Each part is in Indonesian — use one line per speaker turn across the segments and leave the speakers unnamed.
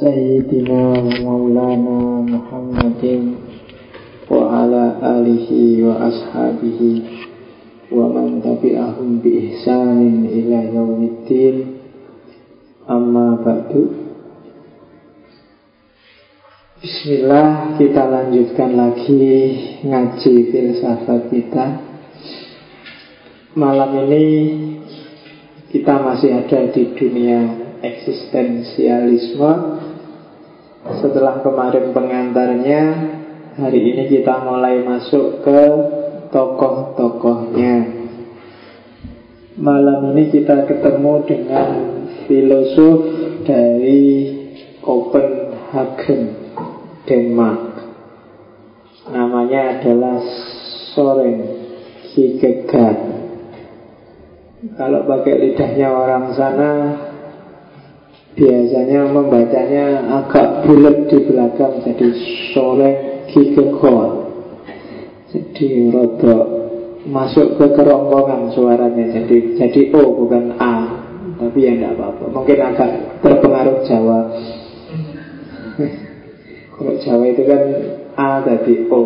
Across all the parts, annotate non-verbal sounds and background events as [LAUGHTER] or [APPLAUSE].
سيدنا ومولانا محمد وعلى آله وأصحابه ومن تبعهم بإحسان إلى يوم الدين أما بعد Bismillah kita lanjutkan lagi ngaji filsafat kita Malam ini kita masih ada di dunia eksistensialisme. Setelah kemarin pengantarnya Hari ini kita mulai masuk ke tokoh-tokohnya. Malam ini kita ketemu dengan filosof dari Copenhagen Denmark. Namanya adalah Soren Kierkegaard. Kalau pakai lidahnya orang sana Biasanya membacanya agak bulat di belakang Jadi Soren Kierkegaard Jadi rodok masuk ke kerongkongan suaranya Jadi jadi O bukan A. Tapi ya tidak apa-apa. Mungkin agak terpengaruh Jawa. Kalau Jawa itu kan A tadi O.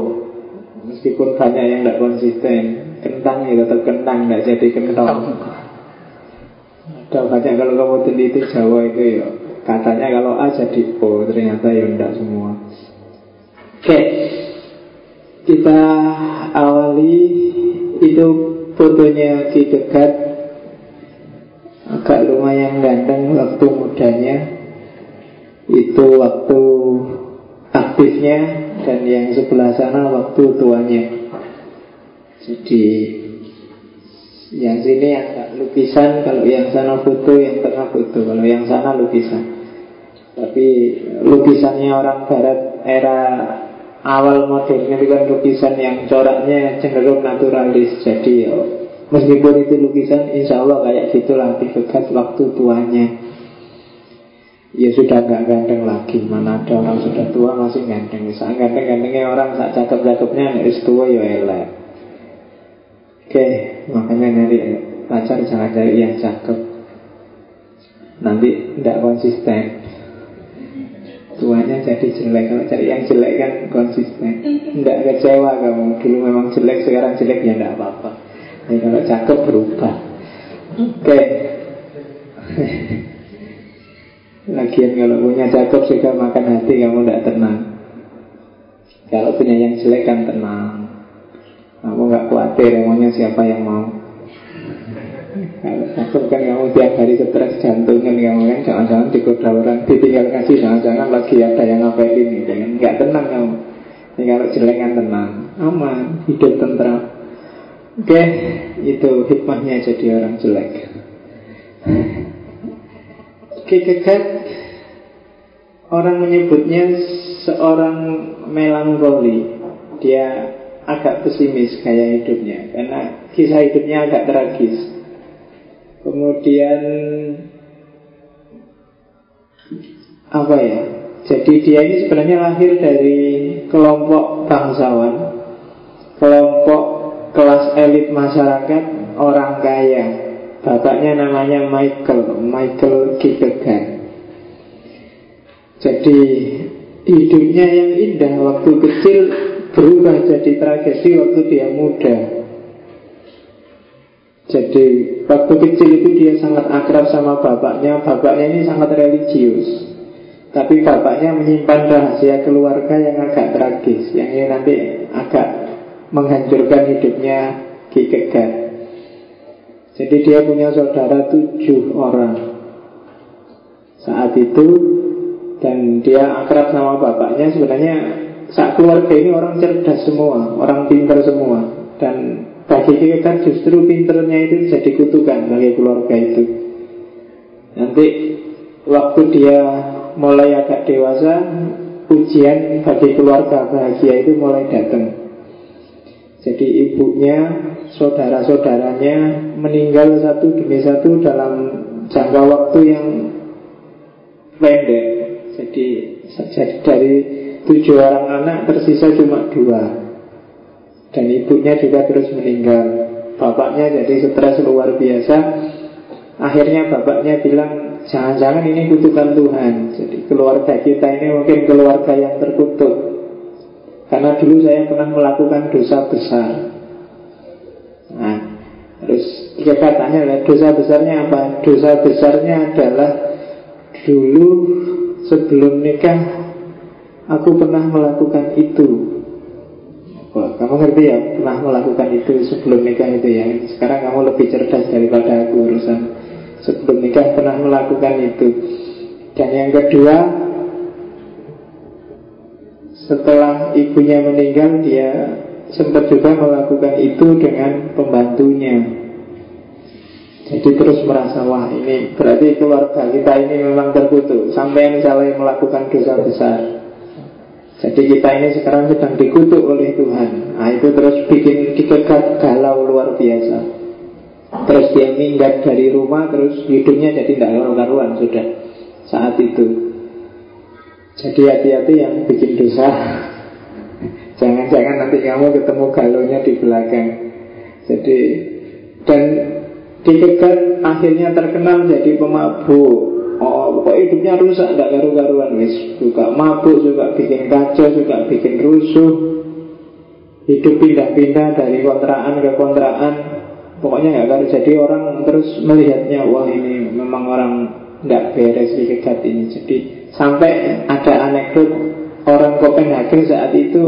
Meskipun banyak yang tidak konsisten. Kentang ya tetap kentang Tidak jadi kentong banyak kalau kamu teliti Jawa itu ya. Katanya kalau A jadi O Ternyata ya tidak semua. Oke. Kita awali Itu fotonya Ki Dekat Agak lumayan ganteng waktu mudanya. Itu waktu aktifnya dan yang sebelah sana waktu tuanya. Jadi yang sini agak lukisan, kalau yang sana foto, yang tengah foto, kalau yang sana lukisan. Tapi lukisannya orang barat era awal modern. Itu kan lukisan yang coraknya cenderung naturalis. Jadi ya, meskipun itu lukisan, insya Allah kayak gitulah dekat waktu tuanya. Ya sudah nggak ganteng lagi. Mana ada orang sudah tua masih ganteng Saat ganteng-gantengnya orang saat cakep-cakepnya Nek tua ya elek. Oke Makanya nyari pacar jangan cari yang cakep. Nanti tidak konsisten. Tuanya jadi jelek Kalau cari yang jelek kan konsisten. Tidak kecewa kamu. Dulu memang jelek sekarang jelek ya tidak apa-apa. Tapi kalau cakep berubah. Oke. [LAUGHS] Lagian kalau punya cakep sudah makan hati kamu tidak tenang. Kalau punya yang jelek kan tenang Kamu nggak khawatir emangnya siapa yang mau? Cakep kan kamu tiap hari stres jantungan kamu kan Jangan-jangan digoda orang. Ditinggal kasih Jangan-jangan lagi ada yang ngapain ini Jangan nggak tenang kamu. Ini kalau jelek kan tenang Aman, hidup tentram. Oke, itu hikmahnya jadi orang jelek. Kierkegaard orang menyebutnya seorang melankoli. Dia agak pesimis gaya hidupnya karena kisah hidupnya agak tragis. Kemudian apa ya? Jadi dia ini sebenarnya lahir dari kelompok bangsawan, kelompok kelas elit masyarakat, orang kaya. Bapaknya namanya Michael Michael Kierkegaard Jadi hidupnya yang indah waktu kecil berubah jadi tragedi waktu dia muda. Jadi waktu kecil itu dia sangat akrab sama bapaknya. Bapaknya ini sangat religius. Tapi bapaknya menyimpan rahasia keluarga yang agak tragis Yang ini nanti agak menghancurkan hidupnya Kierkegaard jadi dia punya saudara tujuh orang. Saat itu Dan dia akrab sama bapaknya Sebenarnya saat keluarga ini orang cerdas semua Orang pintar semua. Dan bagi kita justru pinternya itu jadi kutukan bagi keluarga itu. Nanti waktu dia mulai agak dewasa Ujian bagi keluarga bahagia itu mulai datang. Jadi ibunya, saudara-saudaranya meninggal satu demi satu dalam jangka waktu yang pendek. Jadi, jadi dari tujuh orang anak tersisa cuma dua. Dan ibunya juga terus meninggal. Bapaknya jadi stres luar biasa Akhirnya bapaknya bilang Jangan-jangan ini kutukan Tuhan Jadi keluarga kita ini mungkin keluarga yang terkutuk Karena dulu saya pernah melakukan dosa besar Nah Terus katanya lah dosa besarnya apa? Dosa besarnya adalah Dulu sebelum nikah Aku pernah melakukan itu. Wah, kamu ngerti ya? Pernah melakukan itu sebelum nikah itu ya? Sekarang kamu lebih cerdas daripada aku urusan Sebelum nikah pernah melakukan itu. Dan yang kedua Setelah ibunya meninggal Dia sempat juga melakukan itu dengan pembantunya. Jadi terus merasa Wah ini berarti keluarga kita ini memang terkutuk. Sampai misalnya melakukan dosa besar jadi kita ini sekarang sedang dikutuk oleh Tuhan. Nah itu terus bikin dikegat galau luar biasa. Terus dia minggat dari rumah Terus hidupnya jadi tidak karu-karuan sudah Saat itu. Jadi hati-hati yang bikin dosa. [LAUGHS] Jangan-jangan nanti kamu ketemu galaunya di belakang. Jadi Dan dikegat akhirnya terkenal jadi pemabuk Oh, pokoknya hidupnya rusak, tidak karu-karuan wis. Juga mabuk, juga bikin kacau, juga bikin rusuh. Hidup pindah-pindah dari kontrakan ke kontrakan. Pokoknya nggak karu. Jadi orang terus melihatnya, wah ini memang orang tidak beres di kegat ini. Jadi sampai ada anekdot orang Copenhagen saat itu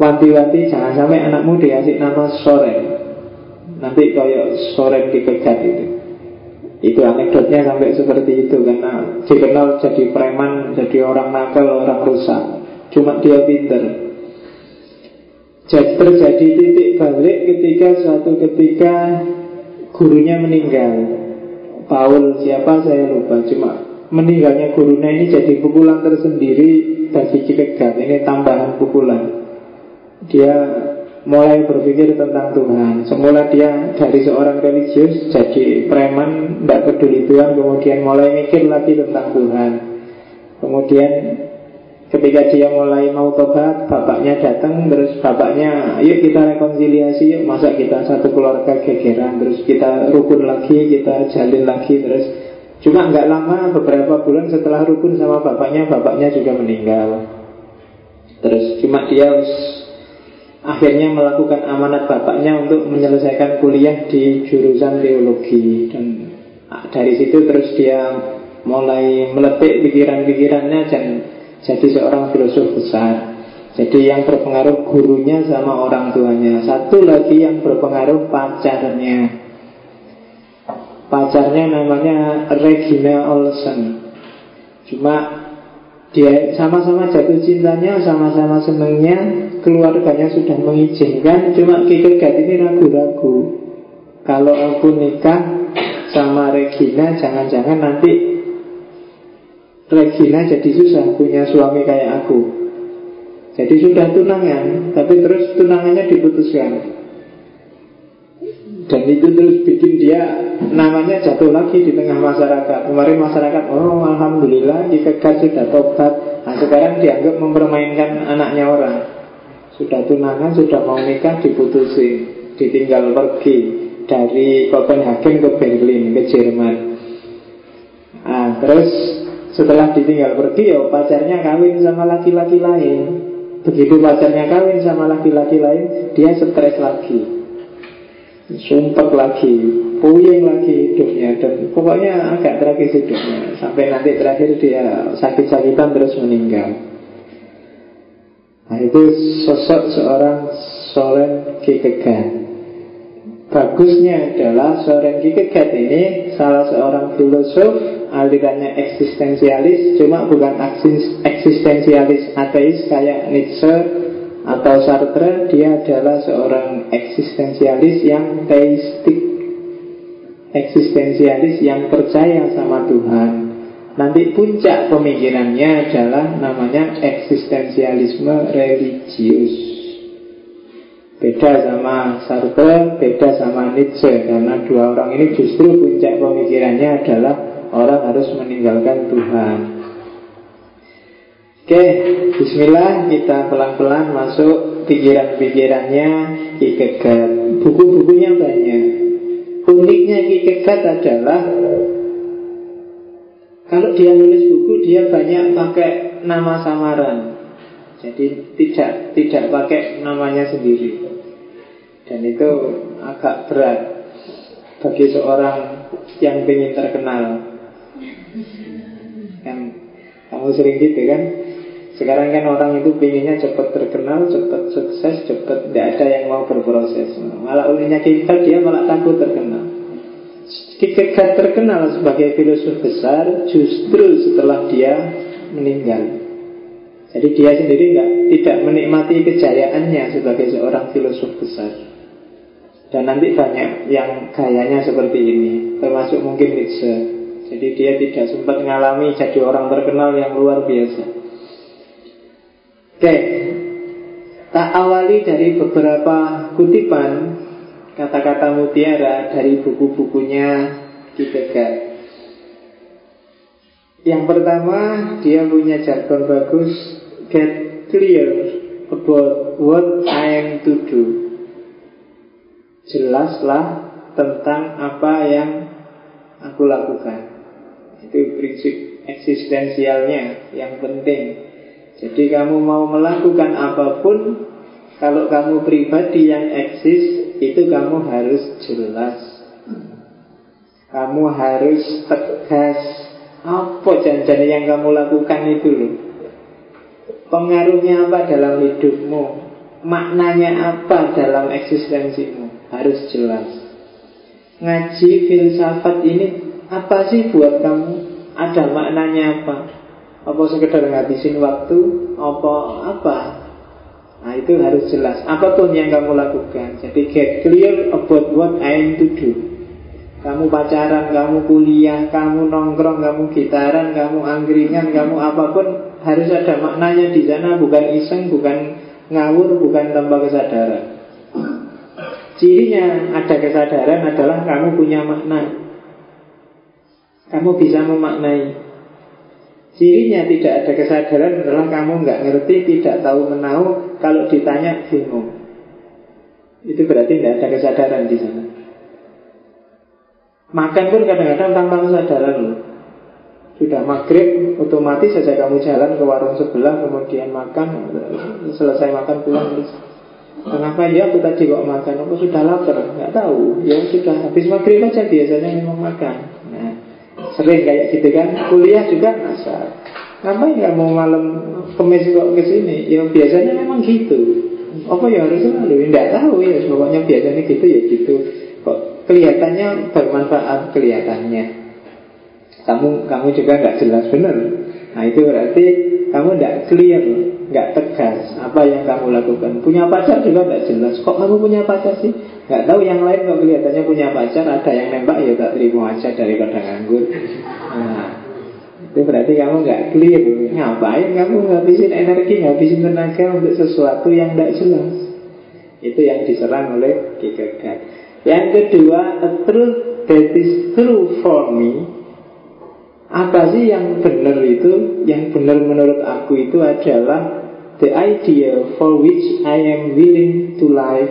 wanti-wanti jangan sampai anakmu dikasih nama Soren. Nanti kayak Soren di kegat itu. Itu anekdotnya sampai seperti itu Karena dikenal jadi preman Jadi orang nakal, orang rusak. Cuma dia pinter. Jadi terjadi titik balik ketika suatu ketika gurunya meninggal. Paul siapa? Saya lupa. Cuma meninggalnya gurunya ini jadi pukulan tersendiri bagi Cikegat. Ini tambahan pukulan. Dia mulai berpikir tentang Tuhan. Semula dia dari seorang religius jadi preman, tidak peduli Tuhan, kemudian mulai mikir lagi tentang Tuhan. Kemudian ketika dia mulai mau tobat, bapaknya datang, terus bapaknya, yuk kita rekonsiliasi, yuk masa kita satu keluarga gegeran, terus kita rukun lagi, kita jalin lagi, terus cuma nggak lama beberapa bulan setelah rukun sama bapaknya, bapaknya juga meninggal. Terus cuma dia akhirnya melakukan amanat bapaknya untuk menyelesaikan kuliah di jurusan teologi dan dari situ terus dia mulai meletik pikiran-pikirannya dan jadi seorang filosof besar. Jadi yang berpengaruh gurunya sama orang tuanya. Satu lagi yang berpengaruh pacarnya. Pacarnya namanya Regina Olsen. Cuma dia sama-sama jatuh cintanya, sama-sama senengnya, keluarganya sudah mengizinkan, cuma Kikegat ini ragu-ragu. Kalau aku nikah sama Regina, jangan-jangan nanti Regina jadi susah punya suami kayak aku. Jadi sudah tunangan, tapi terus tunangannya diputuskan. Dan itu terus bikin dia namanya jatuh lagi di tengah masyarakat. Kemarin masyarakat, oh alhamdulillah dikegas sudah tobat. Nah sekarang dianggap mempermainkan anaknya orang. Sudah tunangan, sudah mau nikah, diputusin, ditinggal pergi dari Copenhagen ke Berlin, ke Jerman. Nah, terus setelah ditinggal pergi, ya pacarnya kawin sama laki-laki lain. Begitu pacarnya kawin sama laki-laki lain, dia stres lagi sumpah lagi, puyeng lagi hidupnya dan pokoknya agak tragis hidupnya sampai nanti terakhir dia sakit-sakitan terus meninggal. Nah itu sosok seorang Soren Kierkegaard. Bagusnya adalah Soren Kierkegaard ini salah seorang filosof alirannya eksistensialis, cuma bukan eksistensialis ateis kayak Nietzsche atau Sartre dia adalah seorang eksistensialis yang teistik. Eksistensialis yang percaya sama Tuhan. Nanti puncak pemikirannya adalah namanya eksistensialisme religius. Beda sama Sartre beda sama Nietzsche. Karena dua orang ini justru puncak pemikirannya adalah orang harus meninggalkan Tuhan Oke, bismillah kita pelan-pelan masuk pikiran-pikirannya Kikegat. Buku-bukunya banyak. Uniknya Kikegat adalah Kalau dia nulis buku dia banyak pakai nama samaran. Jadi tidak tidak pakai namanya sendiri. Dan itu agak berat bagi seorang yang ingin terkenal. Kan kamu sering gitu kan? Sekarang kan orang itu pinginnya cepat terkenal, cepat sukses, cepat tidak ada yang mau berproses. Malah ulinya kita dia malah takut terkenal. Kierkegaard terkenal sebagai filosof besar justru setelah dia meninggal. Jadi dia sendiri enggak, tidak menikmati kejayaannya sebagai seorang filosof besar. Dan nanti banyak yang gayanya seperti ini, termasuk mungkin Nietzsche. Jadi dia tidak sempat mengalami jadi orang terkenal yang luar biasa. Oke, tak awali dari beberapa kutipan kata-kata mutiara dari buku-bukunya Kierkegaard. Yang pertama, dia punya jargon bagus, get clear about what I am to do. Jelaslah tentang apa yang aku lakukan. Itu prinsip eksistensialnya yang penting jadi kamu mau melakukan apa pun Kalau kamu pribadi yang eksis Itu kamu harus jelas. Kamu harus tegas. Apa janjian yang kamu lakukan itu loh Pengaruhnya apa dalam hidupmu? Maknanya apa dalam eksistensimu? Harus jelas. Ngaji filsafat ini Apa sih buat kamu? Ada maknanya apa apa sekedar ngabisin waktu? Apa apa? Nah itu harus jelas. Apa pun yang kamu lakukan. Jadi get clear about what I am to do. Kamu pacaran, kamu kuliah Kamu nongkrong, kamu gitaran Kamu anggringan, kamu apa pun Harus ada maknanya di sana. Bukan iseng, bukan ngawur Bukan tanpa kesadaran. Cirinya ada kesadaran adalah Kamu punya makna. Kamu bisa memaknai Cirinya tidak ada kesadaran adalah kamu nggak ngerti, tidak tahu menahu, kalau ditanya bingung. Itu berarti tidak ada kesadaran di sana. Makan pun kadang-kadang tanpa kesadaran loh. Sudah maghrib, otomatis saja kamu jalan ke warung sebelah, kemudian makan, selesai makan pulang terus. Kenapa ya aku tadi kok makan? Aku sudah lapar, nggak tahu. Ya sudah habis maghrib aja biasanya memang makan. Sering kayak gitu kan Kuliah juga masa Ngapain nggak mau malam kemis kok ke sini? Ya biasanya memang gitu. Apa ya harus selalu? Tidak tahu ya. Pokoknya biasanya gitu ya gitu. Kok kelihatannya bermanfaat kelihatannya. Kamu kamu juga nggak jelas benar. Nah itu berarti kamu tidak clear, nggak tegas. Apa yang kamu lakukan. Punya pacar juga nggak jelas. Kok kamu punya pacar sih? Nggak tahu yang lain kok kelihatannya punya pacar. Ada yang nembak ya tak terima aja daripada nganggur. Nah itu berarti kamu nggak clear. Ngapain kamu ngabisin energi Ngabisin tenaga untuk sesuatu yang tidak jelas? Itu yang diserang oleh Kierkegaard Yang kedua A truth that is true for me Apa sih yang benar itu? Yang benar menurut aku itu adalah The idea for which I am willing to live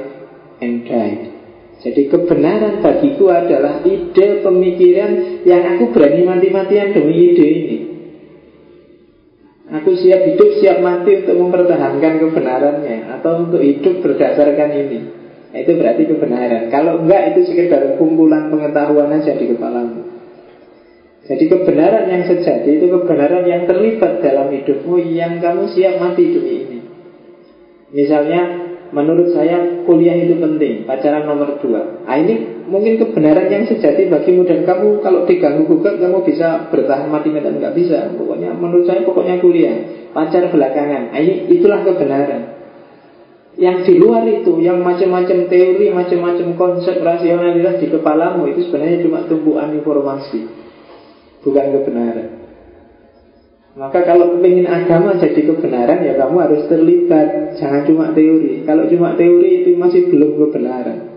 and die. Jadi kebenaran bagiku adalah ide pemikiran yang aku berani mati-matian demi ide ini. Aku siap hidup, siap mati untuk mempertahankan kebenarannya Atau untuk hidup berdasarkan ini nah, Itu berarti kebenaran Kalau enggak itu sekedar kumpulan pengetahuan aja di kepalamu Jadi kebenaran yang sejati itu kebenaran yang terlibat dalam hidupmu Yang kamu siap mati demi ini Misalnya menurut saya kuliah itu penting, pacaran nomor dua. Nah, ini mungkin kebenaran yang sejati bagimu dan kamu kalau diganggu gugat kamu bisa bertahan mati dan nggak bisa. Pokoknya menurut saya pokoknya kuliah, pacar belakangan. Nah, ini itulah kebenaran. Yang di luar itu, yang macam-macam teori, macam-macam konsep rasionalitas di kepalamu itu sebenarnya cuma tumpuan informasi, bukan kebenaran. Maka kalau ingin agama jadi kebenaran ya kamu harus terlibat. Jangan cuma teori. Kalau cuma teori itu masih belum kebenaran.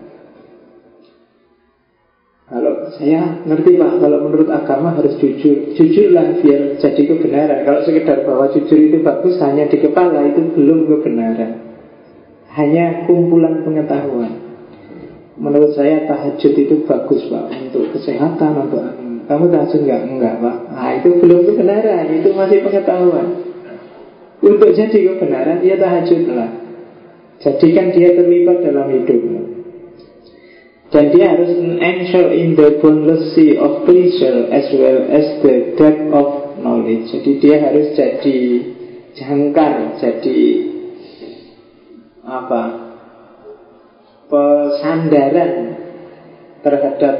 Kalau saya ngerti pak Kalau menurut agama harus jujur. Jujurlah biar jadi kebenaran. Kalau sekedar bahwa jujur itu bagus Hanya di kepala itu belum kebenaran. Hanya kumpulan pengetahuan. Menurut saya tahajud itu bagus pak Untuk kesehatan, untuk Kamu tahajud enggak? Enggak pak Nah itu belum kebenaran Itu masih pengetahuan Untuk jadi kebenaran dia tahajudlah Jadikan dia terlibat dalam hidupmu dan dia harus ensure in the boundless sea of pleasure as well as the depth of knowledge. Jadi dia harus jadi jangkar, jadi apa? Pesandaran terhadap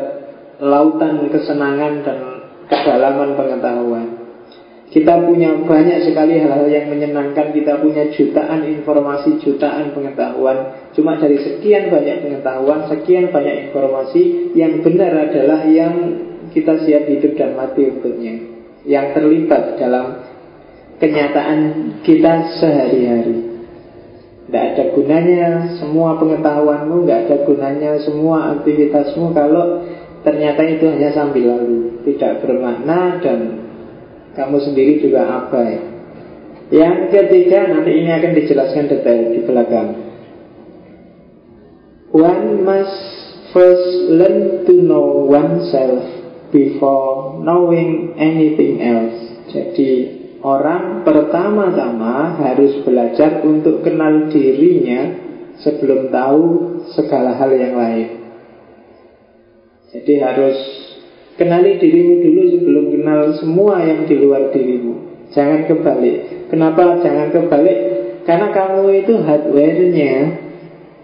lautan kesenangan dan kedalaman pengetahuan. Kita punya banyak sekali hal-hal yang menyenangkan. Kita punya jutaan informasi, jutaan pengetahuan. Cuma dari sekian banyak pengetahuan Sekian banyak informasi Yang benar adalah yang kita siap hidup dan mati untuknya. Yang terlibat dalam kenyataan kita sehari-hari. Tidak ada gunanya semua pengetahuanmu Tidak ada gunanya semua aktivitasmu. Kalau ternyata itu hanya sambil lalu Tidak bermakna dan kamu sendiri juga abai. Yang ketiga nanti ini akan dijelaskan detail di belakang. One must first learn to know oneself before knowing anything else. Jadi orang pertama-tama harus belajar untuk kenal dirinya sebelum tahu segala hal yang lain. Jadi harus Kenali dirimu dulu sebelum kenal semua yang di luar dirimu. Jangan kebalik. Kenapa jangan kebalik? Karena kamu itu hardware-nya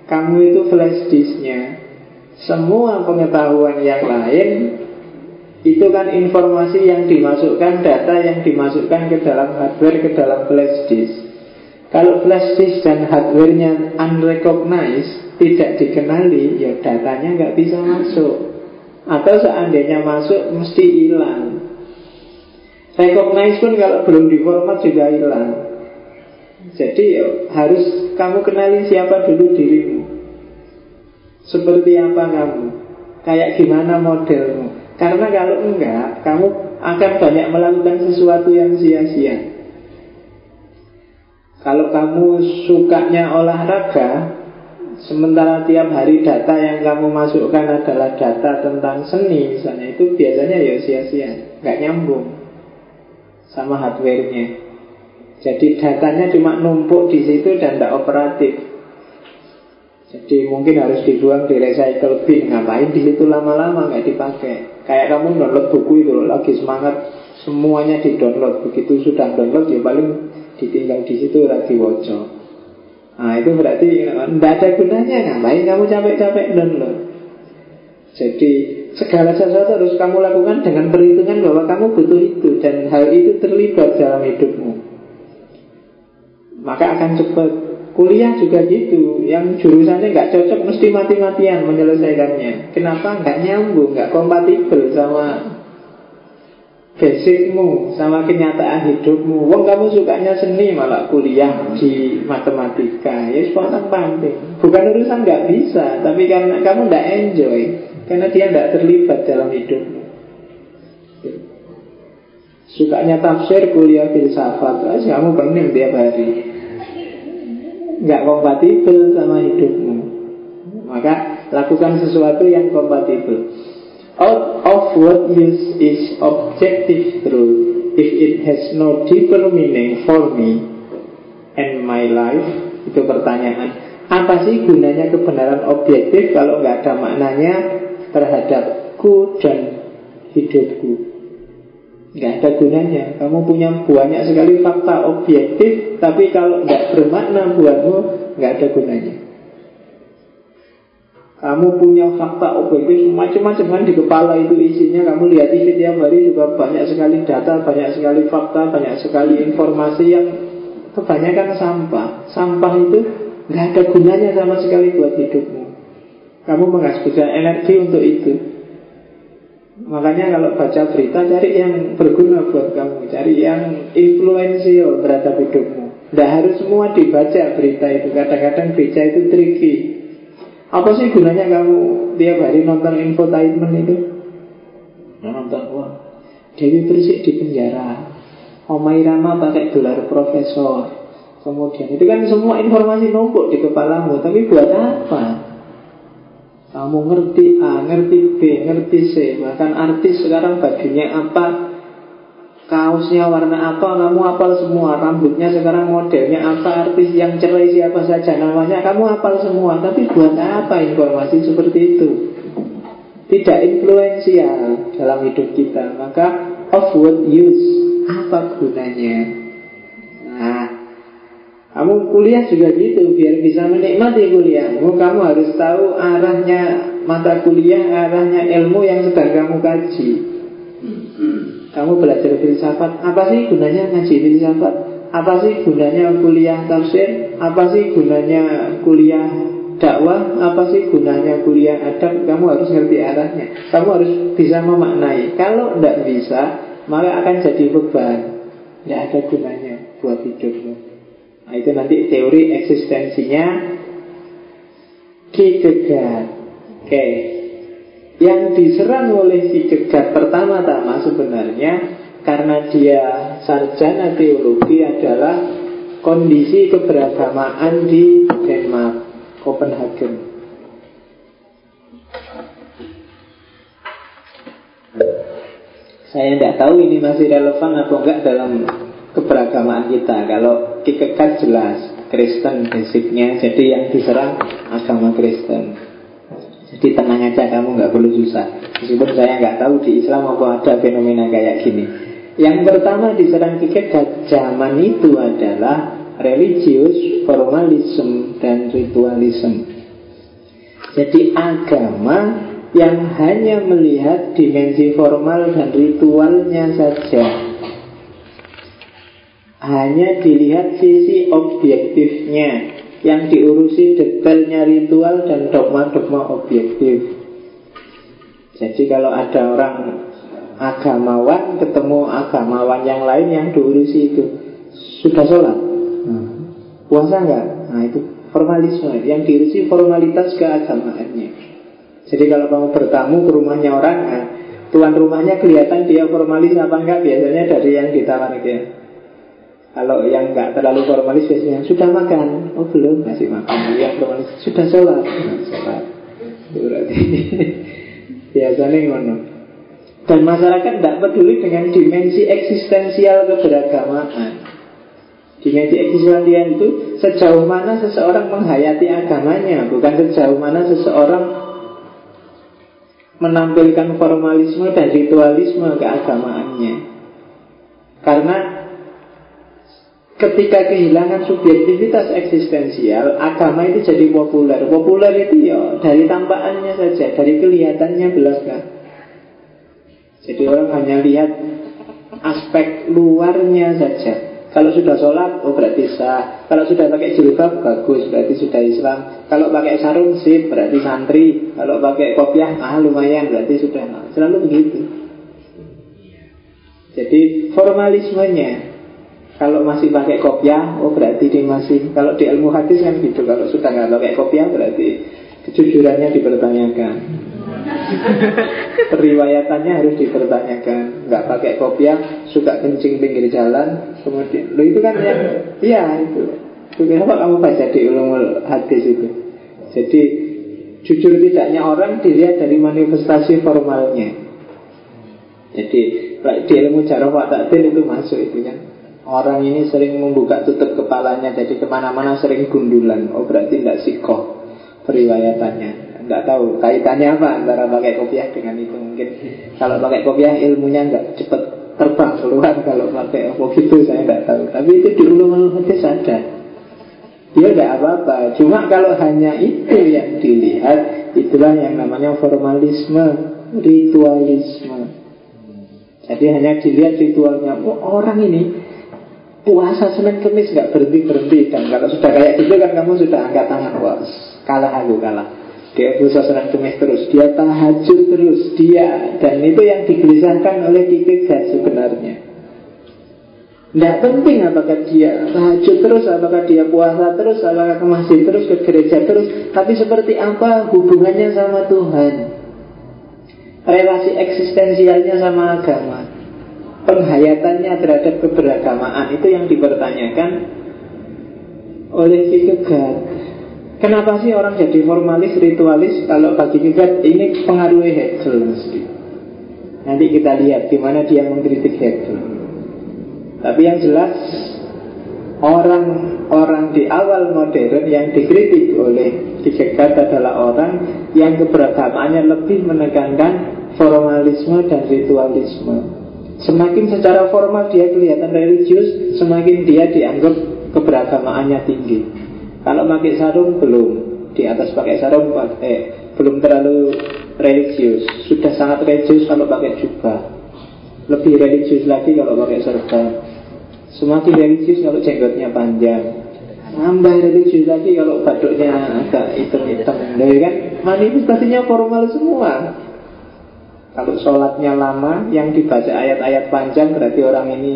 Kamu itu flash disk-nya. Semua pengetahuan yang lain Itu kan informasi yang dimasukkan Data yang dimasukkan ke dalam hardware Ke dalam flash disk. Kalau flash disk dan hardware-nya unrecognized Tidak dikenali Ya datanya nggak bisa masuk atau seandainya masuk mesti hilang. Recognize pun kalau belum diformat juga hilang. Jadi ya, harus kamu kenali siapa dulu dirimu. Seperti apa kamu. Kayak gimana modelmu. Karena kalau enggak Kamu akan banyak melakukan sesuatu yang sia-sia. Kalau kamu sukanya olahraga Sementara tiap hari data yang kamu masukkan adalah data tentang seni misalnya Itu biasanya ya sia-sia Nggak nyambung Sama hardware-nya. Jadi datanya cuma numpuk di situ dan tidak operatif. Jadi mungkin harus dibuang di recycle bin. Ngapain di situ lama-lama nggak dipakai? Kayak kamu download buku itu lagi semangat Semuanya di download Begitu sudah download ya paling ditinggal di situ lagi wocok Nah itu berarti tidak ada gunanya Ngapain kamu capek-capek download Jadi segala sesuatu harus kamu lakukan dengan perhitungan bahwa kamu butuh itu Dan hal itu terlibat dalam hidupmu. Maka akan cepat. Kuliah juga gitu. Yang jurusannya nggak cocok mesti mati-matian menyelesaikannya. Kenapa? Nggak nyambung, nggak kompatibel sama basicmu sama kenyataan hidupmu. Wong kamu sukanya seni malah kuliah di matematika. Ya spontan penting. Bukan urusan nggak bisa, tapi karena kamu nggak enjoy, karena dia nggak terlibat dalam hidupmu. Sukanya tafsir kuliah filsafat, terus kamu pening tiap hari. Nggak kompatibel sama hidupmu. Maka lakukan sesuatu yang kompatibel. Out of what use is objective truth if it has no deeper meaning for me and my life? Itu pertanyaan. Apa sih gunanya kebenaran objektif kalau nggak ada maknanya terhadapku dan hidupku? Nggak ada gunanya. Kamu punya banyak sekali fakta objektif, tapi kalau nggak bermakna buatmu, nggak ada gunanya. Kamu punya fakta objektif macam-macam kan di kepala itu isinya. Kamu lihat TV tiap hari juga banyak sekali data Banyak sekali fakta, banyak sekali informasi yang kebanyakan sampah. Sampah itu nggak ada gunanya sama sekali buat hidupmu. Kamu menghabiskan energi untuk itu. Makanya kalau baca berita cari yang berguna buat kamu. Cari yang influensial terhadap hidupmu. Tidak harus semua dibaca berita itu. Kadang-kadang baca itu tricky apa sih gunanya kamu tiap hari nonton infotainment itu? Nah, nonton wah Dewi Persik di penjara Omai Rama pakai gelar profesor Kemudian itu kan semua informasi numpuk di kepalamu Tapi buat apa? Kamu ngerti A, ngerti B, ngerti C Bahkan artis sekarang bajunya apa Kaosnya warna apa? Kamu hafal semua. Rambutnya sekarang modelnya apa? Artis yang cerai siapa saja? Namanya Kamu hafal semua. Tapi buat apa informasi seperti itu? Tidak influensial Dalam hidup kita. Maka of what use? Apa gunanya? Nah kamu kuliah juga gitu, biar bisa menikmati kuliahmu, kamu harus tahu arahnya mata kuliah, arahnya ilmu yang sedang kamu kaji. Kamu belajar filsafat, apa sih gunanya ngaji filsafat? Apa sih gunanya kuliah tafsir? Apa sih gunanya kuliah dakwah? Apa sih gunanya kuliah adab? Kamu harus ngerti arahnya. Kamu harus bisa memaknai. Kalau tidak bisa, maka akan jadi beban. Tidak ada gunanya buat hidupmu. Nah, itu nanti teori eksistensinya Kierkegaard. Oke. Yang diserang oleh Kierkegaard pertama-tama sebenarnya karena dia sarjana teologi adalah kondisi keberagamaan di Denmark, Copenhagen. Saya tidak tahu ini masih relevan atau enggak dalam keberagamaan kita. Kalau Kierkegaard jelas Kristen basicnya, jadi yang diserang agama Kristen. Jadi tenang aja kamu nggak perlu susah. Meskipun saya nggak tahu di Islam apa ada fenomena kayak gini. Yang pertama diserang Kierkegaard zaman itu adalah religius, formalisme, dan ritualisme. Jadi agama yang hanya melihat dimensi formal dan ritualnya saja hanya dilihat sisi objektifnya yang diurusi detailnya ritual dan dogma-dogma objektif. Jadi kalau ada orang agamawan ketemu agamawan yang lain yang diurusi itu sudah sholat, hmm. puasa enggak? Nah itu formalisme yang diurusi formalitas keagamaannya. Jadi kalau kamu bertamu ke rumahnya orang, nah, tuan rumahnya kelihatan dia formalis apa enggak biasanya dari yang ditawarkan. Kalau yang nggak terlalu formalis biasanya sudah makan, oh belum masih makan. Yang formalis sudah sholat, nah, sholat. Itu berarti [LAUGHS] biasanya ngono. Dan masyarakat tidak peduli dengan dimensi eksistensial keberagamaan. Dimensi eksistensial itu sejauh mana seseorang menghayati agamanya, bukan sejauh mana seseorang menampilkan formalisme dan ritualisme keagamaannya. Karena ketika kehilangan subjektivitas eksistensial, agama itu jadi populer. Populer itu ya dari tampakannya saja, dari kelihatannya belaka. Jadi orang hanya lihat aspek luarnya saja. Kalau sudah sholat, oh berarti sah. Kalau sudah pakai jilbab, bagus, berarti sudah Islam. Kalau pakai sarung, sip, berarti santri. Kalau pakai kopiah, ah lumayan, berarti sudah. Selalu begitu. Jadi formalismenya kalau masih pakai kopiah, oh berarti dia masih Kalau di ilmu hadis kan gitu. Kalau sudah nggak pakai kopiah berarti Kejujurannya dipertanyakan. Periwayatannya harus dipertanyakan. Nggak pakai kopiah Suka kencing pinggir jalan Kemudian, lo itu kan yang Iya itu. Kenapa kamu baca di ulumul hadis itu? Jadi Jujur tidaknya orang dilihat dari manifestasi formalnya. Jadi di ilmu jarah takdir itu masuk itu kan Orang ini sering membuka tutup kepalanya Jadi ke mana-mana sering gundulan. Oh berarti tidak sikoh Periwayatannya. Tidak tahu kaitannya apa antara pakai kopiah dengan itu Mungkin. Kalau pakai kopiah ilmunya nggak cepat terbang keluar. Kalau pakai apa gitu saya nggak tahu. Tapi itu di ulumul hadis ada. Dia tidak apa-apa. Cuma kalau hanya itu yang dilihat Itulah yang namanya formalisme Ritualisme. Jadi hanya dilihat ritualnya. Oh, Orang ini puasa Senin Kemis nggak berhenti berhenti dan kalau sudah kayak gitu kan kamu sudah angkat tangan. Wah kalah aku kalah. Dia puasa Senin Kemis terus dia tahajud terus dia dan itu yang digelisahkan oleh Kierkegaard sebenarnya. Tidak penting apakah dia tahajud terus, apakah dia puasa terus, apakah ke masjid terus, ke gereja terus Tapi seperti apa hubungannya sama Tuhan? Relasi eksistensialnya sama agama penghayatannya terhadap keberagamaan itu yang dipertanyakan oleh Kierkegaard. Kenapa sih orang jadi formalis, ritualis Kalau bagi kita ini pengaruhi Hegel mesti Nanti kita lihat gimana dia mengkritik Hegel Tapi yang jelas Orang-orang di awal modern yang dikritik oleh Kierkegaard adalah orang yang keberagamaannya lebih menekankan formalisme dan ritualisme. Semakin secara formal dia kelihatan religius, semakin dia dianggap keberagamaannya tinggi. Kalau pakai sarung belum, di atas pakai sarung eh, belum terlalu religius. Sudah sangat religius kalau pakai jubah. Lebih religius lagi kalau pakai serban. Semakin religius kalau jenggotnya panjang. Nambah religius lagi kalau baduknya agak hitam-hitam. Ya kan? Manifestasinya formal semua. Kalau sholatnya lama, yang dibaca ayat-ayat panjang berarti orang ini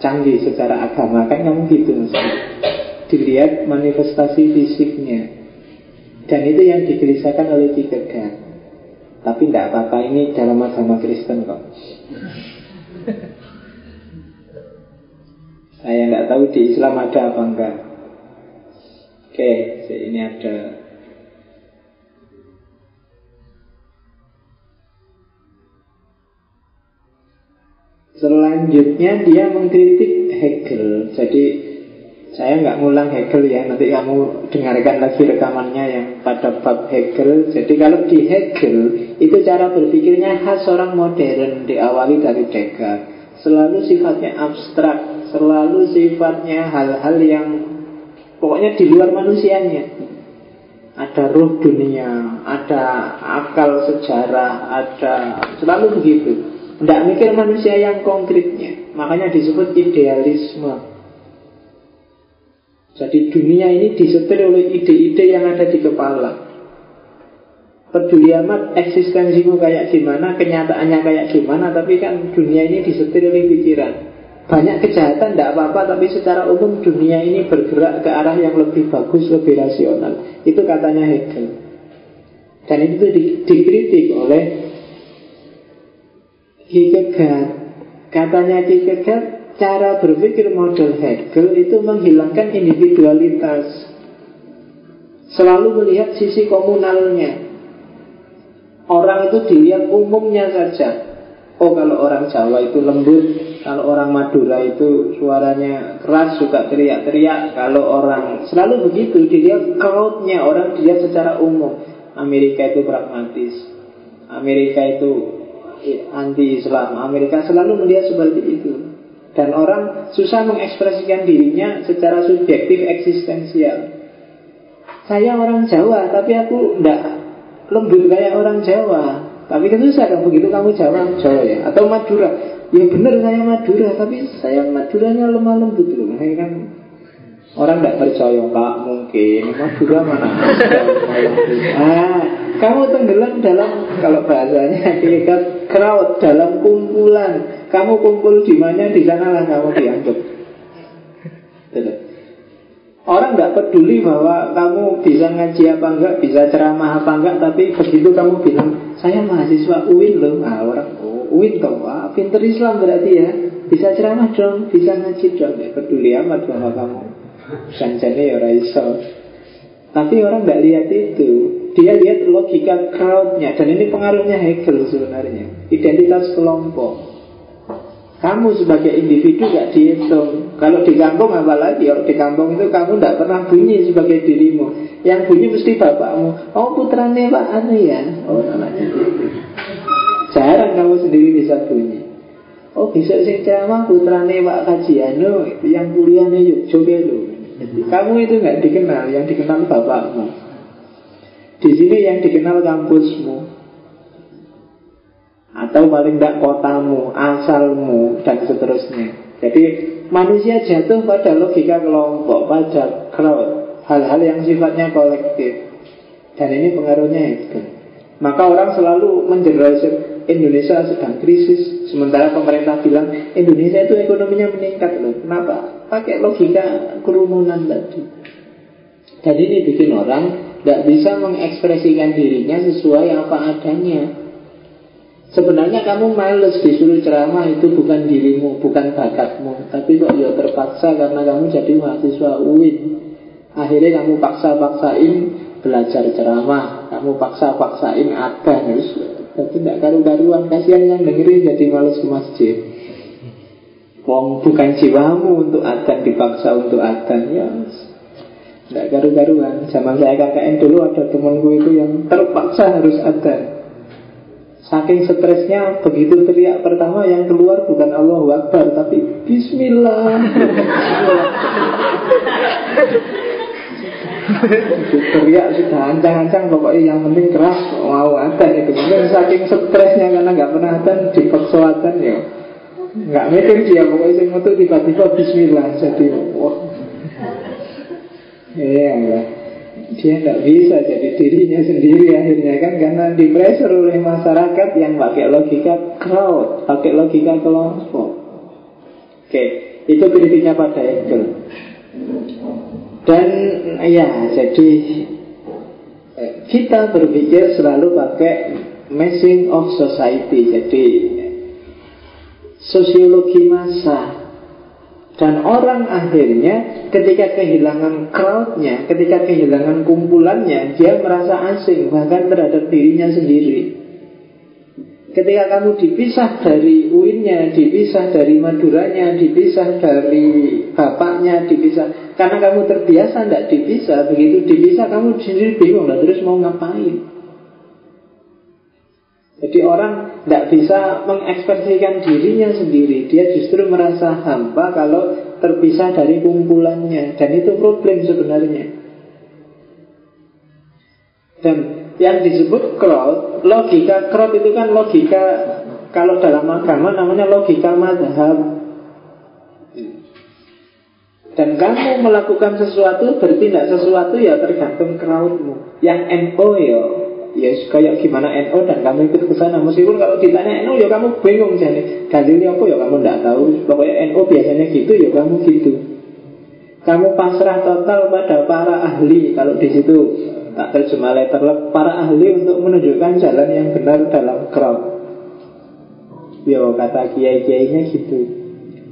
canggih secara agama. Kan kamu gitu Dilihat manifestasi fisiknya. Dan itu yang digelisahkan oleh Kierkegaard. Tapi tidak apa-apa, ini dalam agama Kristen kok. Saya nggak tahu di Islam ada apa enggak. Oke, ini ada Selanjutnya dia mengkritik Hegel. Jadi saya nggak ngulang Hegel ya. Nanti kamu dengarkan lagi rekamannya yang pada bab Hegel. Jadi kalau di Hegel itu cara berpikirnya khas orang modern diawali dari Descartes. Selalu sifatnya abstrak, selalu sifatnya hal-hal yang pokoknya di luar manusianya. Ada roh dunia, ada akal sejarah, ada selalu begitu. Tidak mikir manusia yang konkretnya. Makanya disebut idealisme. Jadi dunia ini disetir oleh ide-ide yang ada di kepala. Peduli amat eksistensimu kayak gimana Kenyataannya kayak gimana Tapi kan dunia ini disetir oleh pikiran. Banyak kejahatan tidak apa-apa Tapi secara umum dunia ini bergerak ke arah yang lebih bagus Lebih rasional. Itu katanya Hegel. Dan itu di, dikritik oleh Kierkegaard Katanya Kierkegaard Cara berpikir model Hegel itu menghilangkan individualitas. Selalu melihat sisi komunalnya. Orang itu dilihat umumnya saja. Oh kalau orang Jawa itu lembut Kalau orang Madura itu suaranya keras Suka teriak-teriak. Kalau orang selalu begitu Dilihat crowdnya orang dilihat secara umum. Amerika itu pragmatis. Amerika itu anti Islam Amerika selalu melihat seperti itu. Dan orang susah mengekspresikan dirinya secara subjektif eksistensial. Saya orang Jawa tapi aku tidak lembut kayak orang Jawa. Tapi kan susah kan begitu kamu Jawa Jawa ya? Atau Madura. Ya benar saya Madura tapi saya Maduranya lemah lembut loh. Kan Orang tidak percaya, Pak, mungkin. Madura mana Ah, kamu tenggelam dalam Kalau bahasanya kita crowd Dalam kumpulan. Kamu kumpul di mana, di sanalah kamu dianggap. Orang tidak peduli bahwa kamu bisa ngaji apa enggak, bisa ceramah apa enggak, tapi begitu kamu bilang, saya mahasiswa UIN loh, nah orang, oh, UIN kok, wah, pinter Islam berarti ya, bisa ceramah dong, bisa ngaji dong, peduli amat bahwa kamu Sanjane ya iso. Tapi orang nggak lihat itu. Dia lihat logika crowdnya dan ini pengaruhnya Hegel sebenarnya. Identitas kelompok. Kamu sebagai individu gak dihitung Kalau di kampung apalagi Kalau di kampung itu kamu tidak pernah bunyi sebagai dirimu Yang bunyi mesti bapakmu Oh putrane pak anu ya Oh namanya Jarang kamu sendiri bisa bunyi Oh bisa sih ceramah putrane pak kajiano Yang kuliahnya yuk coba lu kamu itu nggak dikenal, yang dikenal bapakmu. Di sini yang dikenal kampusmu. Atau paling tidak kotamu, asalmu, dan seterusnya. Jadi manusia jatuh pada logika kelompok, pada crowd, hal-hal yang sifatnya kolektif. Dan ini pengaruhnya itu. Maka orang selalu menjelaskan Indonesia sedang krisis Sementara pemerintah bilang Indonesia itu ekonominya meningkat loh Kenapa? Pakai logika kerumunan tadi. Dan ini bikin orang Tidak bisa mengekspresikan dirinya sesuai apa adanya. Sebenarnya kamu males disuruh ceramah itu bukan dirimu, bukan bakatmu. Tapi kok ya terpaksa karena kamu jadi mahasiswa UIN Akhirnya kamu paksa-paksain belajar ceramah, kamu paksa-paksain akan, tapi tidak karu-karuan, kasihan yang dengerin jadi males ke masjid. Wong bukan jiwamu untuk adan dipaksa untuk adan ya tidak karu-karuan. Zaman saya KKN dulu ada temanku itu yang terpaksa harus adan Saking stresnya begitu teriak pertama yang keluar bukan Allah Akbar tapi Bismillah. teriak sudah ancang-ancang pokoknya yang penting keras mau ada itu. Mungkin saking stresnya karena nggak pernah ada di persoalan ya nggak mikir dia pokoknya saya ngutuk tiba-tiba Bismillah jadi wah iya lah dia tidak bisa jadi dirinya sendiri akhirnya kan karena di pressure oleh masyarakat yang pakai logika crowd, pakai logika kelompok. Oke, itu kritiknya pada Hegel. Dan ya, jadi eh, kita berpikir selalu pakai messing of society. Jadi sosiologi masa dan orang akhirnya ketika kehilangan crowdnya, ketika kehilangan kumpulannya, dia merasa asing bahkan terhadap dirinya sendiri. Ketika kamu dipisah dari uinnya, dipisah dari maduranya, dipisah dari bapaknya, dipisah karena kamu terbiasa tidak dipisah, begitu dipisah kamu sendiri bingung lah terus mau ngapain. Jadi orang tidak bisa mengekspresikan dirinya sendiri. Dia justru merasa hampa kalau terpisah dari kumpulannya. Dan itu problem sebenarnya. Dan yang disebut crowd Logika crowd itu kan logika Kalau dalam agama namanya logika madhab. Dan kamu melakukan sesuatu, bertindak sesuatu ya tergantung crowdmu. Yang NO ya ya kayak gimana NO dan kamu ikut ke sana. Meskipun kalau ditanya NO ya kamu bingung jadi dalilnya apa ya kamu tidak tahu. Pokoknya NO biasanya gitu ya kamu gitu. Kamu pasrah total pada para ahli. Kalau di situ tak terjemah letter para ahli untuk menunjukkan jalan yang benar dalam crowd. Ya kata kiai-kiainya gitu.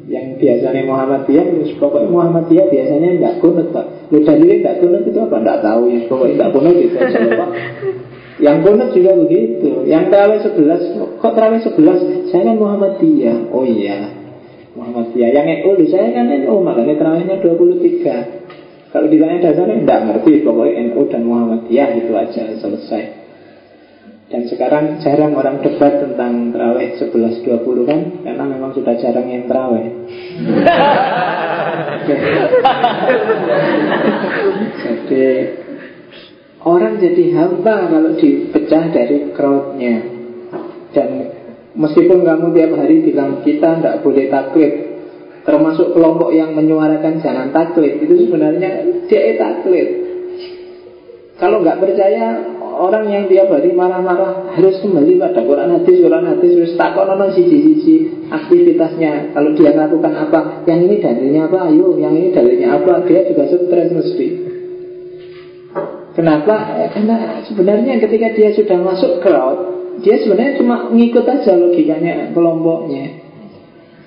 Yang biasanya Muhammadiyah ya, pokoknya Muhammadiyah biasanya tidak kunut pak. Lu dalilnya tidak kunut itu apa? Tidak tahu. Ya pokoknya tidak kunut itu [LAUGHS] yang bonus juga begitu. Yang terawih sebelas, kok terawih sebelas? Saya kan Muhammadiyah. Oh iya, Muhammadiyah. Yang NU, saya kan NU, makanya terawihnya 23. Kalau ditanya dasarnya, tidak ngerti. Pokoknya NU dan Muhammadiyah itu aja selesai. Dan sekarang jarang orang debat tentang terawih 11-20 kan Karena memang sudah jarang yang terawih [LAUGHS] Jadi Orang jadi hamba kalau dipecah dari crowdnya. Dan meskipun kamu tiap hari bilang kita tidak boleh taklid Termasuk kelompok yang menyuarakan jangan taklid Itu sebenarnya dia taklid. Kalau nggak percaya orang yang tiap hari marah-marah harus kembali pada Quran hadis Quran hadis harus takut nonton sisi-sisi aktivitasnya. Kalau dia melakukan apa? Yang ini dalilnya apa? Ayo yang ini dalilnya apa? Dia juga stres mesti Kenapa? Karena sebenarnya ketika dia sudah masuk crowd, dia sebenarnya cuma ngikut aja logikanya kelompoknya.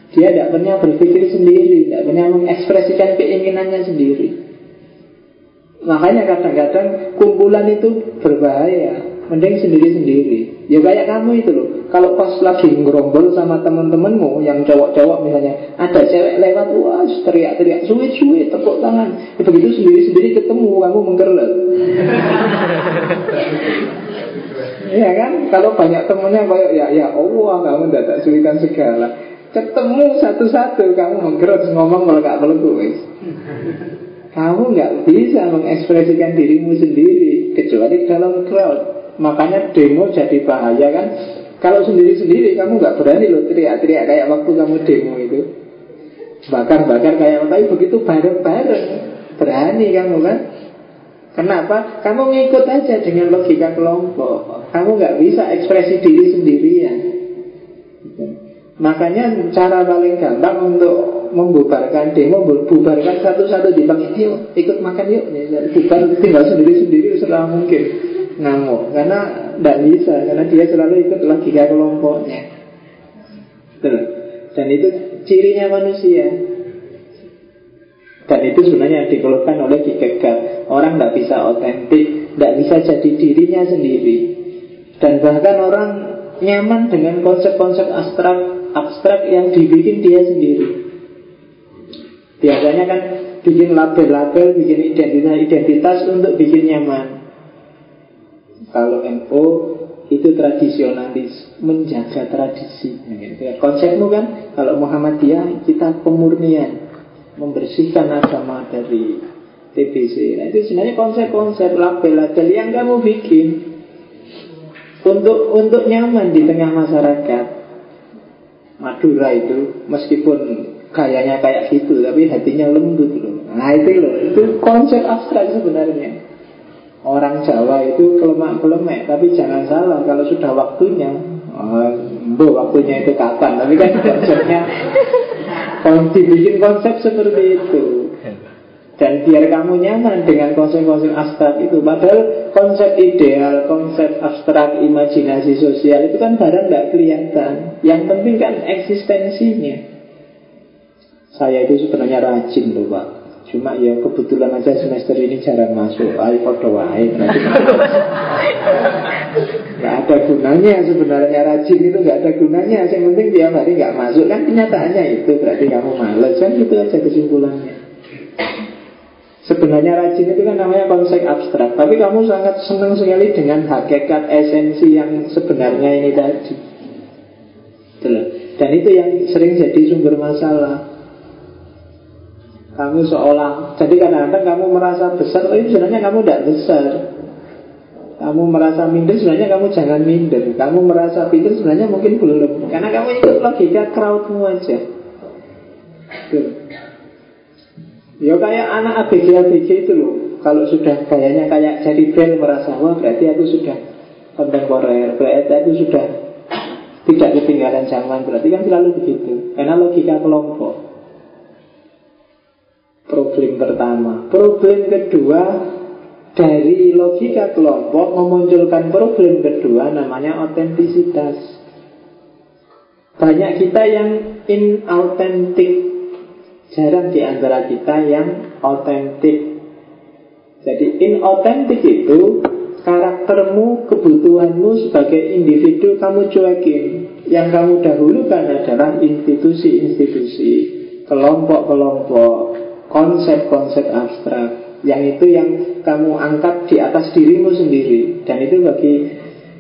Dia tidak pernah berpikir sendiri, tidak pernah mengekspresikan keinginannya sendiri. Makanya kadang-kadang kumpulan itu berbahaya, mending sendiri-sendiri. Ya kayak kamu itu loh. Kalau pas lagi ngerombol sama teman-temanmu yang cowok-cowok misalnya, ada cewek lewat, wah teriak-teriak, suwe-suwe, tepuk tangan. Ya, begitu sendiri-sendiri ketemu, kamu menggerlet. [LAUGHS] Iya kan? Kalau banyak temennya kayak ya ya Allah kamu tidak tak sulitan segala. Ketemu satu-satu kamu menggerut ngomong kalau nggak perlu Kamu nggak bisa mengekspresikan dirimu sendiri kecuali dalam crowd. Makanya demo jadi bahaya kan kalau sendiri-sendiri kamu nggak berani loh teriak-teriak kayak waktu kamu demo itu. Bakar-bakar kayak tapi begitu bareng-bareng berani kamu kan. Kenapa? Kamu ngikut aja dengan logika kelompok. Kamu nggak bisa ekspresi diri sendirian. Makanya cara paling gampang untuk membubarkan demo, bubarkan satu-satu dipanggil, yuk ikut makan yuk. Bukan tinggal sendiri-sendiri selama mungkin ngamuk karena tidak bisa karena dia selalu ikut logika kelompoknya Betul. dan itu cirinya manusia Dan itu sebenarnya dikeluhkan oleh Kierkegaard. Orang tidak bisa otentik, tidak bisa jadi dirinya sendiri. Dan bahkan orang nyaman dengan konsep-konsep abstrak abstrak yang dibikin dia sendiri. Biasanya kan bikin label-label, bikin identitas-identitas untuk bikin nyaman. Kalau NO itu tradisionalis, menjaga tradisi. Konsepmu kan, kalau Muhammadiyah kita pemurnian, membersihkan agama dari TBC. Nah, itu sebenarnya konsep-konsep label-label yang kamu bikin untuk untuk nyaman di tengah masyarakat. Madura itu meskipun gayanya kayak gitu tapi hatinya lembut loh. Nah itu loh, itu konsep abstrak sebenarnya. Orang Jawa itu kelemak-kelemek Tapi jangan salah Kalau sudah waktunya oh, Bu, waktunya itu kapan? Tapi kan konsepnya dibikin konsep seperti itu. Dan biar kamu nyaman dengan konsep-konsep abstrak itu. Padahal konsep ideal, konsep abstrak, imajinasi sosial Itu kan barang tidak kelihatan. Yang penting kan eksistensinya Saya itu sebenarnya rajin loh Pak. Cuma ya kebetulan aja semester ini jarang masuk. Ayo podo wae. [LAUGHS] Gak ada gunanya sebenarnya. Rajin itu gak ada gunanya. Yang penting tiap hari gak masuk. Kan kenyataannya itu. Berarti kamu males. Kan itu aja kesimpulannya. Sebenarnya rajin itu kan namanya konsep abstrak. Tapi kamu sangat senang sekali dengan hakikat esensi yang sebenarnya ini tadi. Dan itu yang sering jadi sumber masalah kamu seolah Jadi kadang-kadang kamu merasa besar Tapi sebenarnya kamu tidak besar. Kamu merasa minder Sebenarnya kamu jangan minder. Kamu merasa pintar Sebenarnya mungkin belum. Karena kamu ikut logika crowdmu aja. Tuh. Ya kayak anak ABG-ABG itu loh. Kalau sudah gayanya kayak jadi bel merasa Wah berarti aku sudah kontemporer Berarti aku sudah tidak ketinggalan zaman. Berarti kan selalu begitu. Karena logika kelompok Problem pertama. Problem kedua Dari logika kelompok Memunculkan problem kedua Namanya otentisitas Banyak kita yang inauthentic Jarang di antara kita yang otentik. Jadi inauthentic itu Karaktermu, kebutuhanmu sebagai individu kamu cuekin Yang kamu dahulukan adalah institusi-institusi Kelompok-kelompok konsep-konsep abstrak yang itu yang kamu angkat di atas dirimu sendiri. Dan itu bagi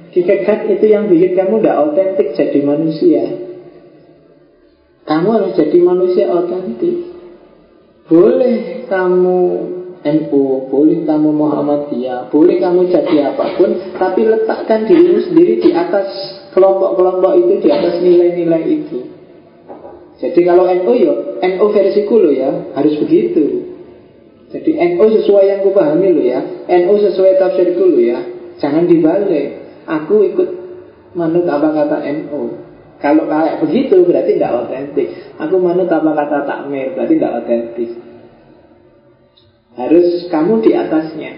Kierkegaard itu yang bikin kamu tidak otentik jadi manusia. Kamu harus jadi manusia otentik boleh kamu NU, boleh kamu Muhammadiyah, boleh kamu jadi apa pun, tapi letakkan dirimu sendiri di atas kelompok-kelompok itu, di atas nilai-nilai itu. Jadi kalau NU ya, NU versiku lo ya, harus begitu. Jadi NU sesuai yang ku pahami lo ya, NU sesuai tafsirku lo ya. Jangan dibalik. Aku ikut manut apa kata NU. Kalau kayak begitu berarti tidak otentik. Aku manut apa kata takmir berarti tidak otentik. Harus kamu di atasnya.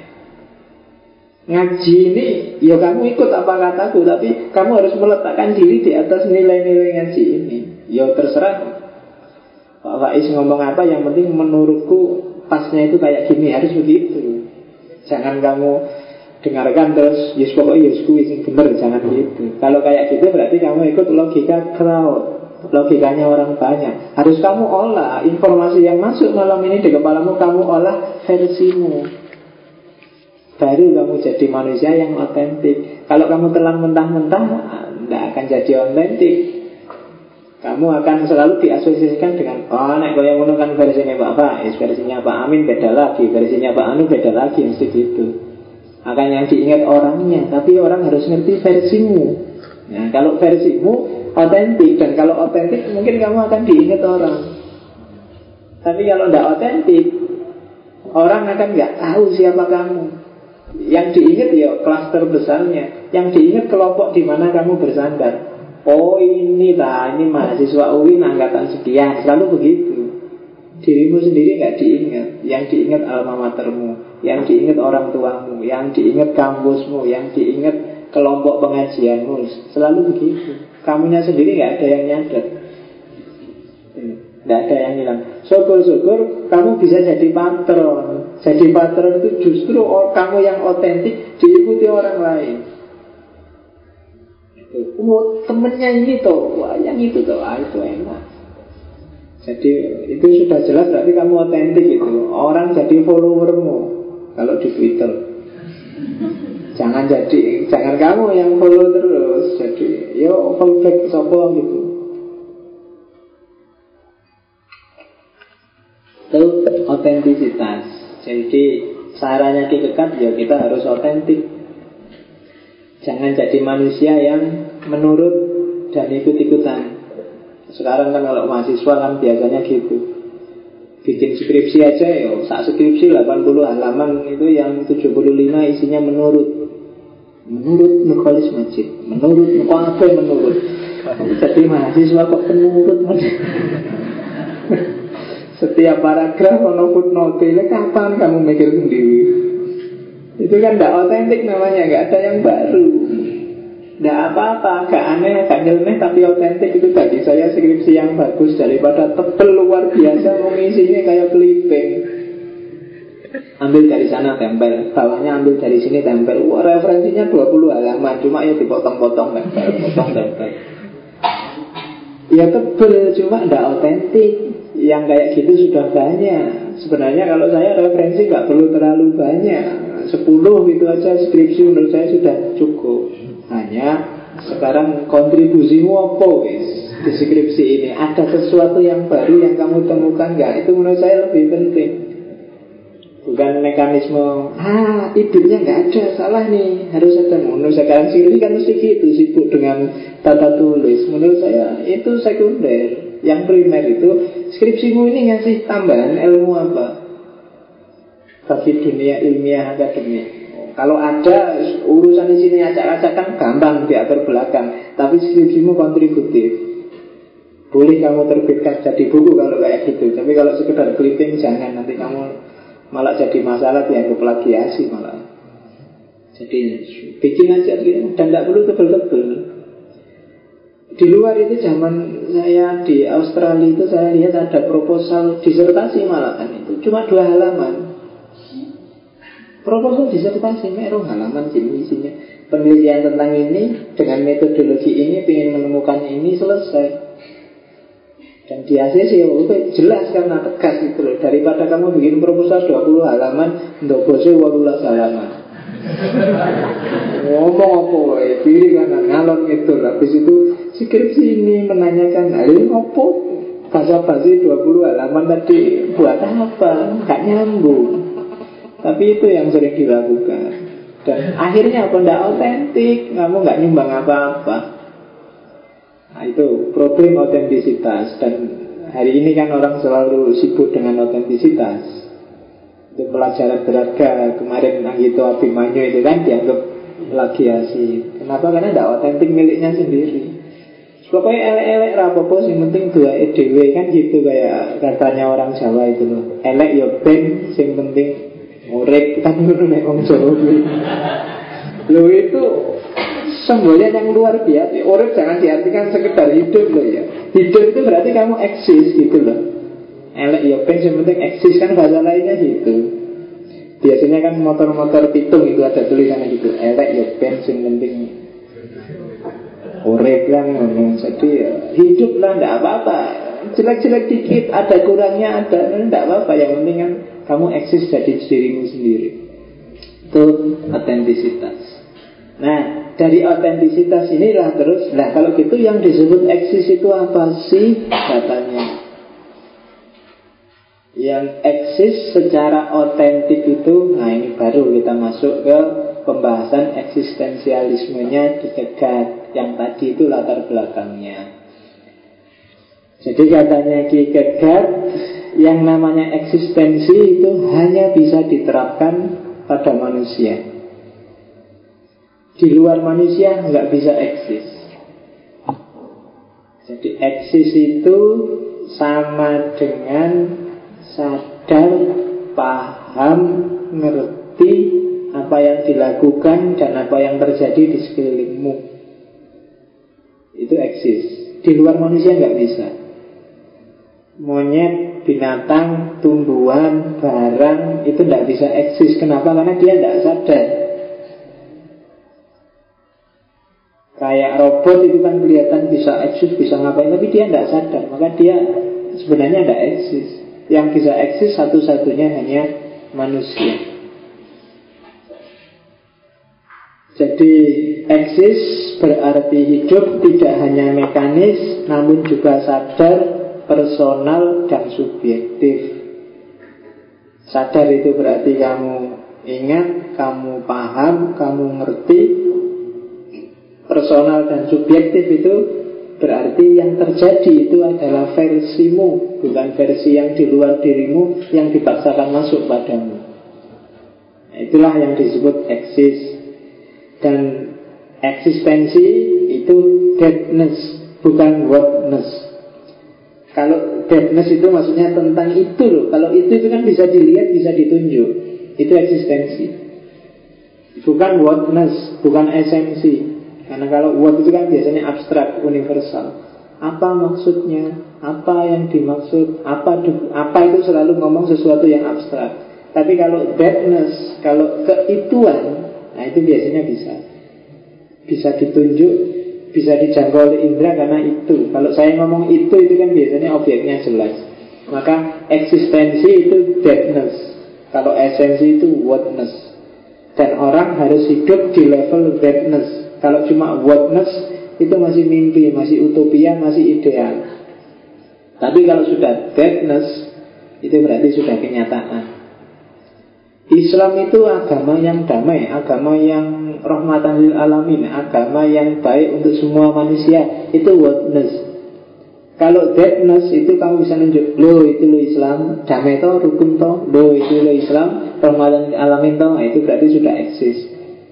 Ngaji ini, ya kamu ikut apa kataku, tapi kamu harus meletakkan diri di atas nilai-nilai ngaji ini. Ya terserah. Pak Faiz ngomong apa Yang penting menurutku pasnya itu kayak gini Harus begitu. Jangan kamu dengarkan terus Yes pokoknya yes kuis bener Jangan gitu. Kalau kayak gitu berarti kamu ikut logika crowd. Logikanya orang banyak. Harus kamu olah Informasi yang masuk malam ini di kepalamu Kamu olah versimu. Baru kamu jadi manusia yang otentik. Kalau kamu telan mentah-mentah Tidak akan jadi otentik kamu akan selalu diasosiasikan dengan oh nek kaya ngono kan versinya Pak Faiz, versinya Pak Amin beda lagi, versinya Pak Anu beda lagi mesti gitu. Akan yang diingat orangnya, tapi orang harus ngerti versimu. Nah, kalau versimu otentik dan kalau otentik mungkin kamu akan diingat orang. Tapi kalau tidak otentik, orang akan nggak tahu siapa kamu. Yang diingat ya klaster besarnya, yang diingat kelompok di mana kamu bersandar. Oh ini lah, ini mahasiswa UIN angkatan sekian. Selalu begitu. Dirimu sendiri nggak diingat. Yang diingat alma matermu Yang diingat orang tuamu Yang diingat kampusmu Yang diingat kelompok pengajianmu. Selalu begitu. Kamunya sendiri nggak ada yang nyadar. Tidak Tidak ada yang hilang. Syukur-syukur kamu bisa jadi patron. Jadi patron itu justru kamu yang otentik Diikuti orang lain Oh temennya ini tuh Wah yang itu tuh ah, Itu enak. Jadi itu sudah jelas berarti kamu otentik itu. Orang jadi followermu Kalau di Twitter. Jangan jadi Jangan kamu yang follow terus. Jadi yo follow back gitu. Itu otentisitas. Jadi sarannya dikekat ya kita harus otentik Jangan jadi manusia yang menurut dan ikut-ikutan. Sekarang kan kalau mahasiswa kan biasanya gitu. Bikin skripsi aja ya, saat skripsi 80 halaman itu yang 75 isinya menurut. Menurut Nukolis Majid, menurut apa menurut. Jadi mahasiswa kok menurut [LAUGHS] Setiap paragraf ono footnote, kapan kamu mikir sendiri? Itu kan tidak otentik namanya, nggak ada yang baru. Tidak apa-apa, agak aneh, agak nyeleneh Tapi otentik itu tadi. Saya skripsi yang bagus Daripada tebel luar biasa [LAUGHS] Mengisinya kayak clipping Ambil dari sana tempel Bawahnya ambil dari sini tempel. Wah referensinya 20 halaman Cuma ya dipotong-potong tempel Potong tempel. Ya tebel, cuma tidak otentik. Yang kayak gitu sudah banyak. Sebenarnya kalau saya referensi nggak perlu terlalu banyak Sepuluh gitu aja skripsi menurut saya sudah cukup. Hanya sekarang kontribusimu apa wis di skripsi ini? Ada sesuatu yang baru yang kamu temukan nggak? Itu menurut saya lebih penting. Bukan mekanisme Ah idenya nggak ada Salah nih Harus ada. Menurut sekarang skripsi kan mesti gitu Sibuk dengan tata tulis. Menurut saya itu sekunder. Yang primer itu Skripsimu ini ngasih tambahan ilmu apa bagi dunia ilmiah akademik. Kalau ada urusan di sini acak-acak kan gampang diatur belakang, tapi skripsimu kontributif. Boleh kamu terbitkan jadi buku kalau kayak gitu, tapi kalau sekedar clipping jangan nanti kamu malah jadi masalah dianggap plagiasi malah. Jadi bikin aja dan tidak perlu tebel-tebel. Di luar itu zaman saya di Australia itu saya lihat ada proposal disertasi malah kan itu cuma dua halaman Proposal disertasi merong halaman sini isinya. Penelitian tentang ini dengan metodologi ini ingin menemukan ini selesai. Dan di ACC itu jelas karena tegas itu loh. Daripada kamu bikin proposal 20 halaman untuk bosnya 18 halaman. [LAUGHS] Ngomong apa wae diri kan ngalon itu habis itu skripsi ini menanyakan hal ini apa? Bahasa basi 20 halaman tadi buat apa? Gak nyambung tapi itu yang sering dilakukan. Dan akhirnya apa? Tidak otentik Kamu nggak nyumbang apa-apa. Nah itu problem otentisitas Dan hari ini kan orang selalu sibuk dengan otentisitas Itu pelajaran berharga. Kemarin Anggito Abimanyu itu kan dianggap plagiasi Kenapa? Karena tidak otentik miliknya sendiri. Pokoknya elek-elek rapopo sih penting dua EDW kan gitu kayak katanya orang Jawa itu loh. Elek ya ben sing penting Urip kan ngono nek wong Jawa Lo itu semboyan yang luar biasa. Urip jangan diartikan sekedar hidup loh ya. Hidup itu berarti kamu eksis gitu loh. Elek ya ben yang penting eksis kan bahasa lainnya gitu. Biasanya kan motor-motor pitung itu ada tulisannya gitu. Elek ya ben yang penting urip kan ngono. Jadi ya, hidup lah ndak apa-apa. Jelek-jelek dikit ada kurangnya ada ndak apa-apa. Yang penting kan kamu eksis jadi dirimu sendiri. Itu otentisitas Nah dari otentisitas inilah terus Nah kalau gitu yang disebut eksis itu apa sih katanya Yang eksis secara otentik itu Nah ini baru kita masuk ke pembahasan eksistensialismenya dikegat Yang tadi itu latar belakangnya. Jadi katanya Ki Kegat yang namanya eksistensi itu hanya bisa diterapkan pada manusia. Di luar manusia nggak bisa eksis. Jadi eksis itu sama dengan sadar, paham, ngerti apa yang dilakukan dan apa yang terjadi di sekelilingmu. Itu eksis. Di luar manusia nggak bisa. Monyet, binatang, tumbuhan, barang itu tidak bisa eksis. Kenapa? Karena dia tidak sadar. Kayak robot itu kan kelihatan bisa eksis, bisa ngapain, tapi dia tidak sadar. Maka dia sebenarnya tidak eksis. Yang bisa eksis satu-satunya hanya manusia. Jadi eksis berarti hidup tidak hanya mekanis namun juga sadar, personal dan subjektif. Sadar itu berarti kamu ingat, kamu paham, kamu ngerti. Personal dan subjektif itu berarti yang terjadi itu adalah versimu, bukan versi yang di luar dirimu yang dipaksakan masuk padamu. Itulah yang disebut eksis. Dan eksistensi itu deadness, bukan whatness. Kalau deadness itu maksudnya tentang itu loh. Kalau itu itu kan bisa dilihat, bisa ditunjuk. Itu eksistensi. Bukan whatness, bukan esensi. Karena kalau what itu kan biasanya abstrak, universal. Apa maksudnya? Apa yang dimaksud? Apa apa itu selalu ngomong sesuatu yang abstrak. Tapi kalau deadness, kalau keituan, Nah itu biasanya bisa Bisa ditunjuk Bisa dijangkau oleh indera karena itu. Kalau saya ngomong itu Itu kan biasanya objeknya jelas. Maka eksistensi itu deadness. Kalau esensi itu whatness Dan orang harus hidup di level deadness. Kalau cuma whatness Itu masih mimpi, masih utopia, masih ideal. Tapi kalau sudah deadness Itu berarti sudah kenyataan. Islam itu agama yang damai, agama yang rahmatan lil alamin, agama yang baik untuk semua manusia. Itu wordness. Kalau deadness itu kamu bisa nunjuk, lo itu lo Islam, damai to, rukun to, lo itu lo Islam, rahmatan lil alamin to, nah, itu berarti sudah eksis.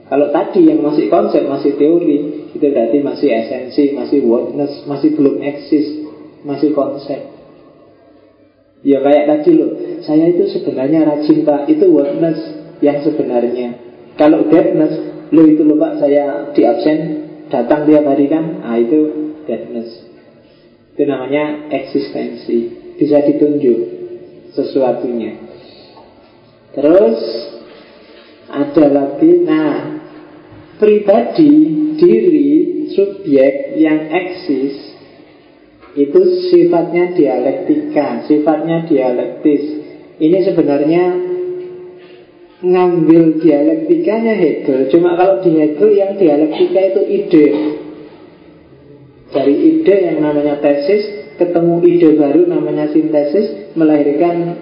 Kalau tadi yang masih konsep, masih teori, itu berarti masih esensi, masih wordness, masih belum eksis, masih konsep. Ya kayak tadi loh, saya itu sebenarnya rajin pak, itu wordness yang sebenarnya. Kalau deadness, lo itu loh pak, saya di absen, datang tiap hari kan, ah itu deadness. Itu namanya eksistensi, bisa ditunjuk sesuatunya. Terus ada lagi, nah pribadi, diri, subjek yang eksis itu sifatnya dialektika, sifatnya dialektis. Ini sebenarnya ngambil dialektikanya Hegel. Cuma kalau di Hegel yang dialektika itu ide. Dari ide yang namanya tesis, ketemu ide baru namanya sintesis, melahirkan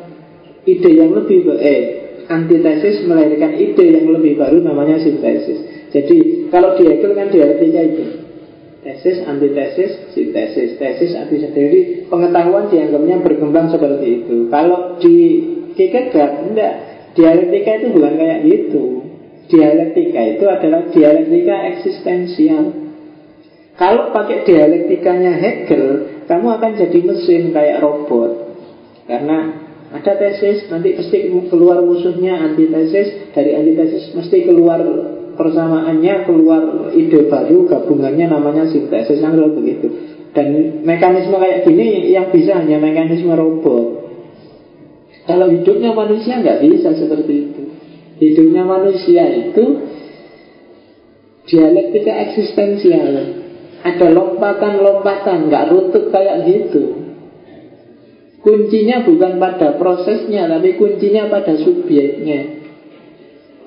ide yang lebih eh antitesis melahirkan ide yang lebih baru namanya sintesis. Jadi kalau di Hegel kan dialektika itu tesis, antitesis, sintesis, tesis, antitesis. Jadi pengetahuan dianggapnya berkembang seperti itu. Kalau di Kierkegaard, enggak. Dialektika itu bukan kayak gitu. Dialektika itu adalah dialektika eksistensial. Kalau pakai dialektikanya Hegel, kamu akan jadi mesin kayak robot. Karena ada tesis, nanti pasti keluar musuhnya antitesis, dari antitesis mesti keluar persamaannya keluar ide baru gabungannya namanya sintesis yang begitu dan mekanisme kayak gini yang bisa hanya mekanisme robot kalau hidupnya manusia nggak bisa seperti itu. Hidupnya manusia itu dialektika eksistensial. Ada lompatan-lompatan nggak runtut kayak gitu. Kuncinya bukan pada prosesnya tapi kuncinya pada subjeknya.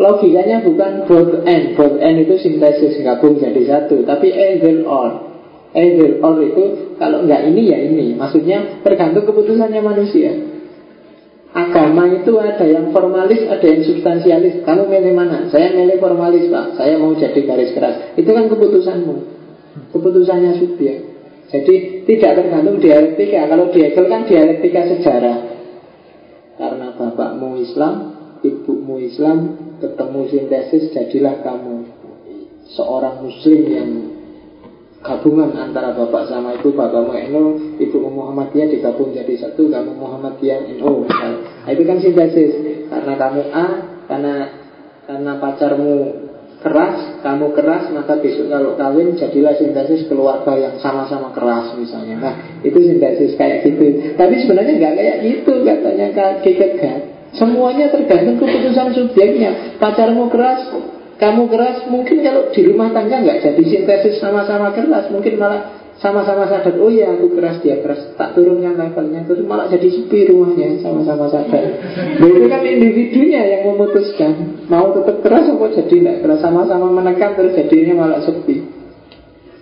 Logikanya bukan both and Both and itu sintesis gabung jadi satu. Tapi either or. Either or itu kalau nggak ini ya ini. Maksudnya tergantung keputusannya manusia Agama itu ada yang formalis, ada yang substansialis. Kamu milih mana? Saya milih formalis pak. Saya mau jadi garis keras. Itu kan keputusanmu. Keputusannya subjek. Jadi tidak tergantung dialektika. Kalau dialektika kan dialektika sejarah. Karena bapakmu Islam Ibumu Islam ketemu sintesis jadilah kamu seorang muslim yang gabungan antara bapak sama ibu bapakmu NU ibu Muhammadiyah digabung jadi satu kamu Muhammadiyah NU nah, itu kan sintesis karena kamu A karena karena pacarmu keras, kamu keras, maka besok kalau kawin jadilah sintesis keluarga yang sama-sama keras misalnya. Nah, itu sintesis kayak gitu. Tapi sebenarnya nggak kayak gitu katanya Kak Kekegat. Semuanya tergantung keputusan subjeknya. Pacarmu keras, kamu keras, mungkin kalau di rumah tangga nggak jadi sintesis sama-sama keras, mungkin malah sama-sama sadar oh iya aku keras dia keras. Tak turunkan levelnya terus malah jadi sepi rumahnya sama-sama sadar. Nah, itu kan individunya yang memutuskan mau tetap keras atau jadi tidak keras sama-sama menekan terus jadinya malah sepi.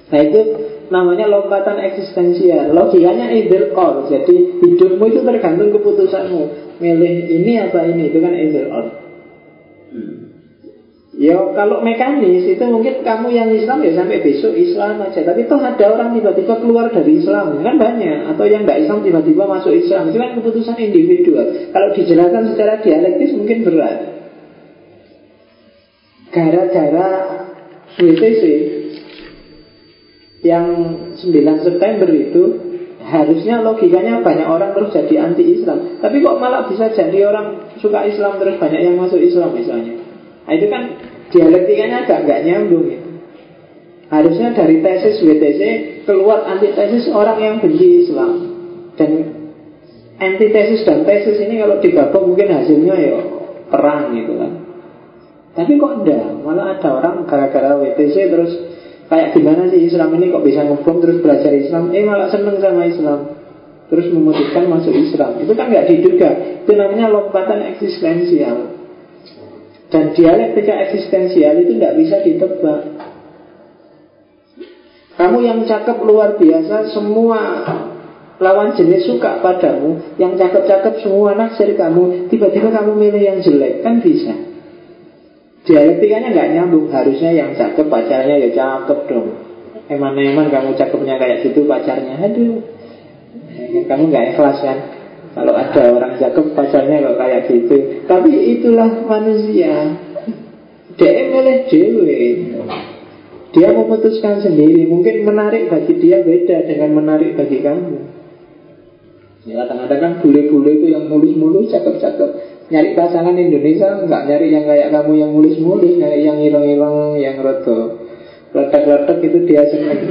Nah itu namanya lompatan eksistensial. Logikanya either or jadi hidupmu itu tergantung keputusanmu. Milih ini apa ini itu kan either or Ya kalau mekanis itu mungkin kamu yang Islam ya sampai besok Islam aja. Tapi toh ada orang tiba-tiba keluar dari Islam Kan banyak. Atau yang tidak Islam tiba-tiba masuk Islam. Itu kan keputusan individual. Kalau dijelaskan secara dialektis mungkin berat. Gara-gara WTC Yang 9 September itu Harusnya logikanya banyak orang terus jadi anti-Islam. Tapi kok malah bisa jadi orang suka Islam terus banyak yang masuk Islam misalnya Nah itu kan dialektikanya agak nggak nyambung ya. Harusnya dari tesis WTC keluar antitesis orang yang benci Islam dan antitesis dan tesis ini kalau digabung mungkin hasilnya ya perang gitu kan. Tapi kok enggak, malah ada orang gara-gara WTC terus kayak gimana sih Islam ini kok bisa ngebom terus belajar Islam, eh malah seneng sama Islam terus memutuskan masuk Islam. Itu kan nggak diduga. Itu namanya lompatan eksistensial. Dan dialektika eksistensial itu tidak bisa ditebak. Kamu yang cakep luar biasa Semua lawan jenis suka padamu. Yang cakep-cakep semua naksir kamu. Tiba-tiba kamu milih yang jelek Kan bisa. Dialektikanya nggak nyambung. Harusnya yang cakep pacarnya ya cakep dong. Eman-eman kamu cakepnya kayak gitu pacarnya. Aduh. Kamu nggak ikhlas kan kalau ada orang cakep pacarnya kok kayak gitu. Tapi itulah manusia. Dia milih dewe Dia memutuskan sendiri. Mungkin menarik bagi dia beda Dengan menarik bagi kamu. Ya kadang-kadang kan bule-bule itu yang mulus-mulus cakep-cakep. Nyari pasangan Indonesia nggak nyari yang kayak kamu yang mulus-mulus Nyari yang hilang-hilang yang roto Letak-letak itu dia senang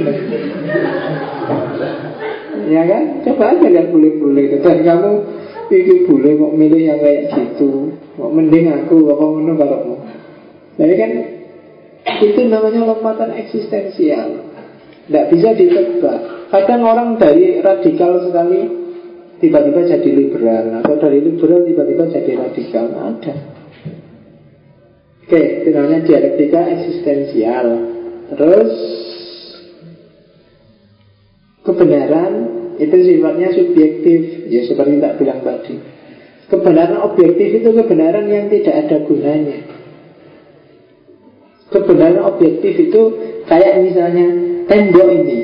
Ya kan? Coba aja kan boleh-boleh. Dan kamu pikir boleh mau milih yang kayak gitu. Mau mending aku apa ngono kalau Jadi kan itu namanya lompatan eksistensial. Tidak bisa ditebak. Kadang orang dari radikal sekali Tiba-tiba jadi liberal. Atau dari liberal tiba-tiba jadi radikal. Ada. Oke, itu namanya dialektika eksistensial. Terus Kebenaran itu sifatnya subjektif. Ya seperti tak bilang tadi. Kebenaran objektif itu kebenaran yang tidak ada gunanya. Kebenaran objektif itu Kayak misalnya Tembok ini.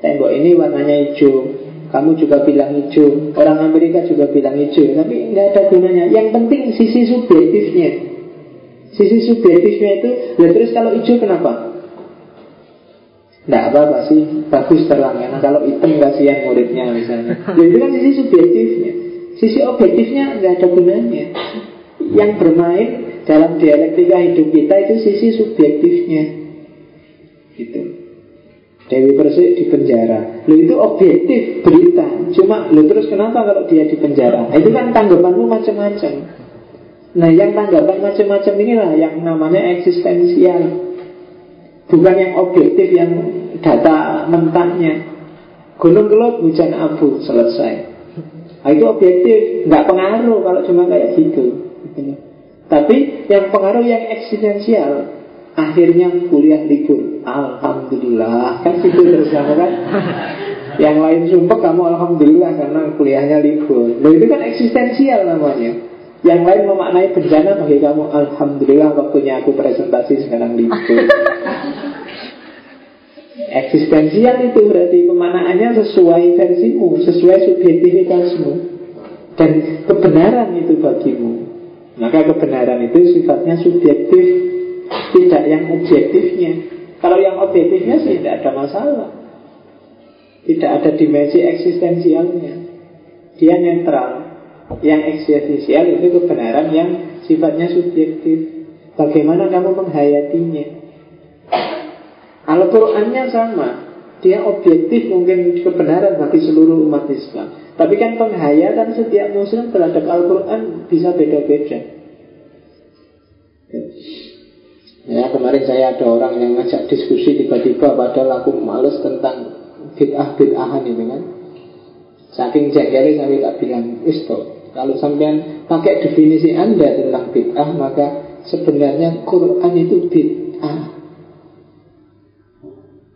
Tembok ini warnanya hijau. Kamu juga bilang hijau. Orang Amerika juga bilang hijau. Tapi nggak ada gunanya. Yang penting sisi subjektifnya. Sisi subjektifnya itu Ya terus kalau hijau kenapa? Tidak apa-apa sih, bagus terang ya. Nah, kalau hitam kasihan muridnya misalnya. [LAUGHS] Ya, itu kan sisi subjektifnya. Sisi objektifnya nggak ada gunanya. Yang bermain dalam dialektika hidup kita itu sisi subjektifnya. Gitu. Dewi Persik di penjara. Lo itu objektif berita. Cuma lo terus kenapa kalau dia di penjara? Nah, itu kan tanggapanmu macam-macam. Nah, yang tanggapan macam-macam inilah yang namanya eksistensial. Bukan yang objektif yang data mentahnya Gunung kelut hujan abu selesai. Nah, Itu objektif nggak pengaruh kalau cuma kayak gitu. Tapi yang pengaruh yang eksistensial Akhirnya kuliah libur. Alhamdulillah. Kan gitu terus kan? Yang lain sumpah kamu Alhamdulillah Karena kuliahnya libur. Loh itu kan eksistensial namanya yang lain memaknai bencana bagi kamu Alhamdulillah waktunya aku presentasi sekarang libur [LAUGHS] Eksistensial itu berarti pemanaannya sesuai versimu, sesuai subjektivitasmu dan kebenaran itu bagimu. Maka kebenaran itu sifatnya subjektif, tidak yang objektifnya. Kalau yang objektifnya sih tidak ada masalah. Tidak ada dimensi eksistensialnya. Dia netral. Yang eksistensial itu kebenaran yang sifatnya subjektif. Bagaimana kamu menghayatinya? Al-Qurannya sama Dia objektif mungkin kebenaran bagi seluruh umat Islam. Tapi kan penghayatan setiap muslim terhadap Al-Quran bisa beda-beda. Ya kemarin saya ada orang yang ngajak diskusi tiba-tiba padahal aku males tentang bid'ah-bid'ahan itu kan? Saking jengkelnya sampai tak bilang Isto Kalau sampean pakai definisi anda tentang bid'ah Maka sebenarnya Quran itu bid'ah.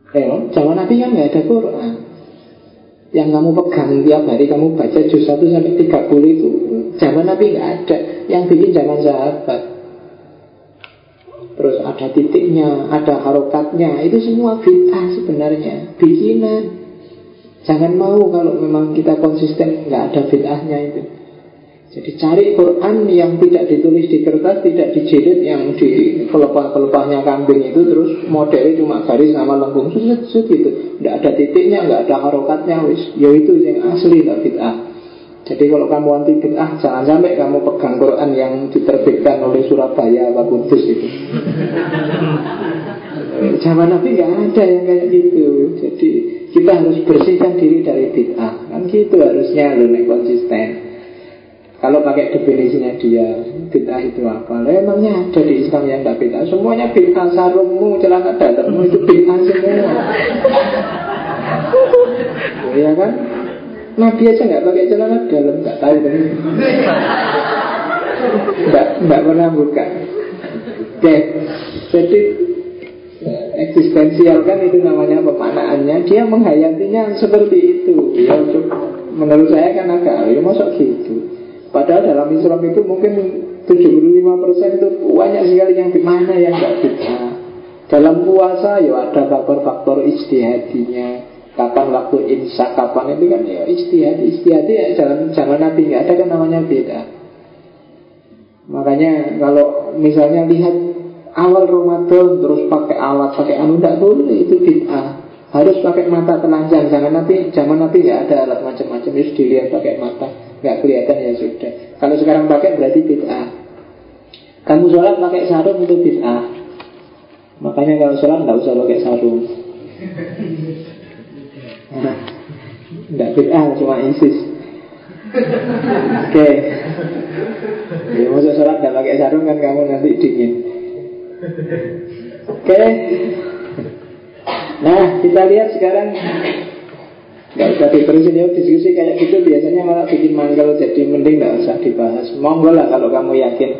Eh, zaman Nabi kan nggak ada Quran. Yang kamu pegang tiap hari Kamu baca juz 1 sampai 30 itu Zaman Nabi nggak ada. Yang bikin zaman sahabat. Terus ada titiknya, ada harokatnya Itu semua bid'ah sebenarnya. Bikinan. Jangan mau kalau memang kita konsisten nggak ada bid'ahnya itu. Jadi cari Quran yang tidak ditulis di kertas, tidak dijilid, yang di pelepah-pelepahnya kambing itu terus modelnya cuma garis sama lengkung susut susut gitu. Tidak ada titiknya, nggak ada harokatnya, wis. Ya itu yang asli nggak bid'ah. Jadi kalau kamu anti bid'ah, jangan sampai kamu pegang Quran yang diterbitkan oleh Surabaya apa Kudus itu. [LAUGHS] Zaman Nabi nggak ada yang kayak gitu. Jadi kita harus bersihkan diri dari bid'ah Kan gitu harusnya lu nek konsisten Kalau pakai definisinya dia Bid'ah itu apa? Lah emangnya ada di Islam yang gak bid'ah Semuanya bid'ah sarungmu, celana dalammu Itu bid'ah semua Iya kan? Nabi aja nggak pakai celana dalam nggak tahu kan? Nggak nggak pernah buka. Oke, jadi eksistensial kan itu namanya pemanaannya dia menghayatinya seperti itu ya menurut saya kan agak ya masuk gitu padahal dalam Islam itu mungkin 75% itu banyak sekali yang di mana yang nggak bisa dalam puasa ya ada faktor-faktor istihadinya kapan waktu imsak kapan itu kan ya istihad istihad ya jalan jalan nabi nggak ada kan namanya beda. Makanya kalau misalnya lihat awal Ramadan terus pakai alat pakai anu tidak boleh itu bid'ah. Harus pakai mata telanjang. Jangan nanti zaman nanti nggak ada alat macam-macam. Harus dilihat pakai mata nggak kelihatan ya sudah. Kalau sekarang pakai berarti bid'ah. Kamu sholat pakai sarung itu bid'ah. Makanya kalau sholat nggak usah pakai sarung. Nah, nggak bid'ah cuma insis. Oke. Okay. ya, masuk sholat nggak pakai sarung kan kamu nanti dingin. Oke. Okay. Nah kita lihat sekarang Gak usah diterusin ya diskusi kayak gitu Biasanya malah bikin manggal Jadi mending gak usah dibahas. Monggo lah kalau kamu yakin.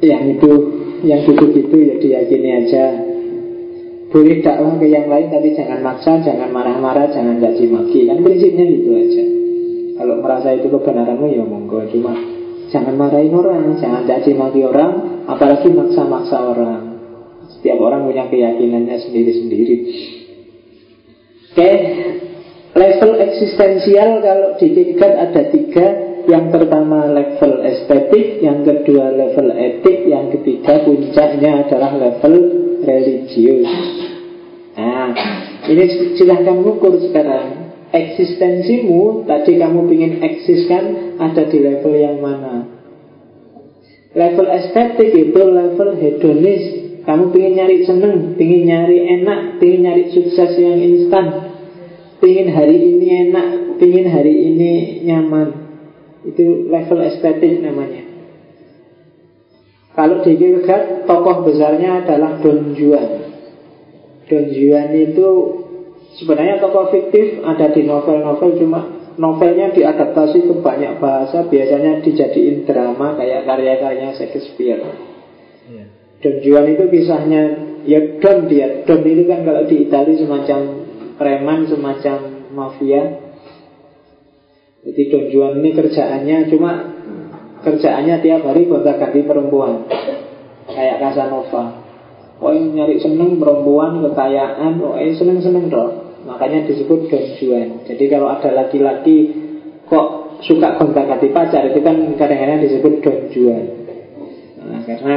Yang itu Yang gitu-gitu ya diyakini aja. Boleh dakwah ke yang lain Tapi jangan maksa, jangan marah-marah Jangan caci maki. Kan prinsipnya gitu aja. Kalau merasa itu kebenaranmu ya monggo. Cuma Jangan marahin orang, jangan caci maki orang, apalagi maksa-maksa orang. Setiap orang punya keyakinannya sendiri-sendiri. Oke, level eksistensial kalau di tingkat ada tiga. Yang pertama level estetik, yang kedua level etik, yang ketiga puncaknya adalah level religius. Nah, ini silahkan ukur sekarang eksistensimu tadi kamu ingin eksiskan ada di level yang mana level estetik itu level hedonis kamu ingin nyari seneng ingin nyari enak ingin nyari sukses yang instan ingin hari ini enak ingin hari ini nyaman itu level estetik namanya kalau di Kierkegaard tokoh besarnya adalah Don Juan Don Juan itu Sebenarnya tokoh fiktif ada di novel-novel cuma novelnya diadaptasi ke banyak bahasa biasanya dijadiin drama kayak karya-karya Shakespeare. Yeah. Don Juan itu kisahnya ya Don dia Don itu kan kalau di Italia semacam preman semacam mafia. Jadi Don Juan ini kerjaannya cuma kerjaannya tiap hari gonta-ganti perempuan kayak Casanova. Oh nyari seneng perempuan, kekayaan, oh seneng-seneng dong. Makanya disebut Don Juan Jadi kalau ada laki-laki Kok suka gonta-ganti pacar Itu kan kadang-kadang disebut Don Juan nah, Karena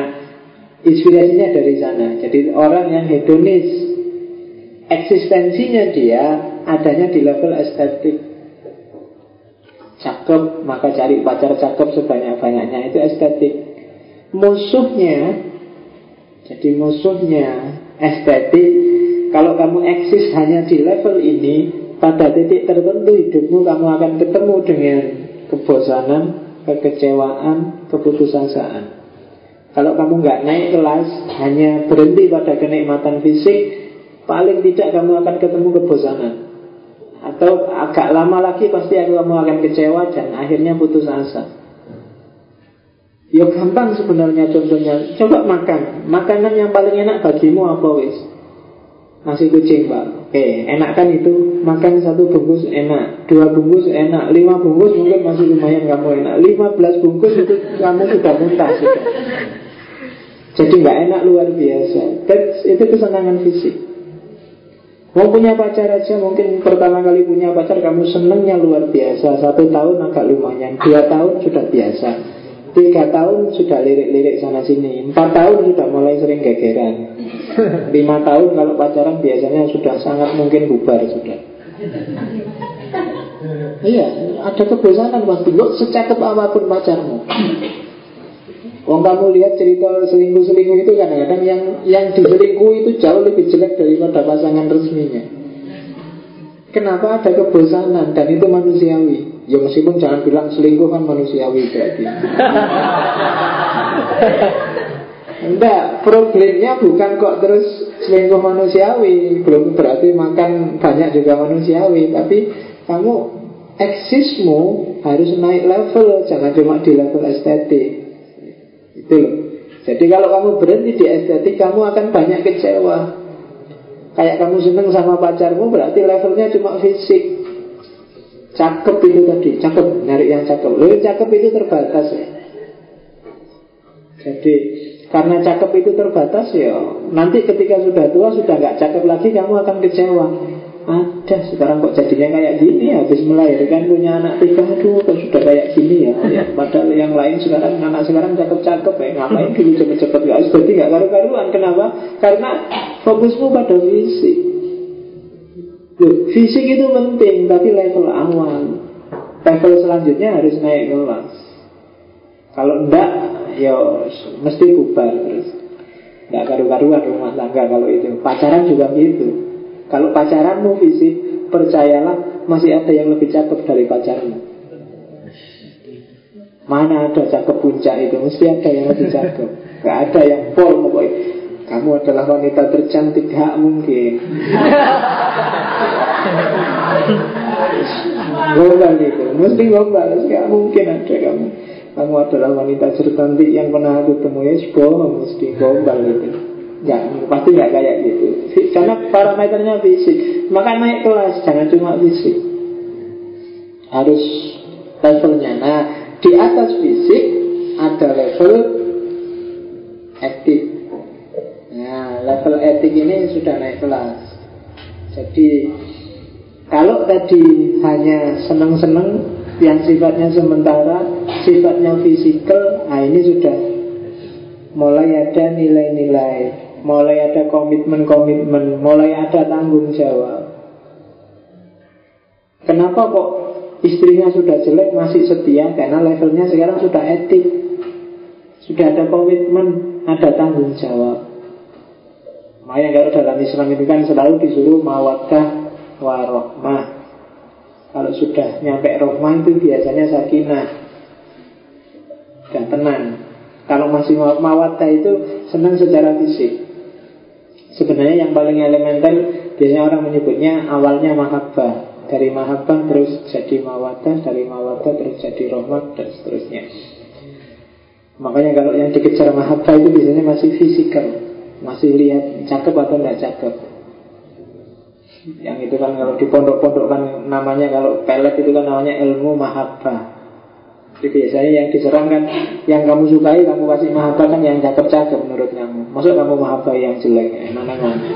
Inspirasinya dari sana. Jadi orang yang hedonis Eksistensinya dia Adanya di level estetik. Cakep Maka cari pacar cakep sebanyak-banyaknya Itu estetik. Musuhnya jadi musuhnya estetik kalau kamu eksis hanya di level ini pada titik tertentu hidupmu kamu akan ketemu dengan kebosanan, kekecewaan, keputusasaan. Kalau kamu nggak naik kelas, hanya berhenti pada kenikmatan fisik, paling tidak kamu akan ketemu kebosanan. Atau agak lama lagi pasti kamu akan kecewa dan akhirnya putus asa. Ya gampang sebenarnya contohnya. Coba makan. Makanan yang paling enak bagimu apa wis? Nasi kucing pak Oke, enak kan itu Makan satu bungkus enak Dua bungkus enak Lima bungkus mungkin masih lumayan kamu enak Lima belas bungkus itu kamu sudah muntah sudah. Jadi nggak enak luar biasa. That's, Itu kesenangan fisik. Mau punya pacar aja mungkin pertama kali punya pacar kamu senengnya luar biasa. Satu tahun agak lumayan. Dua tahun sudah biasa. Tiga tahun sudah lirik-lirik sana sini Empat tahun sudah mulai sering gegeran. Lima tahun kalau pacaran biasanya sudah sangat mungkin bubar sudah. Iya, ada kebosanan pasti Lo secakep apa pun pacarmu Wong kamu lihat cerita selingkuh-selingkuh itu kadang-kadang yang yang diselingkuh itu jauh lebih jelek daripada pasangan resminya. Kenapa ada kebosanan dan itu manusiawi? Ya meskipun jangan bilang selingkuh kan manusiawi berarti. [LAUGHS] Enggak, problemnya bukan kok terus selingkuh manusiawi Belum berarti makan banyak juga manusiawi Tapi kamu eksismu harus naik level Jangan cuma di level estetik Jadi kalau kamu berhenti di estetik Kamu akan banyak kecewa. Kayak kamu seneng sama pacarmu Berarti levelnya cuma fisik. Cakep itu tadi, cakep, nyari yang cakep. Loh, cakep itu terbatas ya. Jadi karena cakep itu terbatas ya Nanti ketika sudah tua Sudah nggak cakep lagi kamu akan kecewa Ada sekarang kok jadinya kayak gini Habis melahirkan punya anak tiga Aduh kok sudah kayak gini ya, ya Padahal yang lain sekarang Anak sekarang cakep-cakep ya Ngapain dulu cepet-cepet Gak jadi gak karu-karuan Kenapa? Karena fokusmu pada fisik Loh, fisik itu penting, tapi level awal. Level selanjutnya harus naik kelas. Kalau enggak, ya mesti bubar terus. Enggak karu-karuan rumah tangga kalau itu. Pacaran juga gitu. Kalau pacaranmu fisik, percayalah masih ada yang lebih cakep dari pacarmu. Mana ada cakep puncak itu, mesti ada yang lebih cakep. Gak ada yang pol pokoknya. Kamu adalah wanita tercantik Gak mungkin Gombal gitu Mesti gombal Gak mungkin ada kamu Kamu adalah wanita tercantik Yang pernah aku temui mesti gombal gitu Gak, pasti gak kayak gitu. Karena parameternya fisik. Maka naik kelas Jangan cuma fisik. Harus levelnya. Nah di atas fisik Ada level etik. Level etik ini sudah naik kelas. Jadi kalau tadi hanya seneng-seneng yang sifatnya sementara, sifatnya fisikal, nah ini sudah mulai ada nilai-nilai, mulai ada komitmen-komitmen, mulai ada tanggung jawab. Kenapa kok istrinya sudah jelek masih setia? Karena levelnya sekarang sudah etik, sudah ada komitmen, ada tanggung jawab. Makanya kalau dalam Islam itu kan selalu disuruh mawadah warohmah. Kalau sudah nyampe rohmah itu biasanya sakinah dan tenang. Kalau masih mawadah itu senang secara fisik. Sebenarnya yang paling elementer biasanya orang menyebutnya awalnya mahabbah. Dari mahabbah terus jadi mawadah, dari mawadah terus jadi rohmah dan seterusnya. Makanya kalau yang dikejar mahabbah itu biasanya masih fisikal. Masih lihat cakep atau tidak cakep Yang itu kan kalau di pondok-pondok kan namanya Kalau pelet itu kan namanya ilmu mahabbah jadi biasanya yang diserang kan Yang kamu sukai kamu kasih mahabbah kan Yang cakep-cakep menurut kamu Maksud kamu mahabbah yang jelek eh, Mana mana [LAUGHS]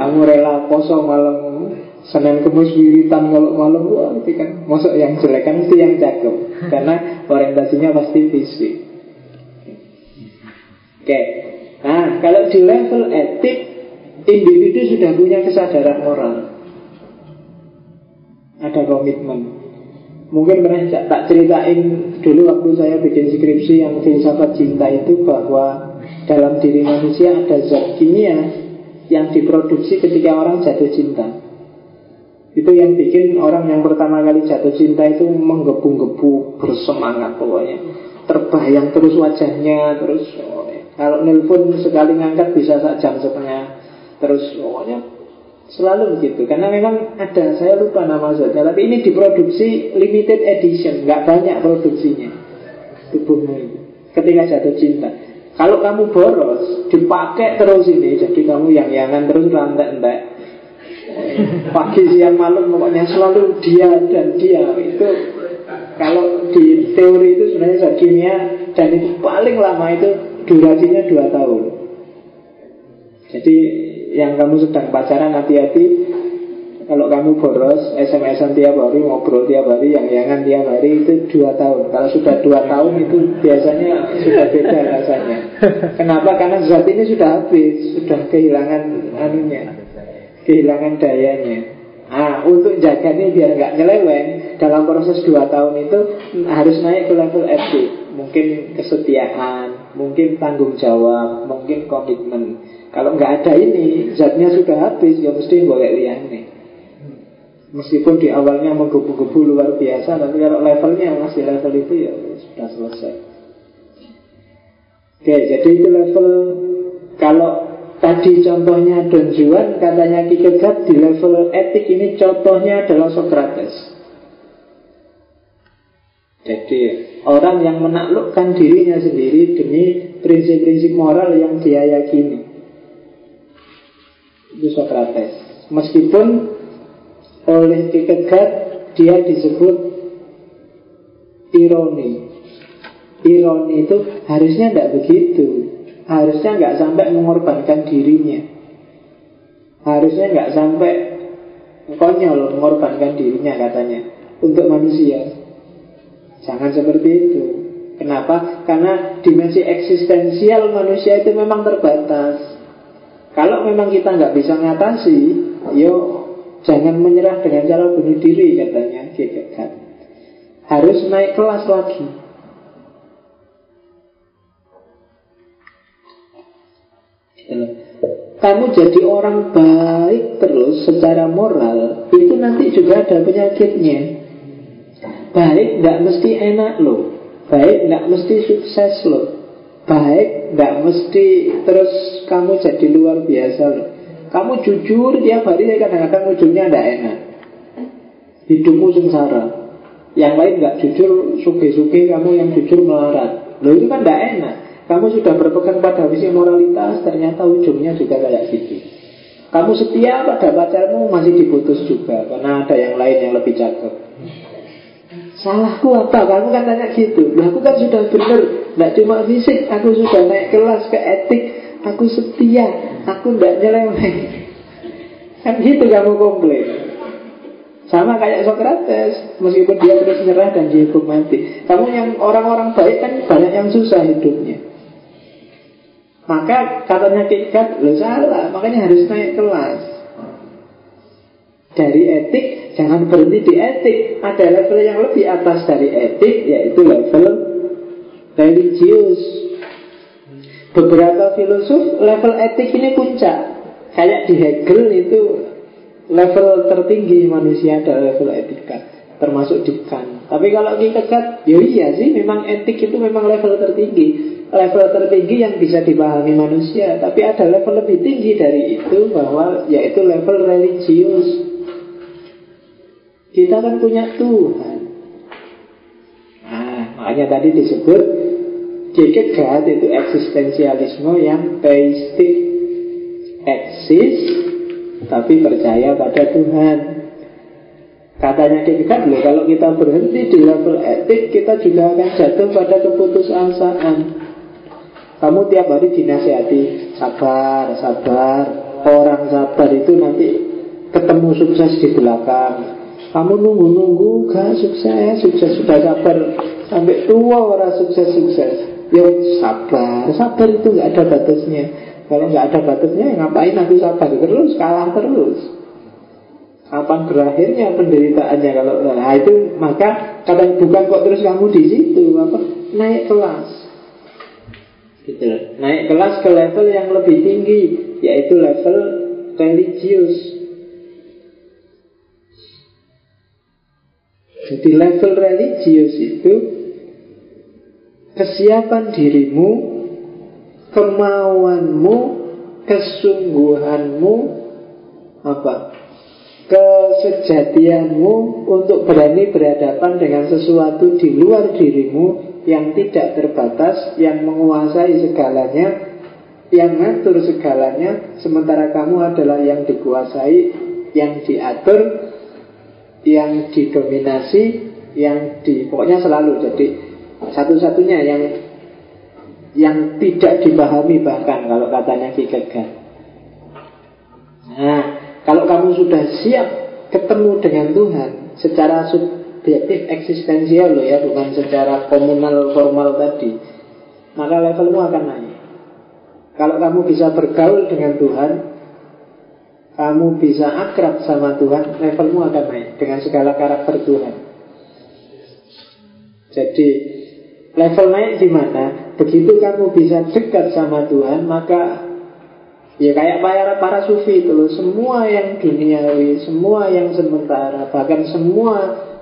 Kamu rela kosong malam Senin kemus wiritan kalau malam Wah itu kan Maksud yang jelek kan itu yang cakep Karena orientasinya pasti fisik Oke. Nah, kalau di level etik individu sudah punya kesadaran moral. Ada komitmen. Mungkin pernah tak ceritain dulu waktu saya bikin skripsi yang filsafat cinta itu bahwa dalam diri manusia ada zat kimia yang diproduksi ketika orang jatuh cinta. Itu yang bikin orang yang pertama kali jatuh cinta itu menggebu-gebu bersemangat pokoknya. Terbayang terus wajahnya, terus oh, kalau nelpon sekali ngangkat bisa sak jam setengah. Terus pokoknya Selalu begitu Karena memang ada Saya lupa nama zatnya Tapi ini diproduksi limited edition nggak banyak produksinya. Tubuhmu itu Ketika jatuh cinta. Kalau kamu boros Dipakai terus ini Jadi kamu yang yangan terus rantai-rantai Pagi siang malam Pokoknya selalu dia dan dia. Itu Kalau di teori itu sebenarnya zat kimia Dan itu paling lama itu Durasinya 2 tahun Jadi yang kamu sedang pacaran hati-hati. Kalau kamu boros SMS-an tiap hari ngobrol tiap hari yang yangan tiap hari itu dua tahun. Kalau sudah dua tahun itu biasanya sudah beda rasanya. Kenapa? Karena zat ini sudah habis sudah kehilangan anunya kehilangan dayanya. Ah, untuk jaga ini biar nggak nyeleweng dalam proses dua tahun itu harus naik ke level etik, mungkin kesetiaan, mungkin tanggung jawab, mungkin komitmen. Kalau nggak ada ini, zatnya sudah habis, ya mesti boleh liane. Meskipun di awalnya menggebu-gebu luar biasa, tapi kalau levelnya masih level itu ya sudah selesai. Oke, jadi itu level kalau tadi contohnya Don Juan, katanya Kierkegaard di level etik ini contohnya adalah Socrates. Jadi orang yang menaklukkan dirinya sendiri demi prinsip-prinsip moral yang dia yakini itu Socrates. Meskipun oleh Kierkegaard dia disebut ironi. Ironi itu harusnya tidak begitu. Harusnya nggak sampai mengorbankan dirinya. Harusnya nggak sampai konyol mengorbankan dirinya katanya untuk manusia. Jangan seperti itu. Kenapa? Karena dimensi eksistensial manusia itu memang terbatas. Kalau memang kita nggak bisa ngatasi, yo jangan menyerah dengan cara bunuh diri katanya kan. Harus naik kelas lagi. Kamu jadi orang baik terus secara moral Itu nanti juga ada penyakitnya Baik nggak mesti enak loh Baik nggak mesti sukses loh baik nggak mesti terus kamu jadi luar biasa loh. Kamu jujur tiap hari kadang-kadang ujungnya tidak enak. Hidupmu sengsara. Yang lain nggak jujur, suge-suge kamu yang jujur melarat. Loh itu kan tidak enak. Kamu sudah berpegang pada visi moralitas, ternyata ujungnya juga kayak gitu. Kamu setia pada pacarmu masih diputus juga karena ada yang lain yang lebih cakep. Salahku apa? Kamu kan tanya gitu. Loh, Aku kan sudah benar Tidak cuma fisik. Aku sudah naik kelas ke etik. Aku setia. Aku tidak nyeleweng. [LAUGHS] Kan gitu kamu komplain. Sama kayak Socrates. Meskipun dia terus nyerah dan dihukum mati. Kamu yang orang-orang baik kan banyak yang susah hidupnya. Maka katanya Kikat Lo salah, makanya harus naik kelas. Dari etik Jangan berhenti di etik. Ada level yang lebih atas dari etik Yaitu level religius. Beberapa filosof level etik ini puncak. Kayak di Hegel itu Level tertinggi manusia adalah level etika Termasuk di Tapi kalau Kierkegaard Ya iya sih memang etik itu memang level tertinggi. Level tertinggi yang bisa dipahami manusia. Tapi ada level lebih tinggi dari itu Bahwa yaitu level religius kita kan punya Tuhan. Nah, makanya tadi disebut Kierkegaard itu eksistensialisme yang teistik eksis tapi percaya pada Tuhan. Katanya Kierkegaard loh, kalau kita berhenti di level etik, kita juga akan jatuh pada keputusasaan. Kamu tiap hari dinasihati, sabar, sabar. Orang sabar itu nanti ketemu sukses di belakang. Kamu nunggu-nunggu gak sukses, sukses. Sudah sabar. Sampai tua orang sukses-sukses. Ya sabar, sabar itu nggak ada batasnya. Kalau nggak ada batasnya, ngapain aku sabar? Terus, kalah terus. Kapan berakhirnya penderitaannya kalau nah itu maka kata bukan kok terus kamu di situ apa? Naik kelas. Gitu naik kelas ke level yang lebih tinggi yaitu level religius jadi level religius itu kesiapan dirimu kemauanmu kesungguhanmu apa? Kesejatianmu untuk berani berhadapan dengan sesuatu di luar dirimu yang tidak terbatas, yang menguasai segalanya, yang ngatur segalanya, sementara kamu adalah yang dikuasai, yang diatur, yang didominasi, yang di pokoknya selalu jadi satu-satunya yang yang tidak dipahami bahkan kalau katanya Kierkegaard. Nah, kalau kamu sudah siap ketemu dengan Tuhan secara subjektif eksistensial loh ya, bukan secara komunal formal tadi, maka levelmu akan naik. Kalau kamu bisa bergaul dengan Tuhan, kamu bisa akrab sama Tuhan, levelmu akan naik dengan segala karakter Tuhan. Jadi level naik di mana? Begitu kamu bisa dekat sama Tuhan, maka Ya kayak para para sufi itu loh, semua yang duniawi, semua yang sementara, bahkan semua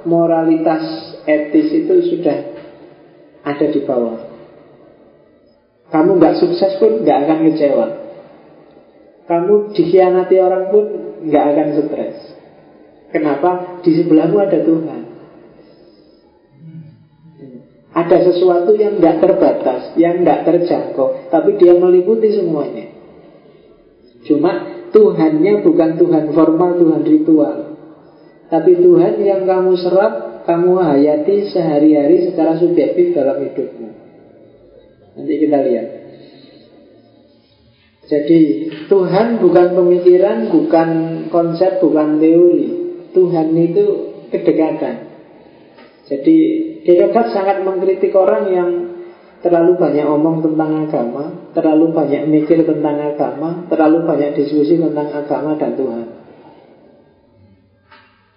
moralitas etis itu sudah ada di bawah. Kamu nggak sukses pun nggak akan kecewa. Kamu dikhianati orang pun nggak akan stres. Kenapa? Di sebelahmu ada Tuhan. Ada sesuatu yang nggak terbatas, yang nggak terjangkau, tapi dia meliputi semuanya. Cuma Tuhannya bukan Tuhan formal, Tuhan ritual Tapi Tuhan yang kamu serap Kamu hayati sehari-hari secara subjektif dalam hidupmu Nanti kita lihat Jadi Tuhan bukan pemikiran, bukan konsep, bukan teori Tuhan itu kedekatan Jadi Kierkegaard sangat mengkritik orang yang terlalu banyak omong tentang agama, terlalu banyak mikir tentang agama, terlalu banyak diskusi tentang agama dan Tuhan.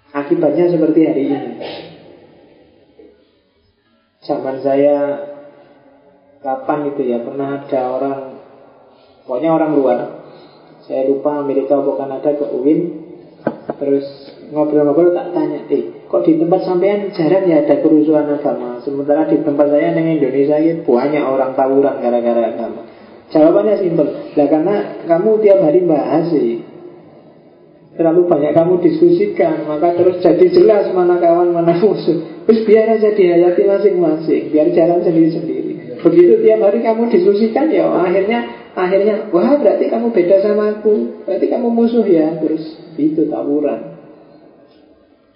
Akibatnya seperti hari ini. Zaman saya kapan itu ya pernah ada orang, pokoknya orang luar, saya lupa Amerika atau Kanada ke UIN, terus ngobrol-ngobrol tak tanya, eh kok di tempat sampean jarang ya ada kerusuhan agama, sementara di tempat saya di Indonesia ini banyak orang tawuran gara-gara agama. Jawabannya simpel, lah karena kamu tiap hari bahas sih, terlalu banyak kamu diskusikan, maka terus jadi jelas mana kawan mana musuh. Terus biar aja dihayati masing-masing, biar jalan sendiri-sendiri. Begitu tiap hari kamu diskusikan ya akhirnya akhirnya wah berarti kamu beda sama aku, berarti kamu musuh ya, terus itu tawuran.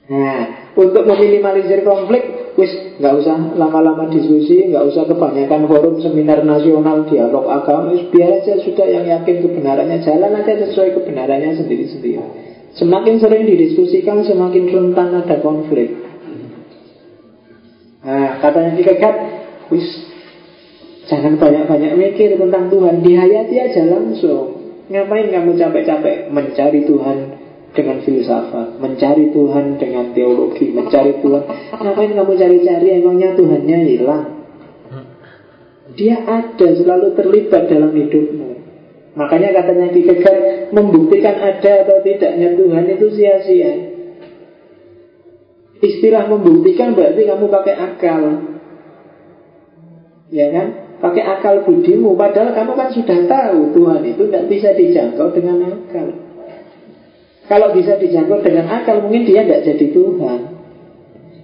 Nah, untuk meminimalisir konflik, wis nggak usah lama-lama diskusi, nggak usah kebanyakan forum seminar nasional dialog agama, wis biar aja sudah yang yakin kebenarannya jalan aja sesuai kebenarannya sendiri-sendiri. Semakin sering didiskusikan, semakin rentan ada konflik. Nah, katanya Kierkegaard, wis jangan banyak-banyak mikir tentang Tuhan, dihayati aja langsung. Ngapain kamu capek-capek mencari Tuhan dengan filsafat, mencari Tuhan dengan teologi, mencari Tuhan. Ngapain kamu cari-cari emangnya Tuhannya hilang? Dia ada, selalu terlibat dalam hidupmu. Makanya katanya Kierkegaard membuktikan ada atau tidaknya Tuhan itu sia-sia. Istilah membuktikan berarti kamu pakai akal. Ya kan? Pakai akal budimu Padahal kamu kan sudah tahu Tuhan itu tidak bisa dijangkau dengan akal. Kalau bisa dijangkau dengan akal Mungkin dia tidak jadi Tuhan.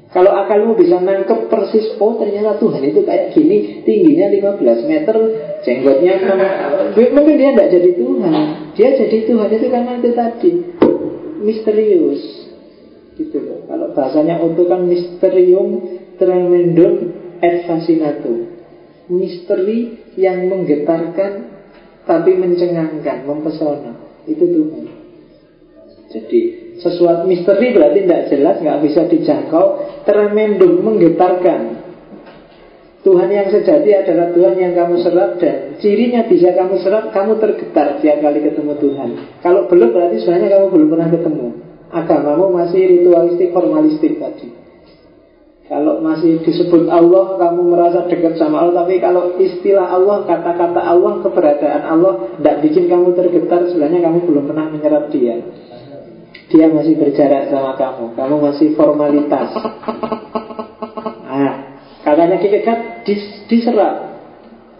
Kalau akalmu bisa nangkep persis Oh ternyata Tuhan itu kayak gini Tingginya 15 meter Jenggotnya Mungkin dia tidak jadi Tuhan. Dia jadi Tuhan itu karena itu tadi Misterius. Gitu loh. Kalau bahasanya untuk kan misterium Tremendum et fascinatum Misteri yang menggetarkan Tapi mencengangkan Mempesona Itu Tuhan jadi sesuatu misteri berarti tidak jelas, nggak bisa dijangkau, tremendum menggetarkan. Tuhan yang sejati adalah Tuhan yang kamu serap dan cirinya bisa kamu serap, kamu tergetar tiap kali ketemu Tuhan. Kalau belum berarti sebenarnya kamu belum pernah ketemu. agamamu masih ritualistik, formalistik tadi. Kalau masih disebut Allah, kamu merasa dekat sama Allah. Tapi kalau istilah Allah, kata-kata Allah, keberadaan Allah, tidak bikin kamu tergetar, sebenarnya kamu belum pernah menyerap dia. Dia masih berjarak sama kamu. Kamu masih formalitas. Nah, katanya Kierkegaard dis, diserap.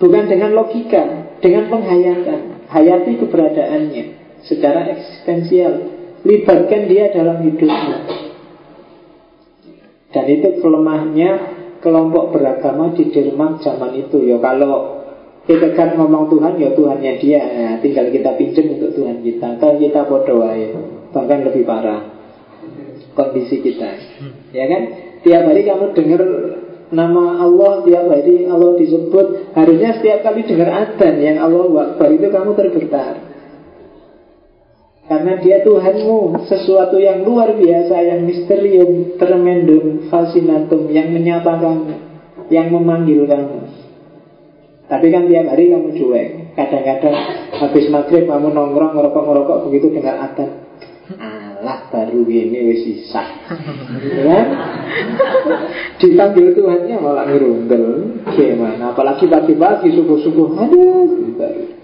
Bukan dengan logika, dengan penghayatan. Hayati keberadaannya secara eksistensial. Libatkan dia dalam hidupmu. Dan itu kelemahannya kelompok beragama di Denmark zaman itu. Ya kalau kita kan ngomong Tuhan ya Tuhannya dia. Nah, tinggal kita pinjam untuk Tuhan kita. Kan kita bodoh ya bahkan lebih parah kondisi kita. Ya kan? Tiap hari kamu dengar nama Allah tiap hari Allah disebut. Harusnya setiap kali dengar adzan yang Allah Akbar itu kamu tergetar karena dia Tuhanmu Sesuatu yang luar biasa Yang misterium, tremendum, fascinatum Yang menyapa kamu Yang memanggil kamu. Tapi kan tiap hari kamu cuek. Kadang-kadang habis maghrib kamu nongkrong Ngerokok-ngerokok begitu dengar adzan Alah baru ini wis sisa ya? Dipanggil Tuhannya malah ngerundel. Gimana? Apalagi pagi-pagi subuh-subuh. Aduh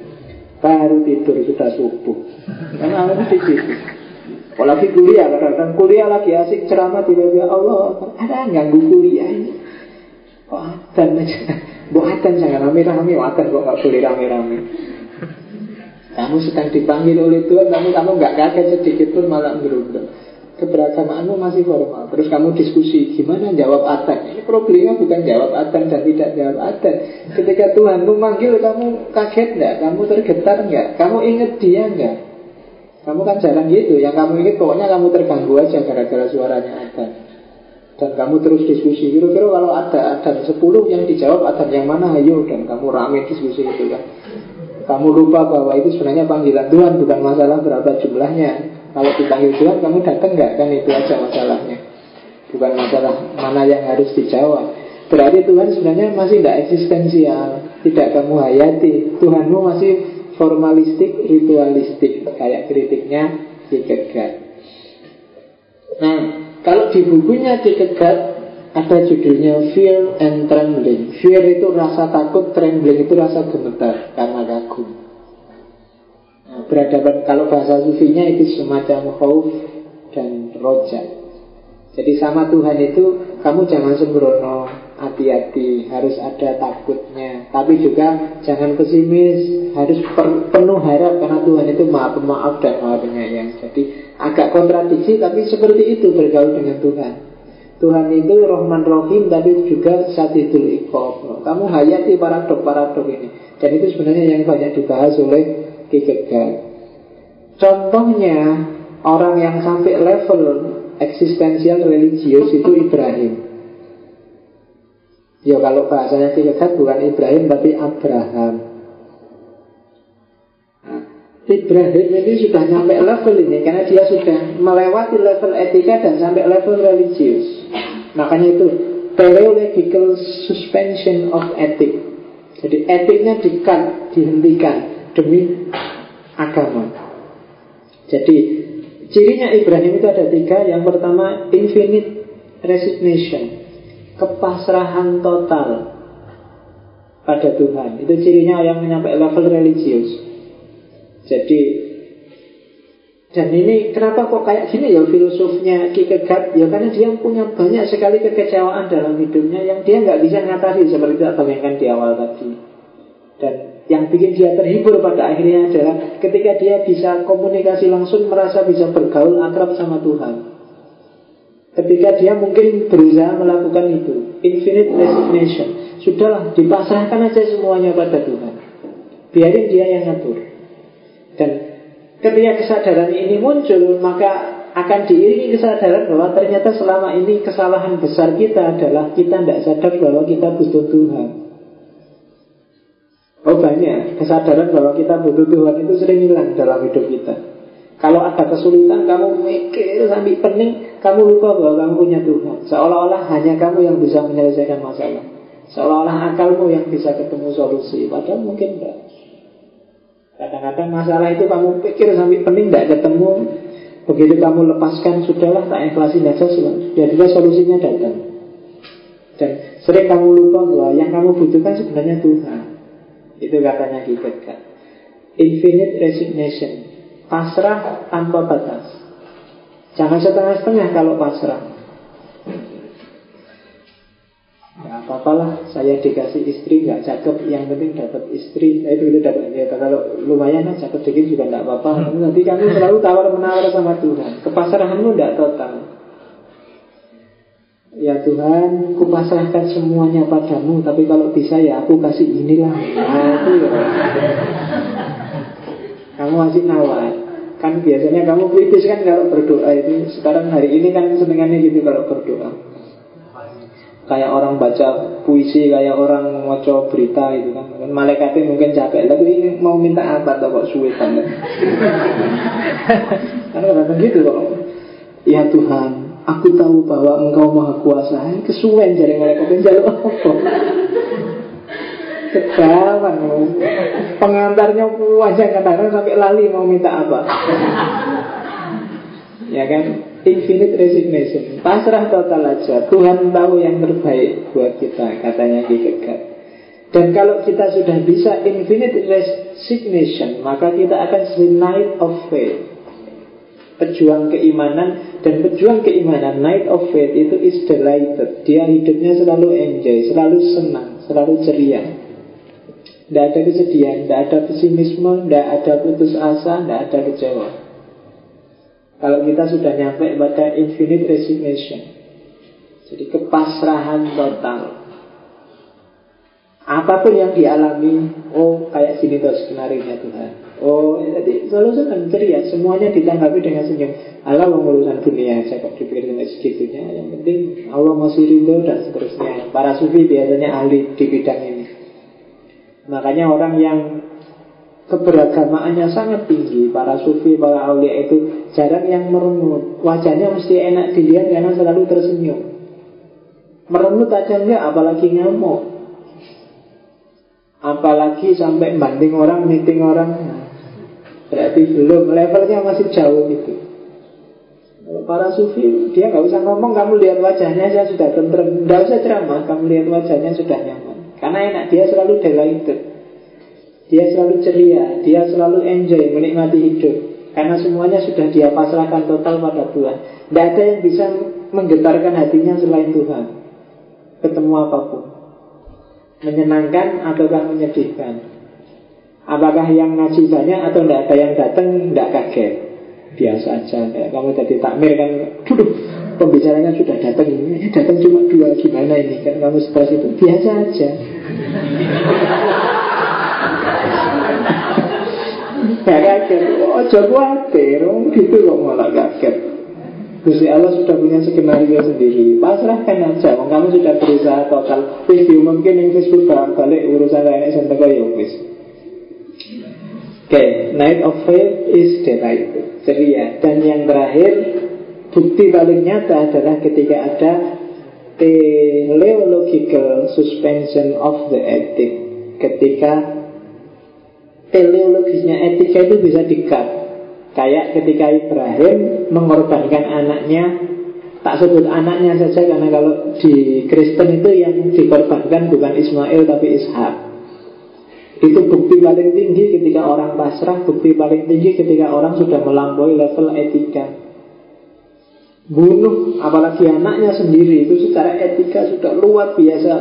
Baru tidur sudah subuh Karena alam di Apalagi kuliah, kadang-kadang kuliah lagi asik ceramah tiba-tiba Allah ada ganggu kuliah ini. Adan aja, bu adan jangan rame-rame, adan kok nggak boleh rame-rame. Kamu sedang dipanggil oleh Tuhan, tapi kamu nggak kaget sedikit pun malah berubah keberagamaanmu masih formal. Terus kamu diskusi gimana jawab adzan Ini problemnya bukan jawab adzan dan tidak jawab adzan Ketika Tuhan memanggil kamu kaget nggak? Kamu tergetar nggak? Kamu inget dia nggak? Kamu kan jarang gitu. Yang kamu inget pokoknya kamu terganggu aja gara-gara suaranya adzan dan kamu terus diskusi. Kira-kira kalau ada adzan 10 yang dijawab adzan yang mana? Ayo Dan kamu rame diskusi itu kan. Kamu lupa bahwa itu sebenarnya panggilan Tuhan Bukan masalah berapa jumlahnya kalau dipanggil Tuhan kamu datang nggak? Kan itu aja masalahnya. Bukan masalah mana yang harus dijawab. Berarti Tuhan sebenarnya masih tidak eksistensial. Tidak kamu hayati. Tuhanmu masih formalistik, ritualistik. Kayak kritiknya Kierkegaard Nah, kalau di bukunya Kierkegaard ada judulnya Fear and Trembling. Fear itu rasa takut, trembling itu rasa gemetar. Karena kagum berhadapan kalau bahasa sufinya itu semacam khauf dan roja. Jadi sama Tuhan itu kamu jangan sembrono, hati-hati, harus ada takutnya. Tapi juga jangan pesimis, harus penuh harap karena Tuhan itu maha pemaaf dan maha penyayang. Jadi agak kontradiksi tapi seperti itu bergaul dengan Tuhan. Tuhan itu Rohman Rohim tapi juga Sadidul Iqob. Kamu hayati paradok-paradok ini. Dan itu sebenarnya yang banyak dibahas oleh Kierkegaard. Contohnya orang yang sampai level eksistensial religius itu Ibrahim. Ya kalau bahasanya Kierkegaard bukan Ibrahim tapi Abraham. Ibrahim ini sudah nyampe level ini karena dia sudah melewati level etika dan sampai level religius. Makanya itu teleological suspension of ethic. Jadi etiknya dikat, dihentikan demi agama. Jadi cirinya Ibrahim itu ada tiga. Yang pertama infinite resignation, kepasrahan total pada Tuhan. Itu cirinya yang menyampai level religius. Jadi dan ini kenapa kok kayak gini ya filosofnya Kierkegaard Ya karena dia punya banyak sekali kekecewaan dalam hidupnya Yang dia nggak bisa ngatasi seperti yang bayangkan di awal tadi Dan yang bikin dia terhibur pada akhirnya adalah ketika dia bisa komunikasi langsung merasa bisa bergaul akrab sama Tuhan. Ketika dia mungkin berusaha melakukan itu, infinite resignation. Sudahlah, dipasrahkan aja semuanya pada Tuhan. Biarin dia yang ngatur. Dan ketika kesadaran ini muncul, maka akan diiringi kesadaran bahwa ternyata selama ini kesalahan besar kita adalah kita tidak sadar bahwa kita butuh Tuhan. Oh banyak kesadaran bahwa kita butuh Tuhan itu sering hilang dalam hidup kita. Kalau ada kesulitan kamu mikir sampai pening, kamu lupa bahwa kamu punya Tuhan. Seolah-olah hanya kamu yang bisa menyelesaikan masalah. Seolah-olah akalmu yang bisa ketemu solusi. Padahal mungkin enggak. Kadang-kadang masalah itu kamu pikir sampai pening tidak ketemu. Begitu kamu lepaskan, sudahlah tak ikhlasin aja Jadi solusinya datang Dan sering kamu lupa bahwa yang kamu butuhkan sebenarnya Tuhan Itu katanya Kierkegaard Infinite resignation. Pasrah tanpa batas. Jangan setengah-setengah kalau pasrah. Ya apa-apalah saya dikasih istri nggak cakep. Yang penting dapat istri. Nah, Itu itu dapat ya, Kalau lumayan lah cakep dikit juga nggak apa-apa. Nanti kamu selalu tawar-menawar sama Tuhan. Kepasrahanmu nggak total Ya Tuhan, kupasrahkan semuanya padamu Tapi kalau bisa ya aku kasih inilah Nah itu ya Kamu masih nawar Kan biasanya kamu kritis kan kalau berdoa itu Sekarang hari ini kan senengannya gitu kalau berdoa kayak orang baca puisi, kayak orang baca berita itu kan. Malaikatnya mungkin capek, tapi ini mau minta apa tuh kok suwe banget. Karena kadang gitu kok. Ya Tuhan, aku tahu bahwa Engkau Maha Kuasa. Kesuwen jadi jaluk apa? Kedawan Pengantarnya wajah kadang-kadang sampai lali mau minta apa. Ya kan? Infinite resignation. Pasrah total aja. Tuhan tahu yang terbaik buat kita Katanya Kierkegaard Dan kalau kita sudah bisa infinite resignation Maka kita akan see night of faith Pejuang keimanan Dan pejuang keimanan Night of faith itu is delighted Dia hidupnya selalu enjoy Selalu senang, selalu ceria. Tidak ada kesedihan Tidak ada pesimisme Tidak ada putus asa Tidak ada kecewa. Kalau kita sudah nyampe pada infinite resignation Jadi kepasrahan total. Apa pun yang dialami Oh kayak sini tuh skenario Tuhan Oh jadi selalu senang ceria Semuanya ditanggapi dengan senyum. Allah mengurusan dunia Saya kok dipikir dengan segitunya. Yang penting Allah masih rindu dan seterusnya. Para sufi biasanya ahli di bidang ini. Makanya orang yang keberagamaannya sangat tinggi Para sufi, para aulia itu jarang yang merenut Wajahnya mesti enak dilihat karena selalu tersenyum. Merenut aja enggak, apalagi ngamuk. Apalagi sampai banding orang, meeting orang Berarti belum, levelnya masih jauh gitu Para sufi, dia nggak usah ngomong Kamu lihat wajahnya, saya sudah tentrem. Nggak usah ceramah, kamu lihat wajahnya sudah nyaman. Karena enak, dia selalu delighted. Dia selalu ceria, dia selalu enjoy, menikmati hidup. Karena semuanya sudah dia pasrahkan total pada Tuhan. Tidak ada yang bisa menggetarkan hatinya selain Tuhan. Ketemu apa pun. Menyenangkan ataukah menyedihkan Apakah yang ngaji banyak atau tidak ada yang datang Tidak kaget. Biasa aja. Kayak kamu tadi takmir kan Duduk Pembicaranya sudah datang ini. Datang cuma dua Gimana ini? Kan kamu stres itu Biasa aja. Gak kaget. Ojo khawatir. Gitu kok malah kaget. Gusti Allah sudah punya skenario sendiri. Pasrahkan aja. Kamu sudah berusaha total. Video mungkin yang Facebook balik urusan lainnya sampai kaya Oke, okay, Night of Faith is night Ceria. Dan yang terakhir Bukti paling nyata adalah ketika ada Teleological suspension of the ethic. Ketika teleologisnya etika itu bisa dikat. Kayak ketika Ibrahim mengorbankan anaknya Tak sebut anaknya saja karena kalau di Kristen itu yang dikorbankan bukan Ismail tapi Ishak Itu bukti paling tinggi ketika orang pasrah Bukti paling tinggi ketika orang sudah melampaui level etika. Bunuh apalagi anaknya sendiri Itu secara etika sudah luar biasa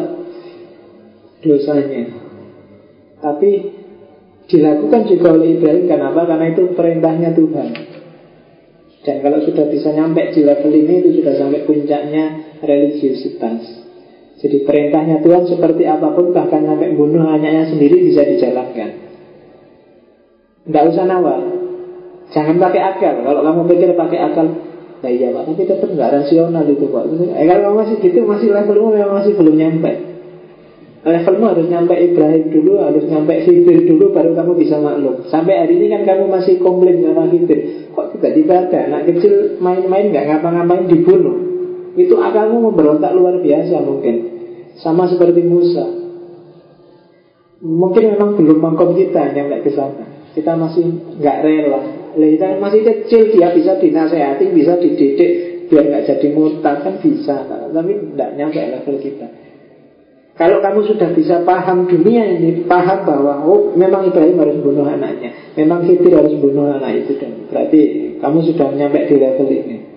dosanya. Tapi Dilakukan juga oleh Ibrahim Kenapa? Karena itu perintahnya Tuhan. Dan kalau sudah bisa nyampe di level ini Itu sudah sampai puncaknya religiusitas Jadi perintahnya Tuhan seperti apa pun Bahkan sampai bunuh anaknya sendiri bisa dijalankan Tidak usah nawar Jangan pakai akal Kalau kamu pikir pakai akal Nah iya pak, tapi tetap nggak rasional itu pak eh, Kalau masih gitu, masih levelmu memang masih belum nyampe Levelmu harus nyampe Ibrahim dulu, harus nyampe Khidir dulu, baru kamu bisa maklum. Sampai hari ini kan kamu masih komplain sama Khidir. Kok tiba-tiba ada anak kecil main-main nggak ngapa-ngapain dibunuh? Itu akalmu memberontak luar biasa mungkin. Sama seperti Musa. Mungkin memang belum mangkok kita nyampe ke sana. Kita masih nggak rela. Lah masih kecil dia bisa dinasehati, bisa dididik biar nggak jadi murtad kan bisa, tapi tidak nyampe level kita. Kalau kamu sudah bisa paham dunia ini, paham bahwa oh memang Ibrahim harus bunuh anaknya, memang Khidir harus bunuh anak itu dan berarti kamu sudah nyampe di level ini.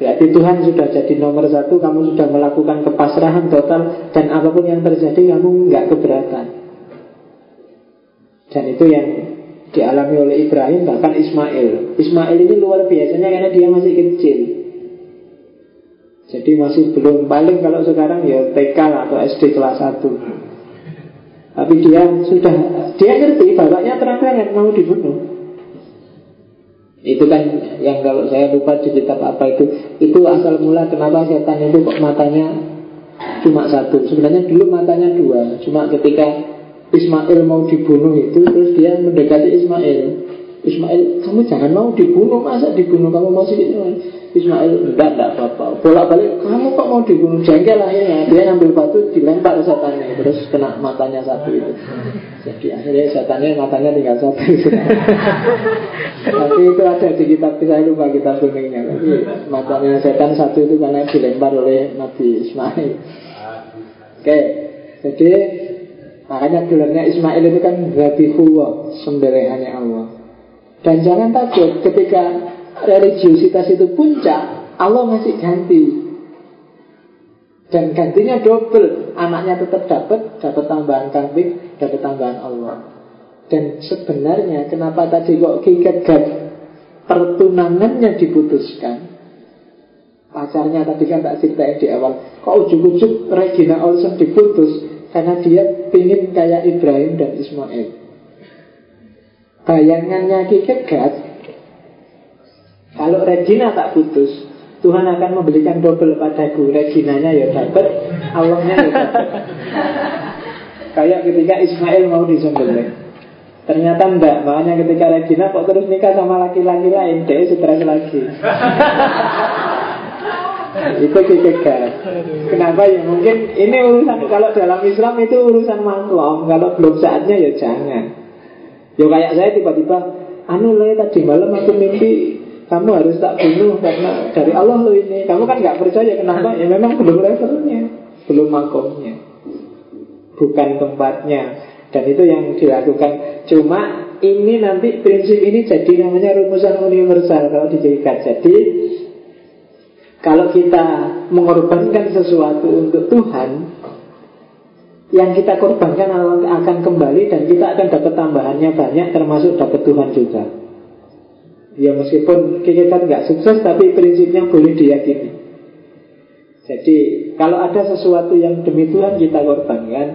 Berarti Tuhan sudah jadi nomor satu, kamu sudah melakukan kepasrahan total dan apa pun yang terjadi kamu nggak keberatan. Dan itu yang dialami oleh Ibrahim bahkan Ismail. Ismail ini luar biasanya karena dia masih kecil. Jadi masih belum paling kalau sekarang ya TK atau SD kelas 1 Tapi dia sudah Dia ngerti bapaknya terang-terangan mau dibunuh Itu kan yang kalau saya lupa di kitab apa itu. Itu asal mula kenapa setan itu kok matanya cuma satu. Sebenarnya dulu matanya dua. Cuma ketika Ismail mau dibunuh itu Terus dia mendekati Ismail Ismail, kamu jangan mau dibunuh Masa dibunuh, kamu masih Ismail enggak, enggak apa-apa. Bolak balik, kamu kok mau dibunuh? Jengkel akhirnya, dia ngambil batu Dilempar setannya, terus kena matanya satu itu. Jadi akhirnya setannya matanya tinggal satu Tapi itu ada di kitab Saya lupa kitab kuningnya Tapi matanya setan satu itu karena dilempar oleh Nabi Ismail. Oke, jadi Makanya gelarnya Ismail itu kan Rabihullah Sembelihannya Allah Dan jangan takut ketika religiusitas itu puncak, Allah masih ganti. Dan gantinya double, anaknya tetap dapat, dapat tambahan kambing, dapat tambahan Allah. Dan sebenarnya kenapa tadi kok Kikegat pertunangannya diputuskan? Pacarnya tadi kan tak ceritain di awal. Kok ujuk-ujuk Regina Olsen diputus? Karena dia pingin kayak Ibrahim dan Ismail. Bayangannya Kikegat kalau Regina tak putus, Tuhan akan memberikan double padaku. Reginanya ya dapat, Allahnya ya dapat. [LAUGHS] Kayak ketika Ismail mau disembelih. Ternyata enggak, makanya ketika Regina kok terus nikah sama laki-laki lain, dia stres lagi. [LAUGHS] itu kikegar. Kenapa ya? Mungkin ini urusan kalau dalam Islam itu urusan maklum. Kalau belum saatnya ya jangan. Ya kayak saya tiba-tiba, anu lah tadi malam aku mimpi kamu harus tak bunuh karena dari Allah lo ini. Kamu kan nggak percaya kenapa? Ya memang belum levelnya, belum makomnya, bukan tempatnya. Dan itu yang dilakukan. Cuma ini nanti prinsip ini jadi namanya rumusan universal kalau dijadikan. Jadi kalau kita mengorbankan sesuatu untuk Tuhan, yang kita korbankan akan kembali dan kita akan dapat tambahannya banyak termasuk dapat Tuhan juga. Ya meskipun kita kan nggak sukses Tapi prinsipnya boleh diyakini. Jadi kalau ada sesuatu yang demi Tuhan kita korbankan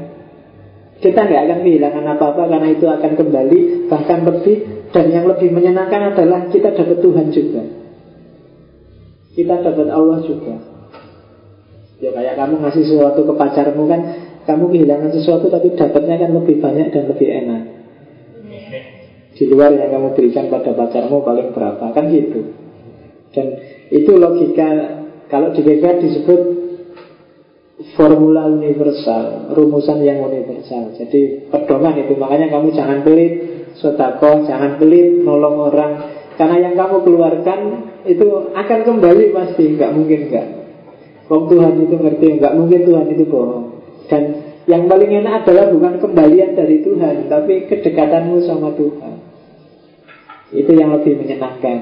Kita nggak akan kehilangan apa-apa Karena itu akan kembali Bahkan lebih. Dan yang lebih menyenangkan adalah Kita dapat Tuhan juga. Kita dapat Allah juga. Ya kayak kamu ngasih sesuatu ke pacarmu kan Kamu kehilangan sesuatu tapi dapatnya kan lebih banyak dan lebih enak. Di luar yang kamu berikan pada pacarmu paling berapa? Kan gitu. Dan itu logika Kalau di GK disebut Formula universal Rumusan yang universal. Jadi pedoman itu Makanya kamu jangan pelit Sotako jangan pelit Nolong orang. Karena yang kamu keluarkan Itu akan kembali pasti Nggak mungkin nggak. Wong Tuhan itu ngerti Nggak mungkin Tuhan itu bohong Dan yang paling enak adalah bukan kembalian dari Tuhan Tapi kedekatanmu sama Tuhan. Itu yang lebih menyenangkan.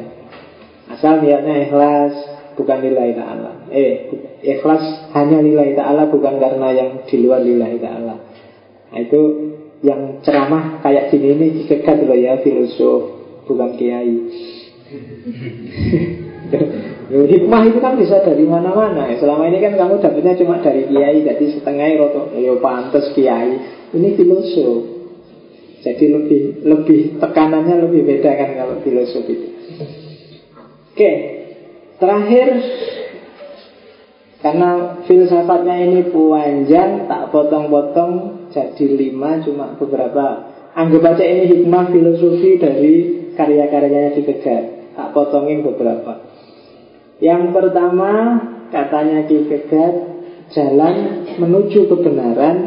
Asal niatnya ikhlas Bukan nilai ta'ala. Eh, ikhlas hanya nilai ta'ala Bukan karena yang di luar nilai ta'ala. Nah itu yang ceramah kayak gini ini dekat loh ya filosof bukan kiai. [LAUGHS] [LAUGHS] Hikmah itu kan bisa dari mana-mana. Selama ini kan kamu dapetnya cuma dari kiai, jadi setengah roto, ya pantas kiai. Ini filosof. Jadi lebih lebih tekanannya lebih beda kan kalau filosofi itu. Oke, terakhir karena filsafatnya ini panjang, tak potong-potong jadi lima cuma beberapa. Anggap aja ini hikmah filosofi dari karya-karyanya dikejar. Tak potongin beberapa. Yang pertama katanya Kierkegaard jalan menuju kebenaran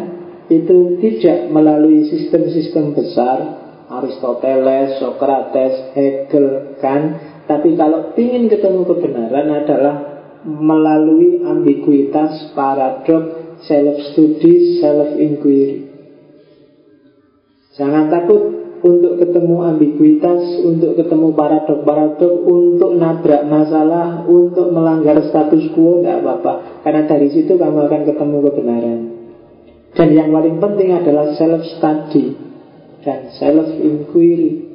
itu tidak melalui sistem-sistem besar Aristoteles, Socrates, Hegel, kan. Tapi kalau ingin ketemu kebenaran adalah melalui ambiguitas, paradok, self-study, self-inquiry. Jangan takut untuk ketemu ambiguitas, untuk ketemu paradok-paradok, untuk nabrak masalah, untuk melanggar status quo, tidak apa-apa. Karena dari situ kamu akan ketemu kebenaran. Dan yang paling penting adalah self-study dan self-inquiry.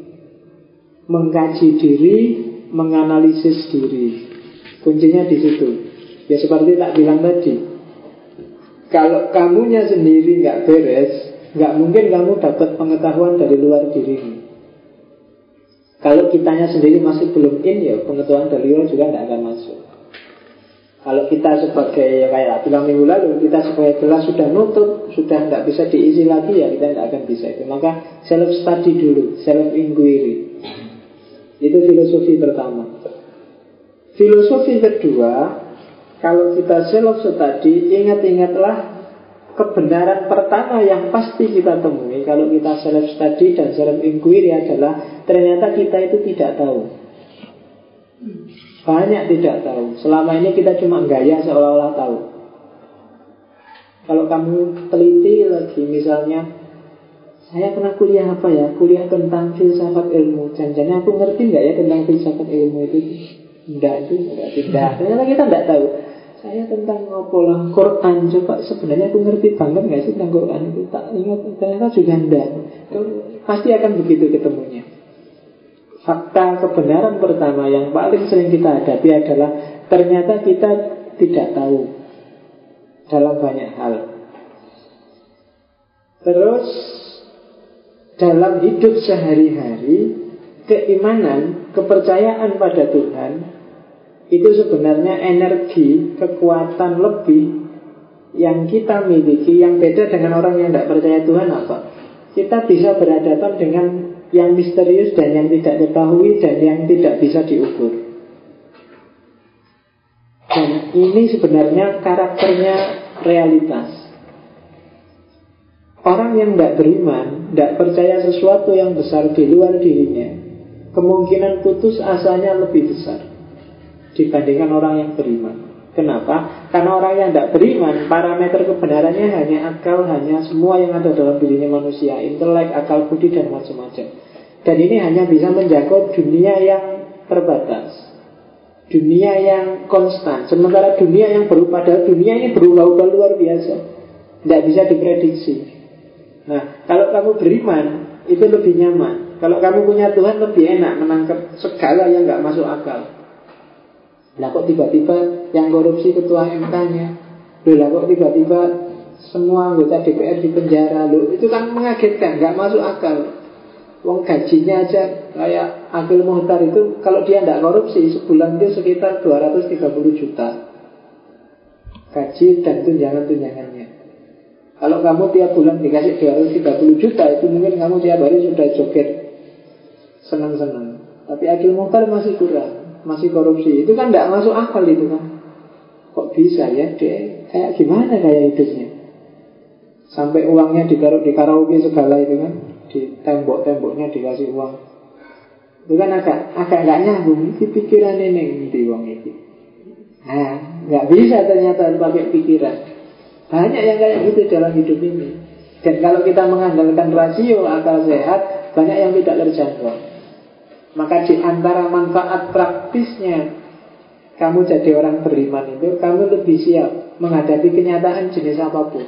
Mengkaji diri, menganalisis diri. Kuncinya di situ. Ya seperti tak bilang tadi. Kalau kamunya sendiri nggak beres, nggak mungkin kamu dapat pengetahuan dari luar dirimu. Kalau kitanya sendiri masih belum in, ya pengetahuan dari luar juga tidak akan masuk. Kalau kita sebagai ya kayak bilang minggu lalu kita sebagai gelas sudah nutup, sudah tidak bisa diisi lagi ya kita tidak akan bisa itu. Maka self study dulu, self inquiry. Itu filosofi pertama. Filosofi kedua, kalau kita self study, ingat-ingatlah kebenaran pertama yang pasti kita temui kalau kita self study dan self inquiry adalah ternyata kita itu tidak tahu. Banyak tidak tahu. Selama ini kita cuma gaya seolah-olah tahu. Kalau kamu teliti lagi misalnya saya pernah kuliah apa ya? Kuliah tentang filsafat ilmu. Janjinya aku ngerti nggak ya tentang filsafat ilmu itu? Tidak itu, tidak. Tidak. Ternyata kita tidak tahu. Saya tentang ngopolah Quran coba sebenarnya aku ngerti banget nggak sih tentang Quran itu tak ingat ternyata juga tidak. Pasti akan begitu ketemunya. Fakta kebenaran pertama yang paling sering kita hadapi adalah ternyata kita tidak tahu dalam banyak hal. Terus dalam hidup sehari-hari keimanan, kepercayaan pada Tuhan itu sebenarnya energi, kekuatan lebih yang kita miliki yang beda dengan orang yang tidak percaya Tuhan apa? Kita bisa berhadapan dengan yang misterius dan yang tidak diketahui dan yang tidak bisa diukur. Dan ini sebenarnya karakternya realitas. Orang yang tidak beriman, tidak percaya sesuatu yang besar di luar dirinya, kemungkinan putus asanya lebih besar dibandingkan orang yang beriman. Kenapa? Karena orang yang tidak beriman, parameter kebenarannya hanya akal, hanya semua yang ada dalam dirinya manusia, intelek, akal budi, dan macam-macam. Dan ini hanya bisa menjangkau dunia yang terbatas. Dunia yang konstan. Sementara dunia yang berupa, padahal dunia ini berubah-ubah luar biasa. Tidak bisa diprediksi. Nah, kalau kamu beriman, itu lebih nyaman. Kalau kamu punya Tuhan, lebih enak menangkap segala yang nggak masuk akal. Lah kok tiba-tiba yang korupsi ketua MK-nya lah kok tiba-tiba semua anggota DPR di penjara? Loh itu kan mengagetkan, nggak masuk akal. Wong gajinya aja kayak Akil Muhtar itu Kalau dia tidak korupsi sebulan itu sekitar 230 juta. Gaji dan tunjangan-tunjangannya. Kalau kamu tiap bulan dikasih 230 juta Itu mungkin kamu tiap hari sudah joget. Senang-senang. Tapi Akil Muhtar masih kurang masih korupsi. Itu kan tidak masuk akal itu kan. Kok bisa ya dia Kayak gimana kayak hidupnya? Sampai uangnya ditaruh di karaoke segala itu kan. Di tembok-temboknya dikasih uang. Itu kan agak agak nggak nyambung. Itu pikiran ini di uang itu Nah nggak bisa ternyata pakai pikiran. Banyak yang kayak gitu dalam hidup ini. Dan kalau kita mengandalkan rasio akal sehat Banyak yang tidak terjangkau maka di antara manfaat praktisnya kamu jadi orang beriman itu, kamu lebih siap menghadapi kenyataan jenis apa pun.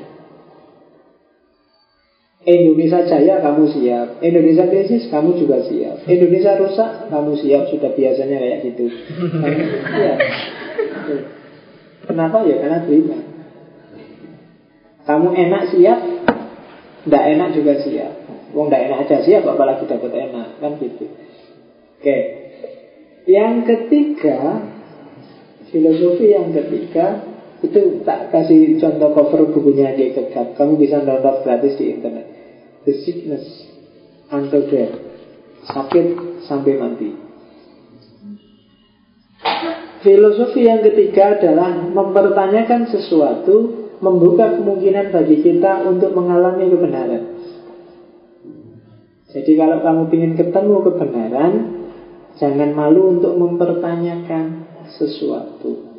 Indonesia jaya, kamu siap. Indonesia krisis, kamu juga siap. Indonesia rusak, kamu siap. Sudah biasanya kayak gitu. [LAUGHS] Kenapa ya? Karena beriman. Kamu enak siap, tidak enak juga siap. Wong tidak enak aja siap, apalagi dapat enak, kan gitu. Oke. Yang ketiga, filosofi yang ketiga itu tak kasih contoh cover bukunya di Kegap. Kamu bisa download gratis di internet. The sickness until death. Sakit sampai mati. Filosofi yang ketiga adalah mempertanyakan sesuatu, membuka kemungkinan bagi kita untuk mengalami kebenaran. Jadi kalau kamu ingin ketemu kebenaran, jangan malu untuk mempertanyakan sesuatu.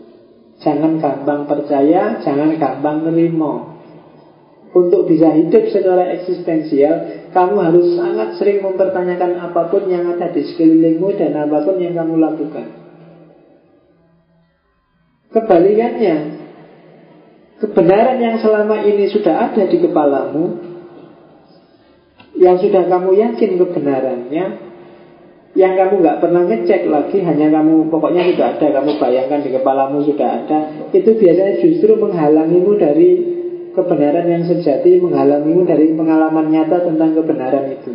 Jangan gampang percaya, jangan gampang nerimo. Untuk bisa hidup secara eksistensial, kamu harus sangat sering mempertanyakan apa pun yang ada di sekelilingmu dan apa pun yang kamu lakukan. Kebalikannya, kebenaran yang selama ini sudah ada di kepalamu, yang sudah kamu yakin kebenarannya, yang kamu nggak pernah ngecek lagi hanya kamu pokoknya sudah ada kamu bayangkan di kepalamu sudah ada itu biasanya justru menghalangimu dari kebenaran yang sejati menghalangimu dari pengalaman nyata tentang kebenaran itu.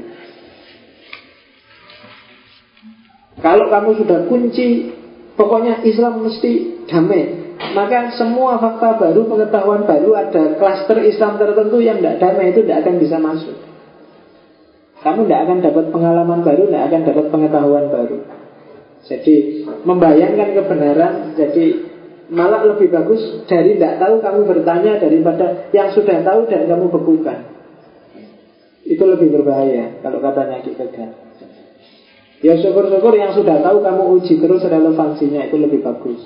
Kalau kamu sudah kunci pokoknya Islam mesti damai. Maka semua fakta baru pengetahuan baru ada klaster Islam tertentu yang tidak damai itu tidak akan bisa masuk kamu tidak akan dapat pengalaman baru, tidak akan dapat pengetahuan baru. Jadi membayangkan kebenaran, jadi malah lebih bagus dari tidak tahu kamu bertanya daripada yang sudah tahu dan kamu bekukan. Itu lebih berbahaya kalau katanya kita. Ya syukur-syukur yang sudah tahu kamu uji terus relevansinya itu lebih bagus.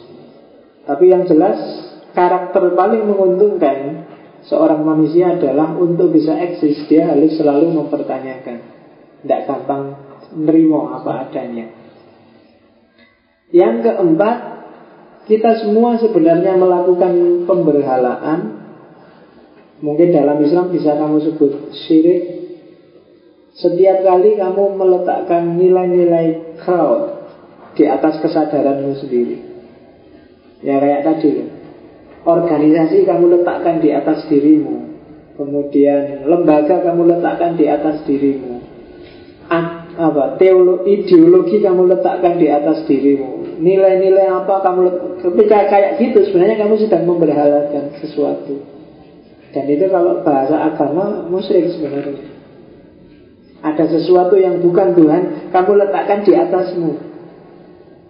Tapi yang jelas karakter paling menguntungkan seorang manusia adalah untuk bisa eksis dia harus selalu mempertanyakan. Tidak gampang nerimo apa adanya. Yang keempat kita semua sebenarnya melakukan pemberhalaan. Mungkin dalam Islam bisa kamu sebut syirik. Setiap kali kamu meletakkan nilai-nilai crowd di atas kesadaranmu sendiri. Ya kayak tadi organisasi kamu letakkan di atas dirimu. Kemudian lembaga kamu letakkan di atas dirimu. Apa teologi ideologi kamu letakkan di atas dirimu. Nilai-nilai apa kamu ketika kayak gitu sebenarnya kamu sedang memberhalakan sesuatu. Dan itu kalau bahasa agama musyrik sebenarnya. Ada sesuatu yang bukan Tuhan kamu letakkan di atasmu.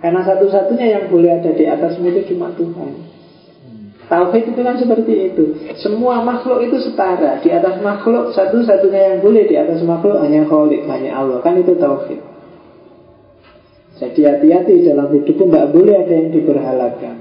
Karena satu-satunya yang boleh ada di atasmu itu cuma Tuhan Tauhid itu kan seperti itu. Semua makhluk itu setara. Di atas makhluk satu-satunya yang boleh Di atas makhluk hanya Kholik, hanya Allah. Kan itu Tauhid. Jadi hati-hati dalam hidup Tidak boleh ada yang diberhalakan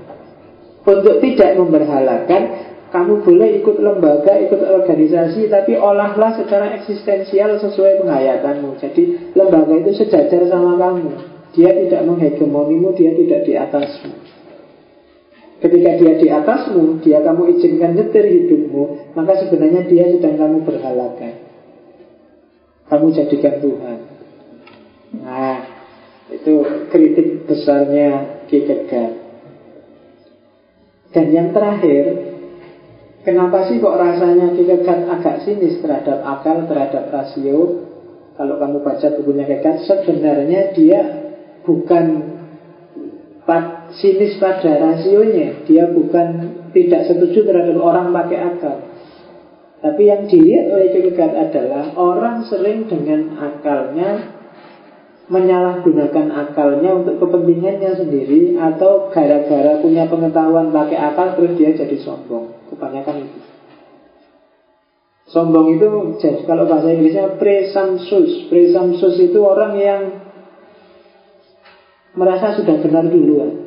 Untuk tidak memberhalakan Kamu boleh ikut lembaga, ikut organisasi Tapi olahlah secara eksistensial Sesuai penghayatanmu Jadi lembaga itu sejajar sama kamu. Dia tidak menghegemonimu Dia tidak di atasmu Ketika dia di atasmu, dia kamu izinkan nyetir hidupmu, maka sebenarnya dia sedang kamu berhalakan. Kamu jadikan Tuhan. Nah, itu kritik besarnya Kierkegaard. Dan yang terakhir, kenapa sih kok rasanya Kierkegaard agak sinis terhadap akal, terhadap rasio? Kalau kamu baca bukunya Kierkegaard, sebenarnya dia bukan sinis pada rasionya. Dia bukan tidak setuju terhadap orang pakai akal. Tapi yang dilihat oleh Kierkegaard adalah Orang sering dengan akalnya Menyalahgunakan akalnya untuk kepentingannya sendiri Atau gara-gara punya pengetahuan pakai akal Terus dia jadi sombong. Kebanyakan itu. Sombong itu jadi kalau bahasa Inggrisnya presumptuous. Presumptuous itu orang yang merasa sudah benar duluan.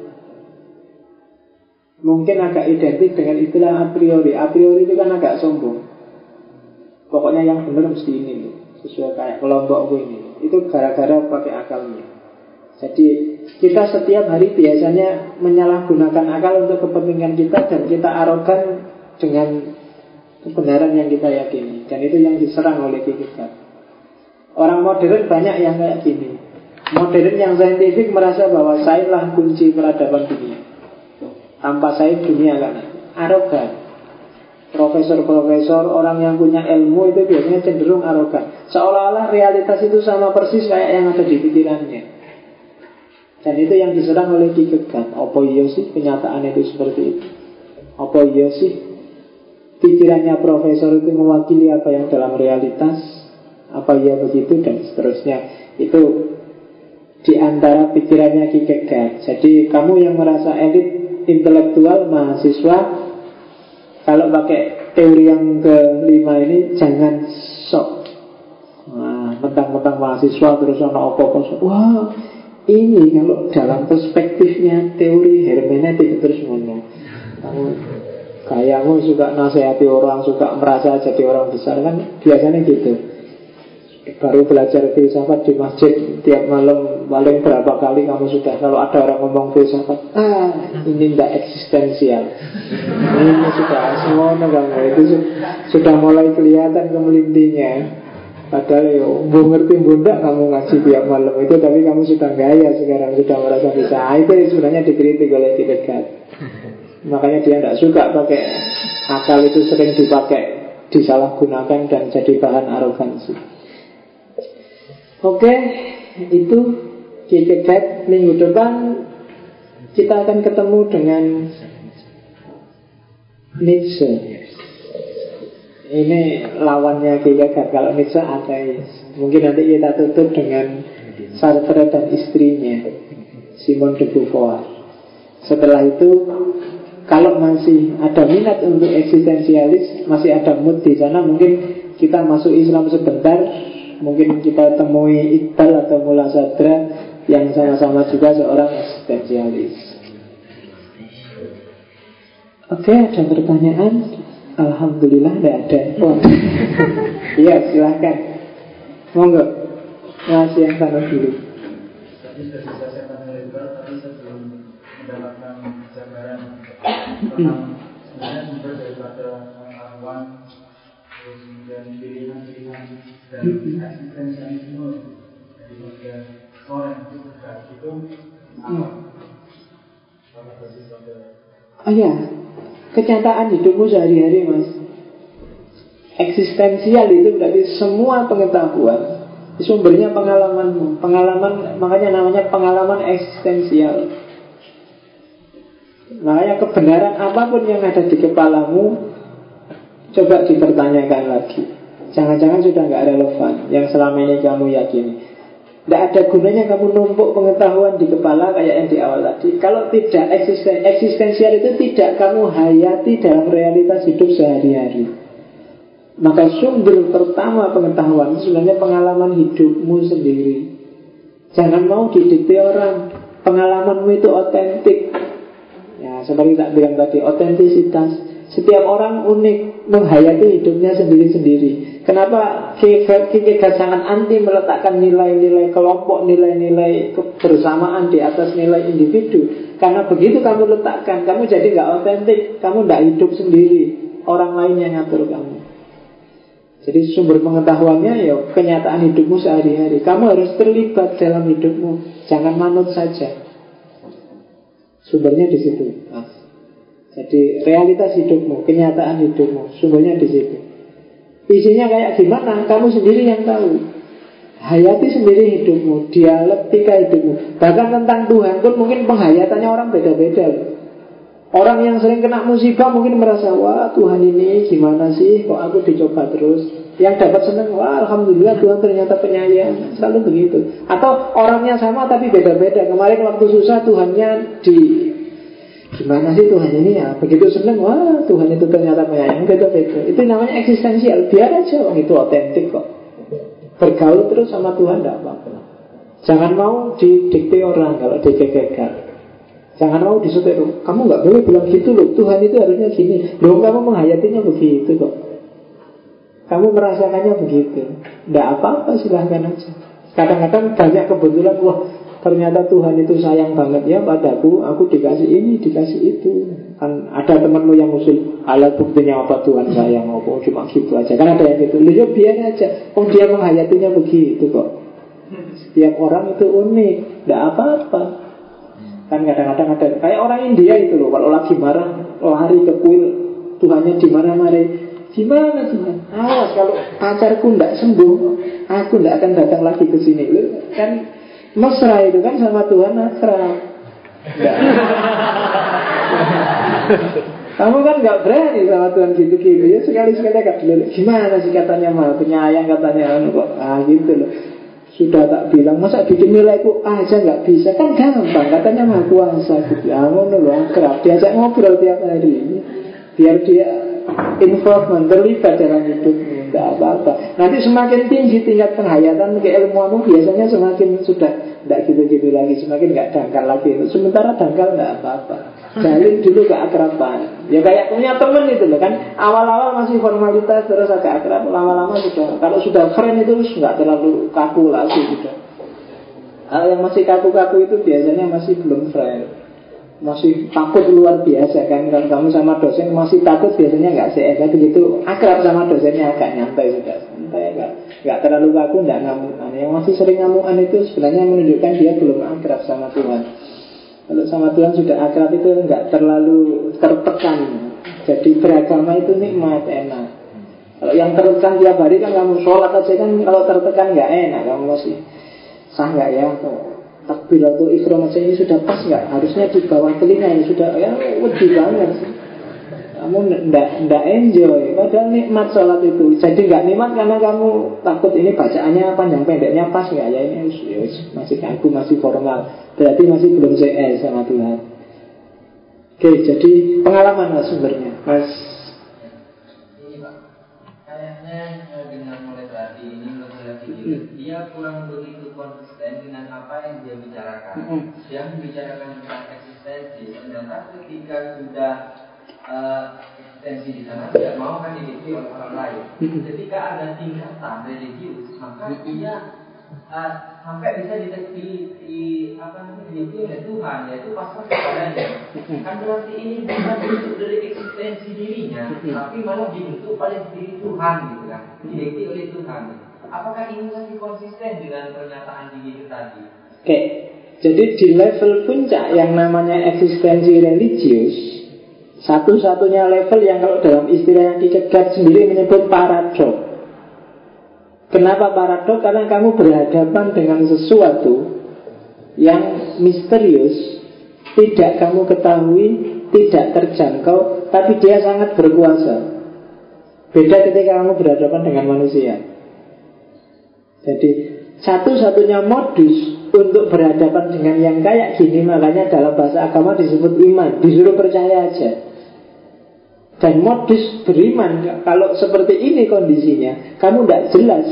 Mungkin agak identik dengan istilah a priori. A priori itu kan agak sombong. Pokoknya yang benar mesti ini sesuai kayak kelompok ini. Itu gara-gara pakai akalnya. Jadi kita setiap hari biasanya menyalahgunakan akal untuk kepentingan kita dan kita arogan dengan kebenaran yang kita yakini. Dan itu yang diserang oleh kita. Orang modern banyak yang kayak gini. Modern yang saintifik merasa bahwa saya lah kunci peradaban dunia. Tanpa saya dunia kan arogan. Profesor-profesor, orang yang punya ilmu itu biasanya cenderung arogan. Seolah-olah realitas itu sama persis kayak yang ada di pikirannya. Dan itu yang diserang oleh Kierkegaard. Apa iya sih kenyataan itu seperti itu? Apa iya sih pikirannya profesor itu mewakili apa yang dalam realitas? Apa iya begitu dan seterusnya? Itu di antara pikirannya Kierkegaard. Jadi kamu yang merasa elit intelektual mahasiswa kalau pakai teori yang kelima ini jangan sok nah, mentang mentang-mentang mahasiswa terus ono opo-opo. Wah, ini kalau dalam perspektifnya teori hermeneutik terus ngono. Kamu kayamu suka nasihati orang, suka merasa jadi orang besar kan biasanya gitu baru belajar filsafat di masjid tiap malam paling berapa kali kamu sudah kalau ada orang ngomong filsafat ah ini tidak eksistensial. [LAUGHS] Ini sudah semua kamu itu sudah mulai kelihatan kemelintinya. Padahal ya bu ngerti bunda kamu ngaji tiap malam itu tapi kamu sudah gaya sekarang sudah merasa bisa. Ah, itu sebenarnya dikritik oleh dekat makanya dia tidak suka pakai akal itu sering dipakai disalahgunakan dan jadi bahan arogansi Oke, itu Kierkegaard minggu depan kita akan ketemu dengan Nietzsche. Ini lawannya Kierkegaard. Kalau Nietzsche ateis. Mungkin nanti kita tutup dengan Sartre dan istrinya Simon de Beauvoir. Setelah itu kalau masih ada minat untuk eksistensialis, masih ada mood di sana, mungkin kita masuk Islam sebentar, Mungkin kita temui Iqbal atau Mula Sadra Yang sama-sama juga seorang eksistensialis. Oke, ada pertanyaan? Alhamdulillah tidak ada. Oh. [LAUGHS] Iya, silahkan. Monggo. Masih yang sana dulu. Tadi sudah bisa saya tapi saya belum mendapatkan gambaran tentang sebenarnya sumber daripada pengetahuan kemudian pilihan-pilihan dan eksistensialisme dari bagian orang itu itu. Apa? Oh ya, kenyataan hidupmu sehari-hari mas. Eksistensial itu berarti semua pengetahuan Sumbernya pengalamanmu. Pengalaman, makanya namanya pengalaman eksistensial. Makanya kebenaran apa pun yang ada di kepalamu Coba dipertanyakan lagi. Jangan-jangan sudah nggak relevan Yang selama ini kamu yakini. Tidak ada gunanya kamu numpuk pengetahuan di kepala Kayak yang di awal tadi. Kalau tidak eksisten, eksistensial itu tidak kamu hayati dalam realitas hidup sehari-hari. Maka sumber pertama pengetahuan Sebenarnya pengalaman hidupmu sendiri. Jangan mau didikte orang. Pengalamanmu itu otentik. Ya seperti tak bilang tadi Otentisitas setiap orang unik menghayati hidupnya sendiri-sendiri. Kenapa Kierkegaard sangat anti meletakkan nilai-nilai kelompok, nilai-nilai kebersamaan di atas nilai individu? Karena begitu kamu letakkan, kamu jadi nggak otentik, kamu nggak hidup sendiri. Orang lain yang ngatur kamu. Jadi sumber pengetahuannya ya kenyataan hidupmu sehari-hari. Kamu harus terlibat dalam hidupmu, jangan manut saja. Sumbernya di situ. Nah. Jadi realitas hidupmu, kenyataan hidupmu, sumbernya di situ. Isinya kayak gimana? Kamu sendiri yang tahu. Hayati sendiri hidupmu, dialektika hidupmu. Bahkan tentang Tuhan pun mungkin penghayatannya orang beda-beda Orang yang sering kena musibah mungkin merasa Wah Tuhan ini gimana sih Kok aku dicoba terus Yang dapat senang Wah Alhamdulillah Tuhan ternyata penyayang Selalu begitu Atau orangnya sama tapi beda-beda Kemarin waktu susah Tuhannya di Gimana sih Tuhan ini ya. Begitu seneng Wah Tuhan itu ternyata penyayang Beda-beda Itu namanya eksistensial. Biar aja orang itu otentik kok. Bergaul terus sama Tuhan Tidak apa-apa. Jangan mau didikte orang Kalau dikekekan Jangan mau disetir. Kamu nggak boleh bilang gitu loh. Tuhan itu harusnya gini. Loh kamu menghayatinya begitu kok. Kamu merasakannya begitu. Tidak apa-apa silahkan aja. Kadang-kadang banyak kebetulan Wah ternyata Tuhan itu sayang banget ya padaku, aku dikasih ini, dikasih itu. Kan ada temanmu yang usul, alat buktinya apa Tuhan sayang, apa cuma gitu aja. Kan ada yang gitu, lu ya biar aja. Oh dia menghayatinya begitu kok. Setiap orang itu unik, tidak apa-apa. Kan kadang-kadang ada kayak orang India itu loh, kalau lagi marah lari ke kuil, Tuhannya di mana mari Gimana Tuhan? Awas kalau pacarku tidak sembuh, aku tidak akan datang lagi ke sini. Kan Mesra itu kan sama Tuhan mesra. Kamu kan nggak berani sama Tuhan gitu-gitu ya sekali-sekali agak dulu. Gimana sih katanya mah penyayang katanya anu kok ah gitu loh. Sudah tak bilang masa bikin nilaiku aja nggak bisa kan gampang katanya mah kuasa gitu. Ah ngono loh akrab diajak ngobrol tiap hari biar dia involvement terlibat dalam hidupnya. Tidak apa-apa. Nanti semakin tinggi tingkat penghayatan keilmuanmu Biasanya semakin sudah Tidak gitu-gitu lagi Semakin nggak dangkal lagi. Sementara dangkal nggak apa-apa. Jalin dulu keakraban Ya kayak punya temen itu loh kan. Awal-awal masih formalitas Terus agak akrab Lama-lama sudah. Kalau sudah keren itu nggak terlalu kaku lagi sudah. Kalau yang masih kaku-kaku itu biasanya masih belum friend masih takut luar biasa kan. Kalau kamu sama dosen masih takut biasanya nggak sehat begitu akrab sama dosennya agak nyantai sudah santai nggak nggak terlalu kaku nggak ngamukan yang masih sering ngamukan itu sebenarnya menunjukkan dia belum akrab sama Tuhan. Kalau sama Tuhan sudah akrab itu nggak terlalu tertekan. Jadi beragama itu nikmat enak. Kalau yang tertekan tiap hari kan kamu sholat aja kan kalau tertekan nggak enak. Kamu masih sah nggak ya takbiratul ikhram aja ini sudah pas nggak? Harusnya di bawah telinga ini sudah ya wedi banget. Kamu ndak ndak enjoy, padahal nikmat sholat itu. Jadi nggak nikmat karena kamu takut ini bacaannya panjang pendeknya pas nggak ya ini ya, masih kaku masih formal. Berarti masih belum CS sama Tuhan. Oke, jadi pengalaman lah sumbernya, Mas.
Kayaknya eh, dengan mulai tadi ini mulai dia kurang begitu konsisten dengan apa yang dia bicarakan. Mm-hmm. Dia membicarakan tentang eksistensi, ternyata ketika sudah uh, eksistensi di sana tidak mau kan dimiliki oleh orang lain. Mm-hmm. Ketika ada tingkatan religius, maka mm-hmm. dia uh, sampai bisa di, di, apa namanya dimiliki oleh Tuhan, yaitu pasal kepadanya. Kan berarti ini bukan bentuk dari eksistensi dirinya, tapi malah dibentuk oleh diri Tuhan gitu kan, dimiliki oleh Tuhan. Apakah ini masih konsisten dengan pernyataan diri tadi?
Oke, jadi di level puncak yang namanya eksistensi religius, satu-satunya level yang kalau dalam istilah yang dikegat sendiri menyebut paradok. Kenapa paradok? Karena kamu berhadapan dengan sesuatu yang misterius, tidak kamu ketahui, tidak terjangkau, tapi dia sangat berkuasa. Beda ketika kamu berhadapan dengan manusia. Jadi satu-satunya modus untuk berhadapan dengan yang kayak gini makanya dalam bahasa agama disebut iman, disuruh percaya aja. Dan modus beriman kalau seperti ini kondisinya, kamu tidak jelas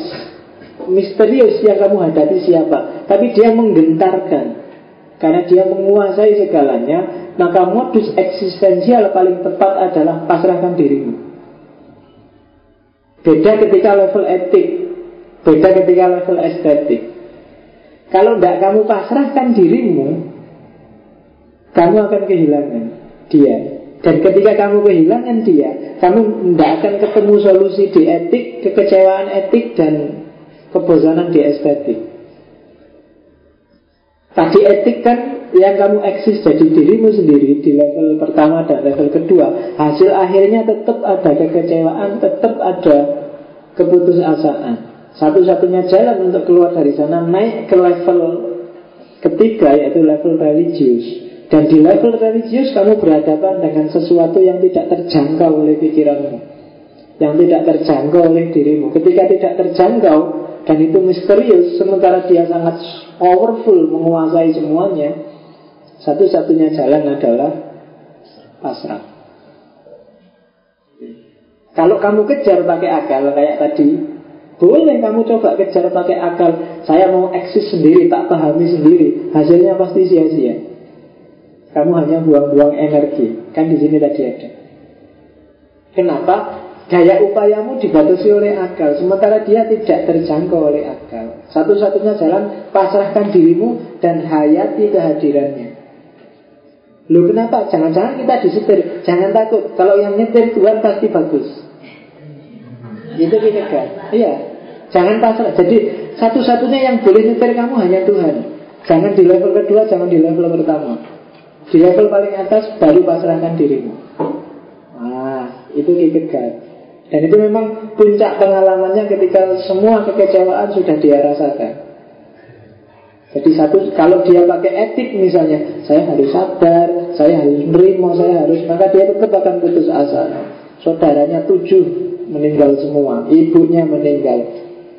misterius yang kamu hadapi siapa, tapi dia menggentarkan karena dia menguasai segalanya, maka modus eksistensial paling tepat adalah pasrahkan dirimu. Beda ketika level etik Beda ketika level estetik. Kalau tidak kamu pasrahkan dirimu, kamu akan kehilangan dia. Dan ketika kamu kehilangan dia, kamu tidak akan ketemu solusi di etik, kekecewaan etik, dan kebosanan di estetik. Tadi etik kan yang kamu eksis jadi dirimu sendiri di level pertama dan level kedua. Hasil akhirnya tetap ada kekecewaan, tetap ada keputusasaan. Satu-satunya jalan untuk keluar dari sana naik ke level ketiga yaitu level religius. Dan di level religius kamu berhadapan dengan sesuatu yang tidak terjangkau oleh pikiranmu. Yang tidak terjangkau oleh dirimu. Ketika tidak terjangkau dan itu misterius sementara dia sangat powerful menguasai semuanya, satu-satunya jalan adalah pasrah. Kalau kamu kejar pakai akal kayak tadi, boleh kamu coba kejar pakai akal. Saya mau eksis sendiri, tak pahami sendiri. Hasilnya pasti sia-sia. Kamu hanya buang-buang energi. Kan di sini tadi ada. Kenapa? Gaya upayamu dibatasi oleh akal. Sementara dia tidak terjangkau oleh akal. Satu-satunya jalan Pasrahkan dirimu dan hayati kehadirannya. Loh kenapa? Jangan-jangan kita disetir. Jangan takut. Kalau yang nyetir Tuhan pasti bagus itu kan? Iya. Jangan pasrah. Jadi satu-satunya yang boleh nyetir kamu hanya Tuhan. Jangan di level kedua, jangan di level pertama. Di level paling atas baru pasrahkan dirimu. Nah, itu kan? Dan itu memang puncak pengalamannya ketika semua kekecewaan sudah dia rasakan. Jadi satu kalau dia pakai etik misalnya, saya harus sabar, saya harus menerima, saya harus maka dia tetap akan putus asa. Saudaranya tujuh meninggal semua. Ibunya meninggal.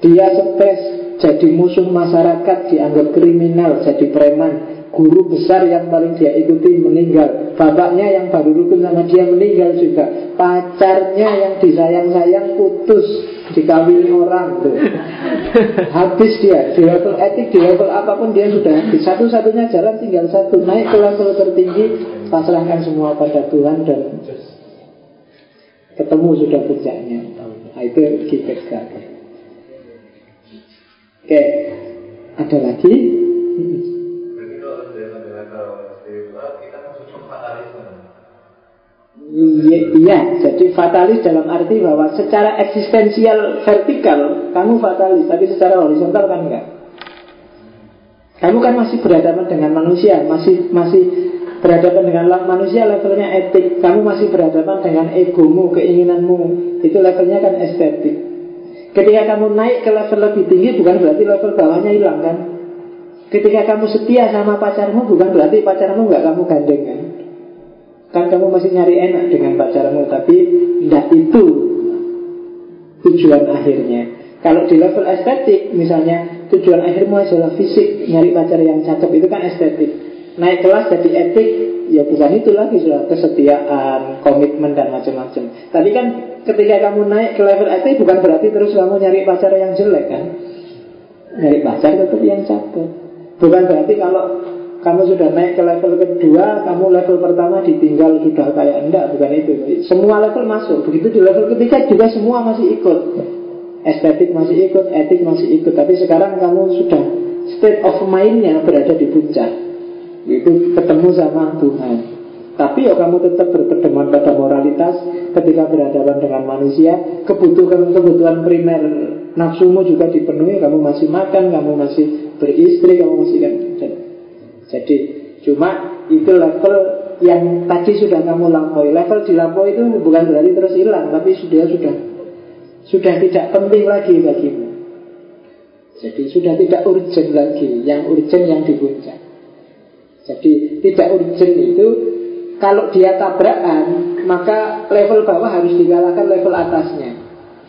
Dia stres jadi musuh masyarakat Dianggap kriminal, jadi preman. Guru besar yang paling dia ikuti meninggal. Bapaknya yang baru rukun sama dia meninggal juga. Pacarnya yang disayang-sayang putus dikawini orang tuh. Habis dia di level etik, di level apa pun dia sudah habis. Satu-satunya jalan tinggal satu, naik ke level tertinggi, pasrahkan semua pada Tuhan dan ketemu sudah puncaknya. Nah, itu kita Oke, ada lagi? Iya, iya, jadi fatalis dalam arti bahwa secara eksistensial vertikal kamu fatalis, tapi secara horizontal kan enggak. Kamu kan masih berhadapan dengan manusia, masih masih berhadapan dengan manusia levelnya etik, kamu masih berhadapan dengan egomu, keinginanmu, itu levelnya kan estetik. Ketika kamu naik ke level lebih tinggi bukan berarti level bawahnya hilang kan? Ketika kamu setia sama pacarmu bukan berarti pacarmu nggak kamu gandeng kan? Kan kamu masih nyari enak dengan pacarmu Tapi tidak itu tujuan akhirnya Kalau di level estetik misalnya Tujuan akhirmu adalah fisik Nyari pacar yang cakep itu kan estetik Naik kelas jadi etik Ya bukan itu lagi sudah kesetiaan Komitmen dan macam-macam Tadi kan ketika kamu naik ke level etik Bukan berarti terus kamu nyari pacar yang jelek kan Nyari pacar tetap yang cakep Bukan berarti kalau kamu sudah naik ke level kedua, kamu level pertama ditinggal sudah kayak enggak, bukan itu. Semua level masuk. Begitu di level ketiga juga semua masih ikut. Estetik masih ikut, etik masih ikut. Tapi sekarang kamu sudah state of mind-nya berada di puncak. Itu ketemu sama Tuhan. Tapi ya kamu tetap berpedoman pada moralitas ketika berhadapan dengan manusia, kebutuhan-kebutuhan primer nafsumu juga dipenuhi, kamu masih makan, kamu masih beristri, kamu masih kan jadi cuma itu level yang tadi sudah kamu lampaui. Level dilampaui itu bukan berarti terus hilang, tapi sudah sudah sudah tidak penting lagi bagimu. Jadi sudah tidak urgent lagi, yang urgent yang di puncak. Jadi tidak urgent itu kalau dia tabrakan, maka level bawah harus dikalahkan level atasnya.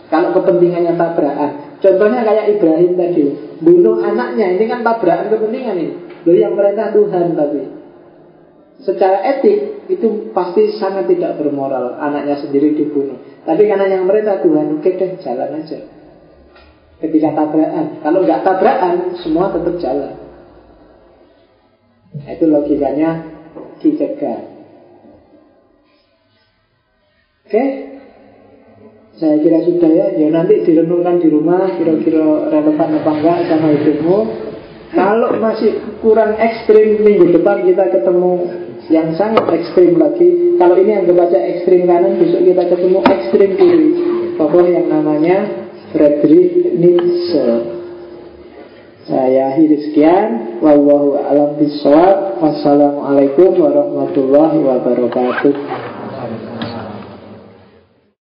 Kalau kepentingannya tabrakan. Contohnya kayak Ibrahim tadi, bunuh anaknya, ini kan tabrakan kepentingan ini. Loh yang mereka Tuhan tapi Secara etik itu pasti sangat tidak bermoral Anaknya sendiri dibunuh Tapi karena yang mereka Tuhan Oke deh jalan aja Ketika tabrakan Kalau nggak tabrakan semua tetap jalan Itu logikanya Dijaga Oke saya kira sudah ya, ya nanti direnungkan di rumah kira-kira relevan apa enggak sama hidupmu. Kalau masih kurang ekstrim minggu depan kita ketemu yang sangat ekstrim lagi. Kalau ini yang baca ekstrim kanan, besok kita ketemu ekstrim kiri. Tokoh yang namanya Friedrich Nietzsche. Saya akhiri sekian. Wallahu a'lam. Wassalamualaikum warahmatullahi wabarakatuh.